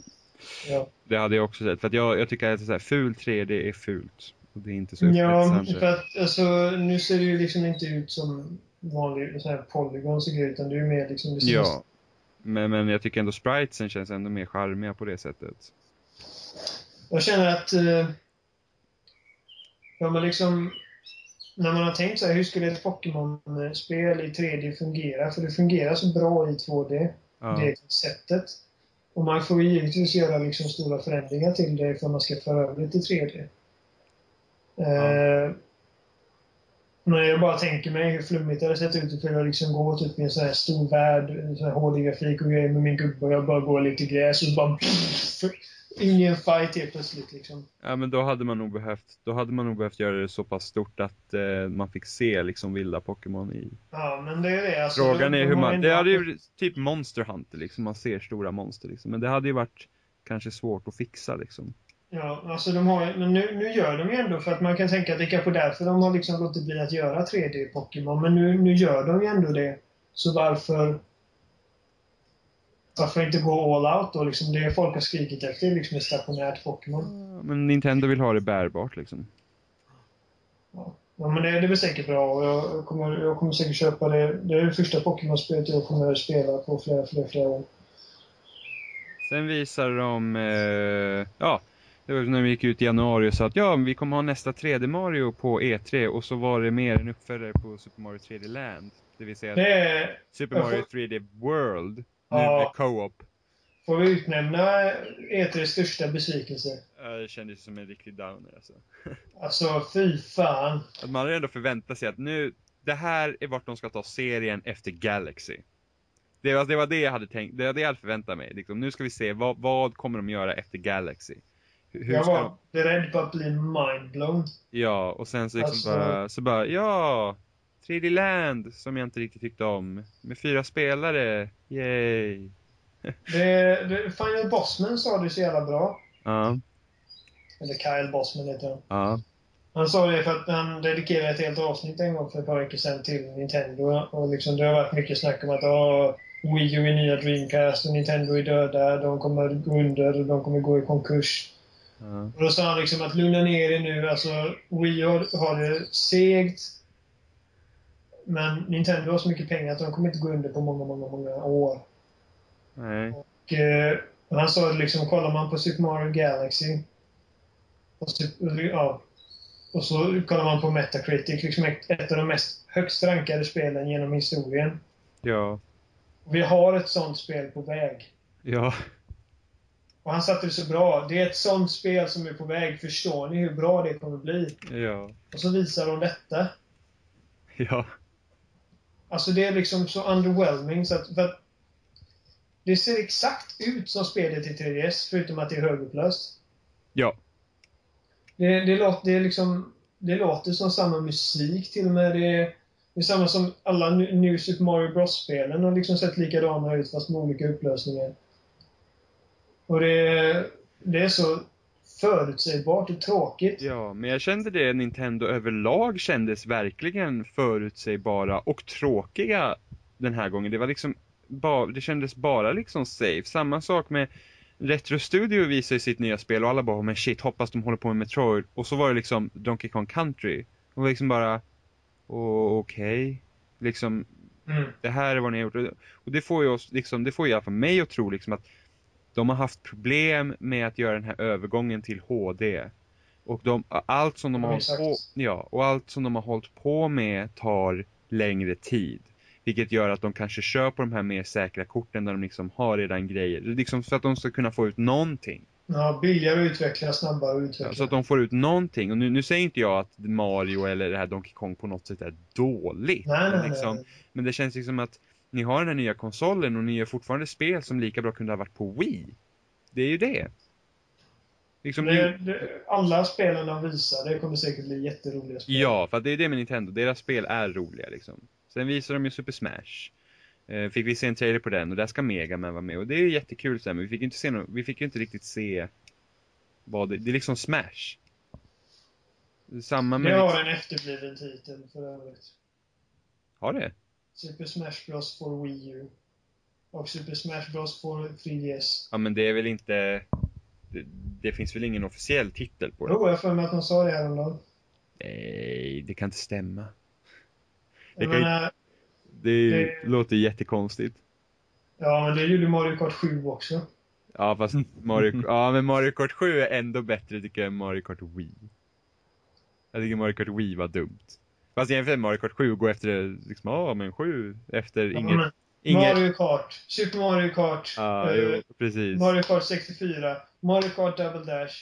Ja, Det hade jag också sett, för jag, jag tycker att så här, ful 3D är fult. Och det är inte så ja för att alltså, nu ser det ju liksom inte ut som vanlig sån här polygon ser ut utan det är ju mer liksom det Ja. Men, men jag tycker ändå spritesen känns ändå mer charmiga på det sättet. Jag känner att eh, ja, men liksom, när man har tänkt så här, hur skulle ett Pokémon-spel i 3D fungera? För det fungerar så bra i 2D, Ja. det konceptet. Och man får ju givetvis göra liksom stora förändringar till det för man ska föra över det till 3D. Eh, men jag bara tänker mig hur flummigt det hade sett ut ifall jag liksom går typ i en sån här stor värld, en sån här HD-grafik och grejer med min gubbe och jag bara går lite gräs och bara i en fight helt plötsligt liksom. Ja men då hade man nog behövt, då hade man nog behövt göra det så pass stort att eh, man fick se liksom vilda Pokémon i. Ja, men det är det. Alltså, Frågan är hur man, ändå- det hade ju typ Monster Hunter liksom, man ser stora monster liksom. Men det hade ju varit kanske svårt att fixa liksom. Ja, alltså de har Men nu, nu gör de ju ändå, för att man kan tänka att det är kanske därför de har liksom låtit bli att göra 3D-Pokémon. Men nu, nu gör de ju ändå det. Så varför... Varför inte gå all out då? Liksom det folk har skrikit efter liksom ett stationärt Pokémon. Men Nintendo vill ha det bärbart liksom. Ja, men det, det blir säkert bra och jag kommer, jag kommer säkert köpa det. Det är det första Pokémon-spelet jag kommer att spela på flera, flera, flera år. Sen visar de, eh, ja, det var när vi gick ut i januari och sa att ja, vi kommer ha nästa 3D Mario på E3 och så var det mer en uppföljare på Super Mario 3D Land. Det vill säga Det är, Super Mario får- 3D World, nu Ja. med co-op. får vi utnämna E3s största besvikelse. Ja, Det kändes som en riktig downer alltså. Alltså, fy fan. Att man hade ändå förväntat sig att nu, det här är vart de ska ta serien efter Galaxy. Det var, det var det jag hade tänkt, det var det jag hade förväntat mig. Liksom, nu ska vi se, vad, vad kommer de göra efter Galaxy? Hur, Jag ska var de, beredd på att bli mindblown. ja, och sen så liksom Alltså- bara, så bara, ja! 3D Land, som jag inte riktigt tyckte om. Med fyra spelare, yay! Det, det, Final Bossman sa det så jävla bra. Ja, Eller Kyle Bossman heter han. ja, Han sa det för att han dedikerade ett helt avsnitt en gång för ett par veckor sedan till Nintendo. Och liksom det har varit mycket snack om att åh, Wii U är nya Dreamcast och Nintendo är döda. De kommer gå under och de kommer gå i konkurs. ja. Och då sa han liksom att lugna ner er nu. Alltså, Wii U har, har det segt. Men Nintendo har så mycket pengar att de kommer inte gå under på många, många, många år. Nej. Och, eh, han sa liksom, kollar man på Super Mario Galaxy och, ja, och så kollar man på Metacritic, liksom ett, ett av de mest högst rankade spelen genom historien. Ja, vi har ett sånt spel på väg. ja, Och han satte det så bra. Det är ett sånt spel som är på väg. Förstår ni hur bra det kommer bli? ja, Och så visar de detta. ja, Alltså det är liksom så underwhelming så att, att det ser exakt ut som spelet i 3DS, förutom att det är högupplöst. ja, Det, det, låter, det, är liksom, det låter som samma musik till och med. Det är, det är samma som alla New New Super Mario Bros-spelen har liksom sett likadana ut fast med olika upplösningar. Och det, det är så förutsägbart och tråkigt. ja, men jag kände det, Nintendo överlag kändes verkligen förutsägbara och tråkiga den här gången. Det var liksom, ba, det kändes bara liksom safe. Samma sak med Retro Studio visar ju sitt nya spel och alla bara, men shit, hoppas de håller på med Metroid. Och så var det liksom Donkey Kong Country. Och liksom bara, okej. Liksom, Mm. det här är vad ni har gjort. Och det får ju oss, liksom, det får ju i alla fall mig att tro liksom att de har haft problem med att göra den här övergången till HD. Och de, allt som de har hållit på, ja, och allt som de har hållit på med tar längre tid. Vilket gör att de kanske kör på de här mer säkra korten där de liksom har redan grejer. Liksom så att de ska kunna få ut någonting. Ja, billigare att utveckla, snabbare att utveckla. Ja, så att de får ut någonting. Och nu, nu säger inte jag att Mario eller det här Donkey Kong på något sätt är dåligt. nej, men nej, liksom, nej. men det känns liksom att ni har den här nya konsolen och ni gör fortfarande spel som lika bra kunde ha varit på Wii. Det är ju det. Liksom, Det, det, alla spelen de visar, det kommer säkert bli jätteroliga spel. ja, för det är det med Nintendo. Deras spel är roliga liksom. Sen visar de ju Super Smash. Eh, fick vi se en trailer på den och där ska Mega Man vara med. Och det är ju jättekul sen, men vi fick ju inte se no vi fick inte riktigt se vad det, det är liksom Smash. Samma Det med... har en efterbliven titel för övrigt. Har det? Super Smash Bros for Wii U. Och Super Smash Bros for 3DS. Ja men det är väl inte... Det, det finns väl ingen officiell titel på det? Jo, jag har för mig att de sa det häromdagen. Nej, det kan inte stämma. Det kan ju- menar, Det, Det- låter jättekonstigt. ja, men det gjorde Mario Kart 7 också. Ja fast Mario, ja men Mario Kart 7 är ändå bättre tycker jag än Mario Kart Wii. Jag tycker Mario Kart Wii var dumt. Fast med Mario Kart 7 och gå efter det, liksom, ja men 7 efter Ja, inget, inget, Mario Kart. Super Mario Kart. ja eh, jo, precis. Mario Kart 64. Mario Kart Double Dash.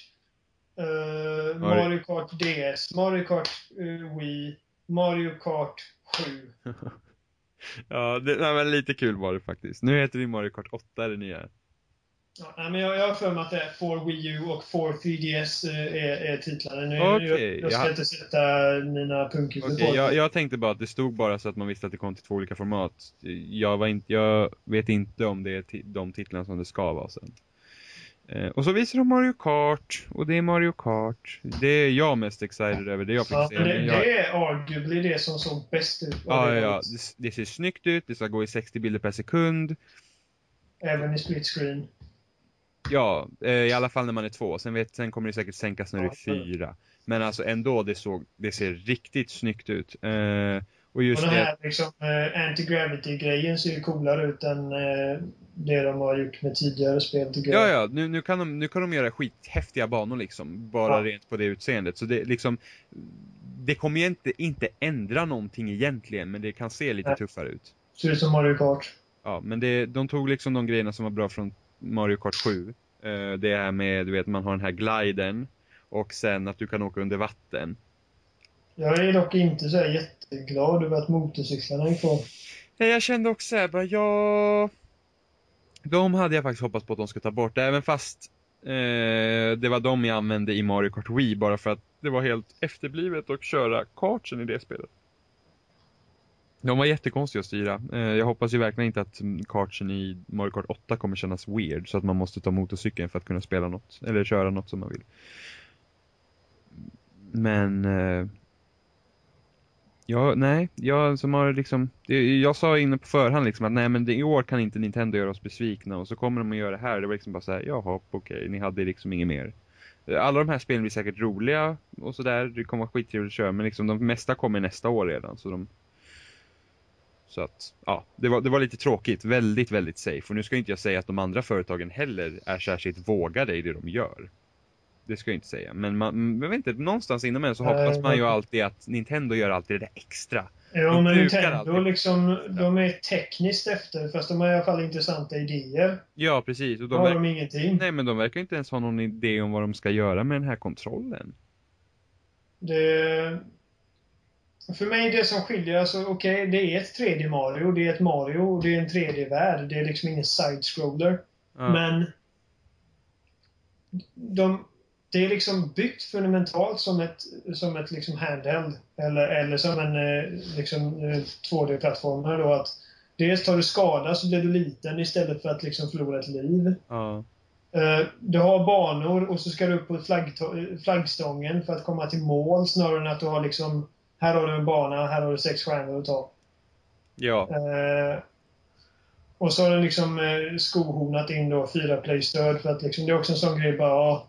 eh, Mario Kart DS. Mario Kart eh, Wii. Mario Kart 7. Ja, det, nej, men lite kul var det faktiskt. Nu heter det Mario Kart 8 det nya. Ja, men jag, har för mig att det är For Wii U och For 3DS eh, är, är titlarna. Nu, Okej, jag, jag ska jag- inte sätta mina punkhuvud Okej, på jag, jag tänkte bara att det stod bara så att man visste att det kom till två olika format. Jag, var inte, jag vet inte om det är de titlarna som det ska vara sen. Eh, och så visar de Mario Kart, och det är Mario Kart. Det är jag mest excited över, det jag fick Ja, se. det, jag, det är arguably det som såg bäst ut. ja, det ja. Det, det ser snyggt ut, det ska gå i 60 bilder per sekund. Även i split screen. Ja, eh, i alla fall när man är två. Sen, vet, sen kommer det säkert sänkas när det är Ja, fyra. Men alltså ändå, det, såg, det ser riktigt snyggt ut. Eh, och just och den det, här liksom, eh, anti-gravity-grejen ser ju coolare ut än eh, det de har gjort med tidigare spel tycker Ja, jag. ja, nu, nu, kan de, nu kan de göra skithäftiga banor liksom. Bara Ja. rent på det utseendet. Så det liksom, det kommer ju inte, inte ändra någonting egentligen, men det kan se lite Nej. tuffare ut. Ser ut som Mario Kart. Ja, men det, de tog liksom de grejerna som var bra från Mario Kart 7. Eh, det här med, du vet, man har den här gliden. Och sen att du kan åka under vatten. Jag är dock inte så jätteglad över att motorcyklarna är kvar. Ja, Jag kände också såhär, bara ja... De hade jag faktiskt hoppats på att de skulle ta bort, även fast eh, det var de jag använde i Mario Kart Wii bara för att det var helt efterblivet att köra kartsen i det spelet. De var jättekonstiga att styra. Eh, jag hoppas ju verkligen inte att mm, kartsen i Mario Kart 8 kommer kännas weird så att man måste ta motorcykeln för att kunna spela något, eller köra något som man vill. Men eh, Ja, nej, jag som har liksom, jag sa inne på förhand liksom att nej men i år kan inte Nintendo göra oss besvikna och så kommer de att göra det här. Det var liksom bara så här, jaha, okej, ni hade liksom inget mer. Alla de här spelen blir säkert roliga och sådär, det kommer vara skittrevligt att köra men liksom de mesta kommer nästa år redan så de så att, ja, det var, det var lite tråkigt, väldigt, väldigt safe. Och nu ska inte jag säga att de andra företagen heller är särskilt vågade i det de gör. Det ska jag inte säga, men man, jag vet inte, någonstans inom en så hoppas man ju alltid att Nintendo gör alltid det där extra. Jo, De men Nintendo liksom, de är tekniskt efter, fast de har i alla fall intressanta idéer. Ja, precis. Och de har de ingenting. nej, men de verkar inte ens ha någon idé om vad de ska göra med den här kontrollen. Det, för mig det som skiljer, alltså okej, det är ett 3D Mario, det är ett Mario och det är en 3D-värld. Det är liksom ingen side-scroller. Ja. Men de, det är liksom byggt fundamentalt som ett, som ett liksom handheld. Eller, eller som en eh, liksom, eh, 2D-plattformare då. Att dels tar du skada så blir du liten istället för att liksom förlora ett liv. Eh, Du har banor och så ska du upp på flaggstången för att komma till mål snarare än att du har liksom Här har du en bana, här har du sex stjärnor att ta. Ja, Eh, och så har den liksom eh, skohornat in då fyra playstöd för att liksom, det är också en sån grej bara ja,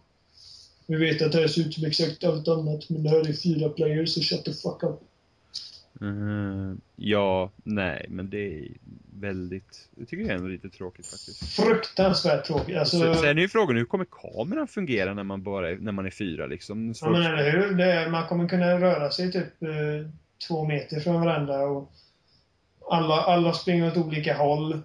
Vi vet att det här ser ut som exakt allt annat men det här är fyra players så shut the fuck up. Mhm. ja, nej, men det är väldigt, det tycker jag är ändå lite tråkigt faktiskt. Fruktansvärt tråkigt. Alltså, Så, sen är ju frågan, hur kommer kameran fungera när man bara är, när man är fyra liksom? ja, men eller hur? Det, man kommer kunna röra sig typ eh, två meter från varandra och alla, alla springer åt olika håll.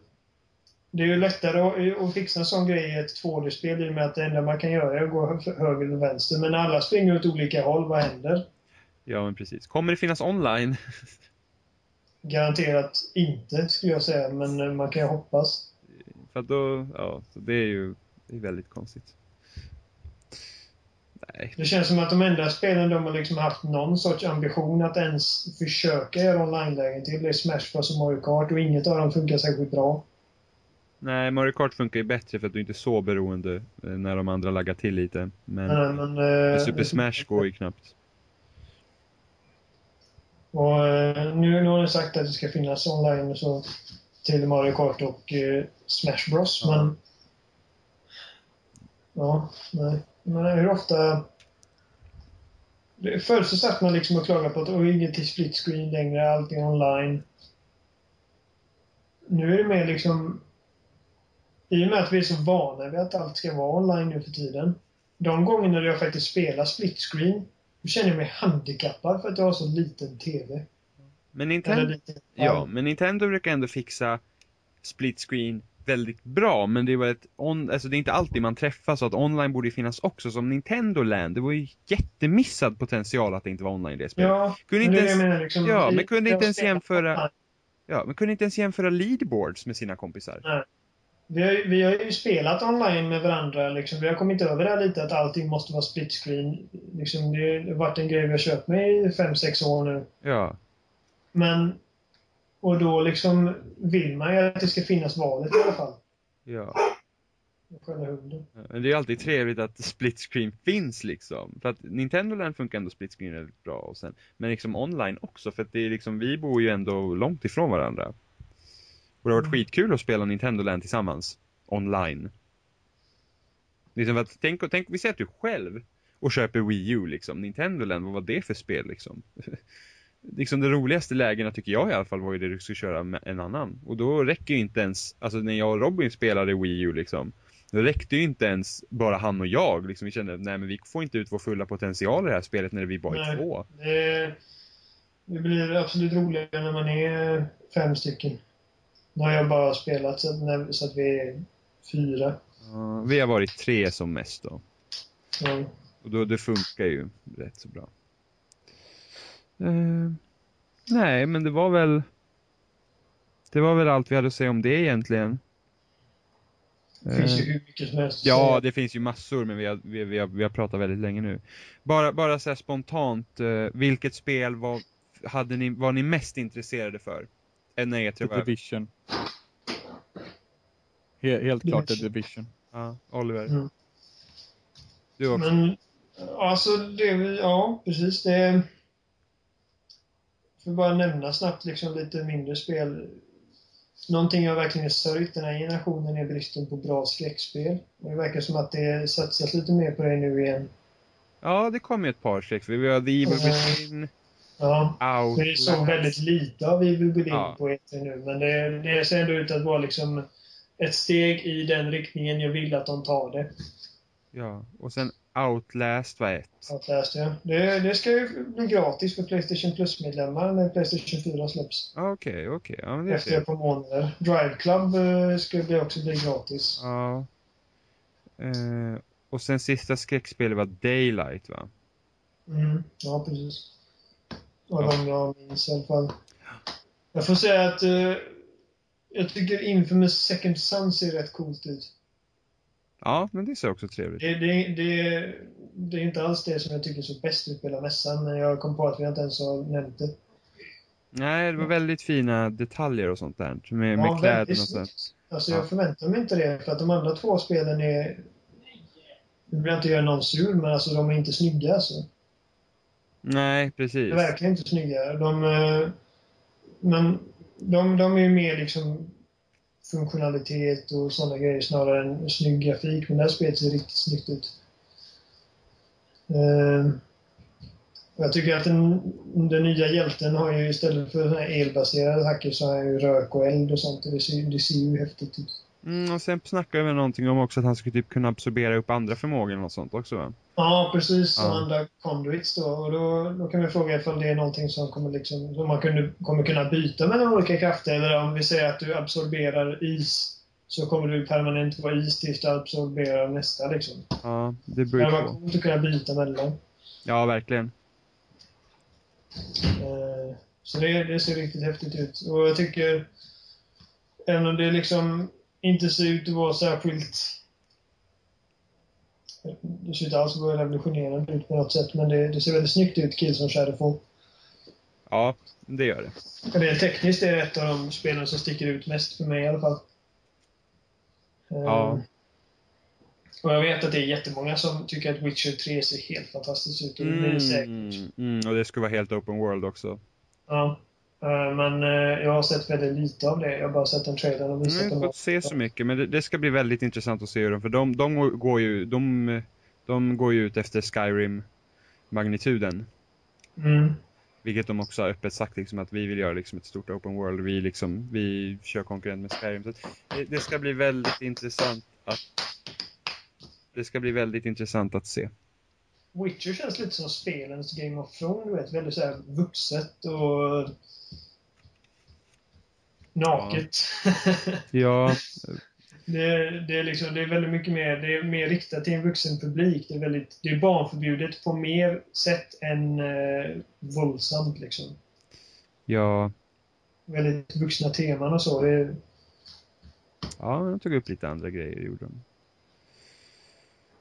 Det är ju lättare att, att fixa en sån grej i ett 2D-spel i och med att det enda man kan göra är att gå hö- höger eller vänster. Men när alla springer åt olika håll, vad händer? Ja, men precis. Kommer det finnas online? Garanterat inte, skulle jag säga, men eh, man kan ju hoppas. För då, ja, så det är ju det är väldigt konstigt. Nej. Det känns som att de enda spelen de har liksom haft någon sorts ambition att ens försöka göra online-lägen till det är Smash Bros och Mario Kart och inget av dem funkar särskilt bra. Nej, Mario Kart funkar ju bättre för att du inte är så beroende eh, när de andra laggar till lite. Men Nej, men, eh, Super Smash går ju knappt. Och eh, nu, nu har de sagt att det ska finnas online så till Mario Kart och eh, Smash Bros. Ja. Men... Ja, nej. Men hur ofta... Förr så satt man liksom och klagade på att det inget till split screen längre, allting online. Nu är det mer liksom... I och med att vi är så vana vid att allt ska vara online nu för tiden. De gångerna jag faktiskt spelar split screen, då känner jag mig handikappad för att jag har så liten TV. Men Nintendo, lite, ja, men Nintendo brukar ändå fixa split screen väldigt bra, men det var ett on, alltså det är inte alltid man träffas så att online borde finnas också som Nintendo Land. Det var ju jättemissad potential att det inte var online i det spelet. Ja, Kunde inte är ens- jag menar. Liksom, ja, men kunde jag inte ens jämföra-. Ja, men kunde inte ens jämföra leaderboards med sina kompisar. Vi har, vi har ju spelat online med varandra. Liksom. Vi har kommit över det här lite att allting måste vara split screen. Liksom, det har varit en grej vi har kört med i 5-6 år nu. Ja, Men... Och då liksom vill man ju att det ska finnas valet i alla fall. ja. Det är alltid trevligt att split screen finns liksom. För att Nintendo Land funkar ändå split screen väldigt bra och sen, men liksom online också för att det är liksom, vi bor ju ändå långt ifrån varandra. Och det har varit Mm. skitkul att spela Nintendo Land tillsammans. Online. Liksom att, tänk, tänk, vi säger att du själv och köper Wii U liksom. Nintendo Land, vad var det för spel liksom? liksom de roligaste lägena tycker jag i alla fall var ju det du skulle köra med en annan. Och då räcker ju inte ens, alltså när jag och Robin spelade Wii U liksom. Då räckte ju inte ens bara han och jag. Liksom, vi kände, nej men vi får inte ut vår fulla potential i det här spelet när vi bara är Nej. två. Det, det blir absolut roligare när man är fem stycken. Nu har jag bara spelat så att, så att vi är fyra. Ja, vi har varit tre som mest då. Så, Och då, det funkar ju rätt så bra. Eh, nej, men det var väl... det var väl allt vi hade att säga om det egentligen. Det finns ju Eh, hur mycket som helst Ja, det finns ju massor, men vi har, vi, vi har, vi har pratat väldigt länge nu. Bara, bara så spontant, eh, vilket spel var, hade ni, var ni mest intresserade för? Än när E3 The? Division. He helt klart The Division. Ja, Oliver. Mm. Du också? Men alltså, det, är ja precis. Det För bara nämna snabbt liksom lite mindre spel. Någonting jag verkligen sörjt den här generationen är bristen på bra skräckspel. Det verkar som att det satsas lite mer på det nu igen. Ja, det kom ju ett par sex. Vi har The Evil Mm. Within, Ja, Out. det såg väldigt lite av Evil Within Ja. på E3 nu. Men det, det ser ändå ut att vara liksom ett steg i den riktningen jag vill att de tar det. Ja, och sen Outlast var ett. Outlast, ja. det, det ska ju bli gratis för Playstation Plus-medlemmar när Playstation 4 släpps. Ja, Okej, okej. Ja, men det är Efter ett par månader. Drive Club eh, ska det också bli gratis. Ja. Eh, och sen sista skräckspelet var Daylight, va? Mm, ja, precis. Och Ja. de jag minns i alla fall. Jag får säga att eh, jag tycker Infamous Second Son ser rätt coolt ut. Ja, men det ser också trevligt Det, det, det, det är inte alls det som jag tycker såg bäst ut på hela mässan, men jag kom på att vi inte ens har nämnt det. Nej, det var väldigt fina detaljer och sånt där. Med, med Ja, kläderna väldigt och sånt. Alltså Ja. jag förväntar mig inte det, för att de andra två spelen är... Nu vill jag inte göra någon sur, men alltså de är inte snygga alltså. Nej, De precis. är verkligen inte snygga. De, eh, men de, de är ju mer liksom funktionalitet och sådana grejer snarare än snygg grafik. Men det här spelet ser riktigt snyggt ut. Eh, jag tycker att den, den nya hjälten har ju istället för den här elbaserade hacker så har han ju rök och eld och sånt. Det ser, det ser ju häftigt ut. Mm, och sen snackade vi någonting om också att han skulle typ kunna absorbera upp andra förmågor och sånt också, va? Ja, precis. Som Ja. andra conduits då. Och då, då kan vi fråga ifall det är någonting som, kommer liksom, som man kunde, kommer kunna byta mellan olika krafter. Eller om vi säger att du absorberar is så kommer du permanent vara is tills du absorberar nästa. Liksom. Ja, det beror på. coolt att kunna byta mellan. Ja, verkligen. Eh, Så det, det ser riktigt häftigt ut. Och jag tycker, även om det liksom inte ser ut att vara särskilt... Det ser inte alls revolutionerande ut på något sätt, men det, det ser väldigt snyggt ut, Kills och Shadowfall. Ja, det gör det. Rent tekniskt är det ett av de spelen som sticker ut mest för mig i alla fall. Ja. Och jag vet att det är jättemånga som tycker att Witcher 3 ser helt fantastiskt ut. Och det blir säkert. Mm, mm, och det skulle vara helt open world också. Ja. Eh, Men eh, jag har sett väldigt lite av det. Jag har bara sett en trailer och Jag har inte fått se så mycket, men det, det ska bli väldigt intressant att se hur de, för de, de går ju, de, de går ju ut efter Skyrim-magnituden. Mm. Vilket de också har öppet sagt liksom att vi vill göra liksom ett stort open world. Vi liksom, vi kör konkurrent med Skyrim. Så det, det ska bli väldigt intressant att det ska bli väldigt intressant att se. Witcher känns lite som spelens Game of Thrones, du vet. Väldigt så här vuxet och naket. Ja, det, det, är liksom, det är väldigt mycket mer, det är mer riktat till en vuxen publik. Det är, väldigt, det är barnförbjudet på mer sätt än eh, våldsamt liksom. ja, Väldigt vuxna teman och så. Det är, ja, de tog upp lite andra grejer gjorde de.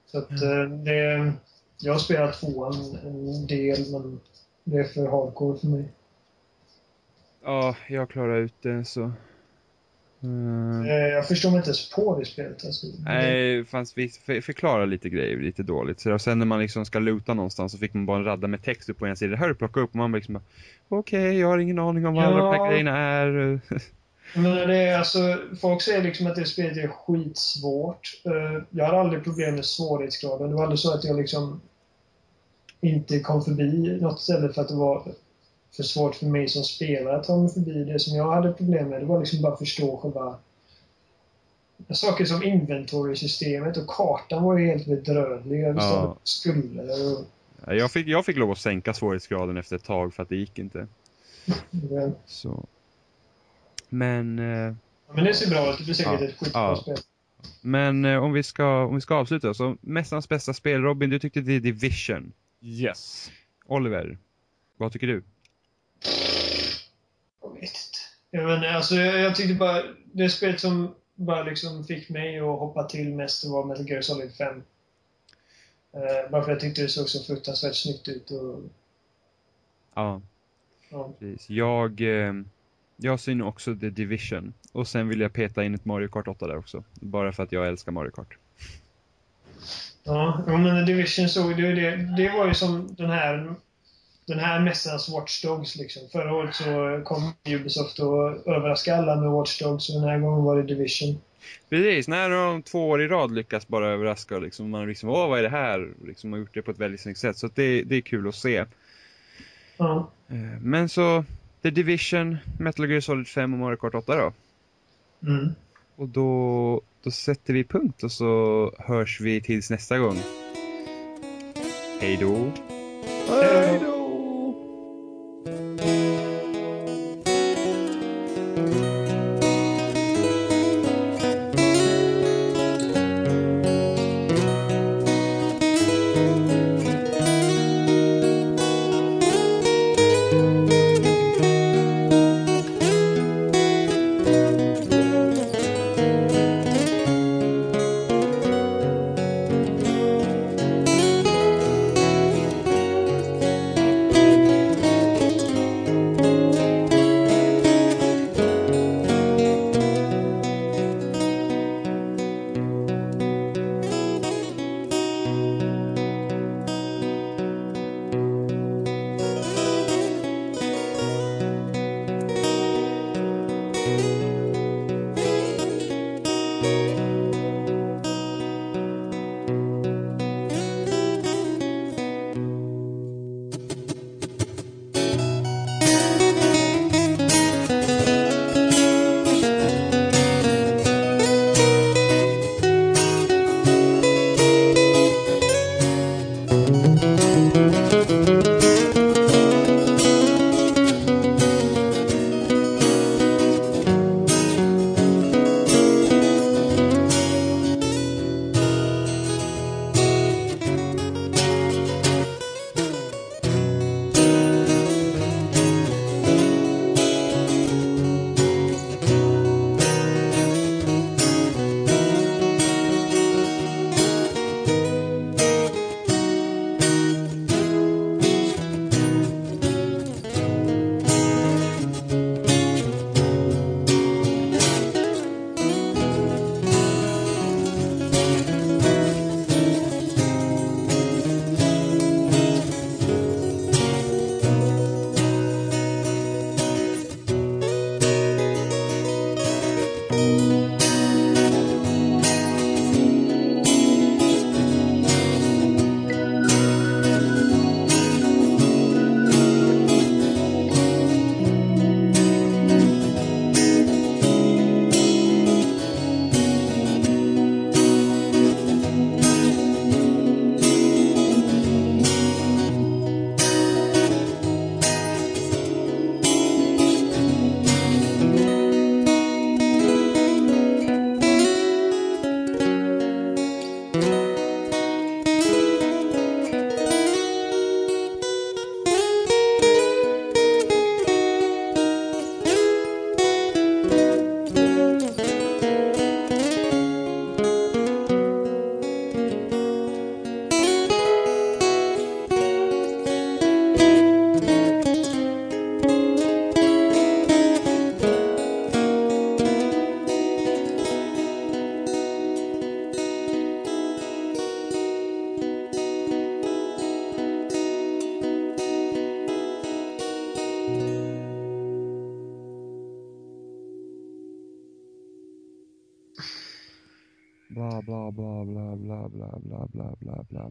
så att, eh, det, jag har spelat tvåan en del, men det är för hardcore för mig. Ja, jag klarar ut det så. Mm. Jag förstår mig inte ens på det spelet. Alltså. Nej, fanns visst, för, förklara lite grejer lite dåligt. Så sen när man liksom ska luta någonstans så fick man bara en radda med text upp på en sida. Det här är plocka upp och man liksom Okej, jag har ingen aning om vad alla de här Ja. grejerna är. Men det är alltså, folk säger liksom att det spelet är skitsvårt. Eh, Jag har aldrig problem med svårighetsgraden. Det var aldrig så att jag liksom inte kom förbi något ställe för att det var för svårt för mig som spelare att ta mig förbi. Det som jag hade problem med det var liksom bara att förstå själva saker som inventory-systemet och kartan var ju helt bedrövlig. Jag visste Ja. skulle. Och, Jag fick, jag fick lov att sänka svårighetsgraden efter ett tag för att det gick inte. ja. Så. Men, eh, Men det ser bra ut. Det blir säkert Ja. ett skitbra Ja. spel. men eh, om, vi ska, om vi ska avsluta så, mässans bästa spel, Robin, du tyckte det är Division. Yes. Oliver, vad tycker du? Jag vet inte. Ja, men alltså, jag, jag tyckte bara... Det spelet som bara liksom fick mig att hoppa till mest var Metal Gear Solid 5. Eh, bara för jag tyckte det såg så fruktansvärt snyggt ut och... Ja, Ja. precis. Jag, eh, jag ser också The Division. Och sen vill jag peta in ett Mario Kart 8 där också. Bara för att jag älskar Mario Kart. Ja, ja, men The Division såg det, det, det var ju som den här den här mässans Watch Dogs liksom. Förra året så kom Ubisoft och överraskade alla med Watch Dogs och den här gången var det Division. Precis, när de två år i rad lyckas bara överraska liksom, man liksom, åh vad är det här? Liksom, har gjort det på ett väldigt snyggt sätt. Så det, det är kul att se. Ja. Eh, Men så, The Division, Metal Gear Solid 5 och Mario Kart 8 då. Mm. Och då, då sätter vi punkt och så hörs vi tills nästa gång. Hej då! Hej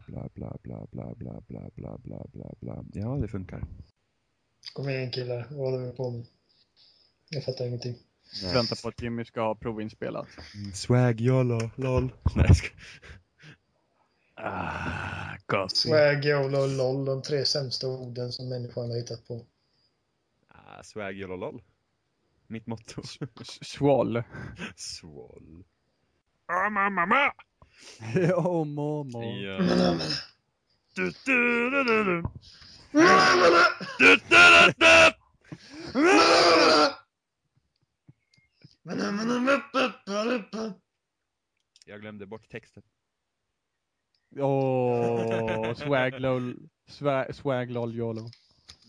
bla bla bla bla bla bla bla bla bla bla. Ja, det funkar. Kom igen killar, vad håller vi på med? Jag fattar ingenting. Väntar på att Jimmy ska ha provinspelat. Mm, Swag YOLO, lol. Nej, jag ska... Ah, gott. Swag, YOLO LOL, de tre sämsta orden som människan har hittat på. Ah, swag YOLO, lol. Mitt motto. Swall. Swall. Ah, mamma, mamma! oh, mamma. Ja. Du, du, du. Du, du, du, du. Jag glömde bort texten. Åh, oh, swag lol. Swag, swag lol yolo.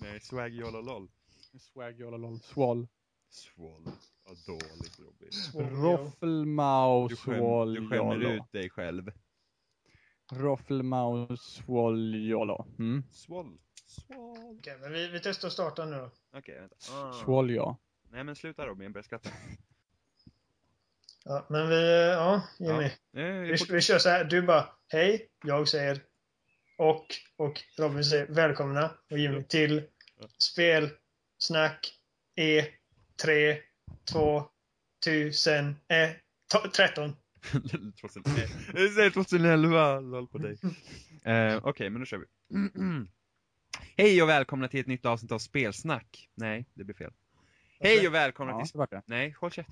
Nej, swag yolo lol. Swag yolo lol. Swall. Swall. Ja, dåligt Robin. Roffelmau Du, skäm, du skämmer ut dig själv. Roffelmau swall yolo. Mm. Swall. Swall. Okej, men vi, vi testar att starta nu då. Okej, vänta. Ah. Swall ja. Nej men sluta Robin, jag börjar skratta. Ja, men vi, ja, Jimmy. Ja. Vi, vi kör så här. Du bara hej, jag säger och och Robin säger välkomna och Jimmy till spelsnack E3 2000 eh, to- 13. 2011. Jag säger 2011, lol på dig. Eh, Okej, men då kör vi. Hej och välkomna till ett nytt avsnitt av Spelsnack. Nej, det blir fel. Hej och välkomna Ja, till... Nej, håll käft.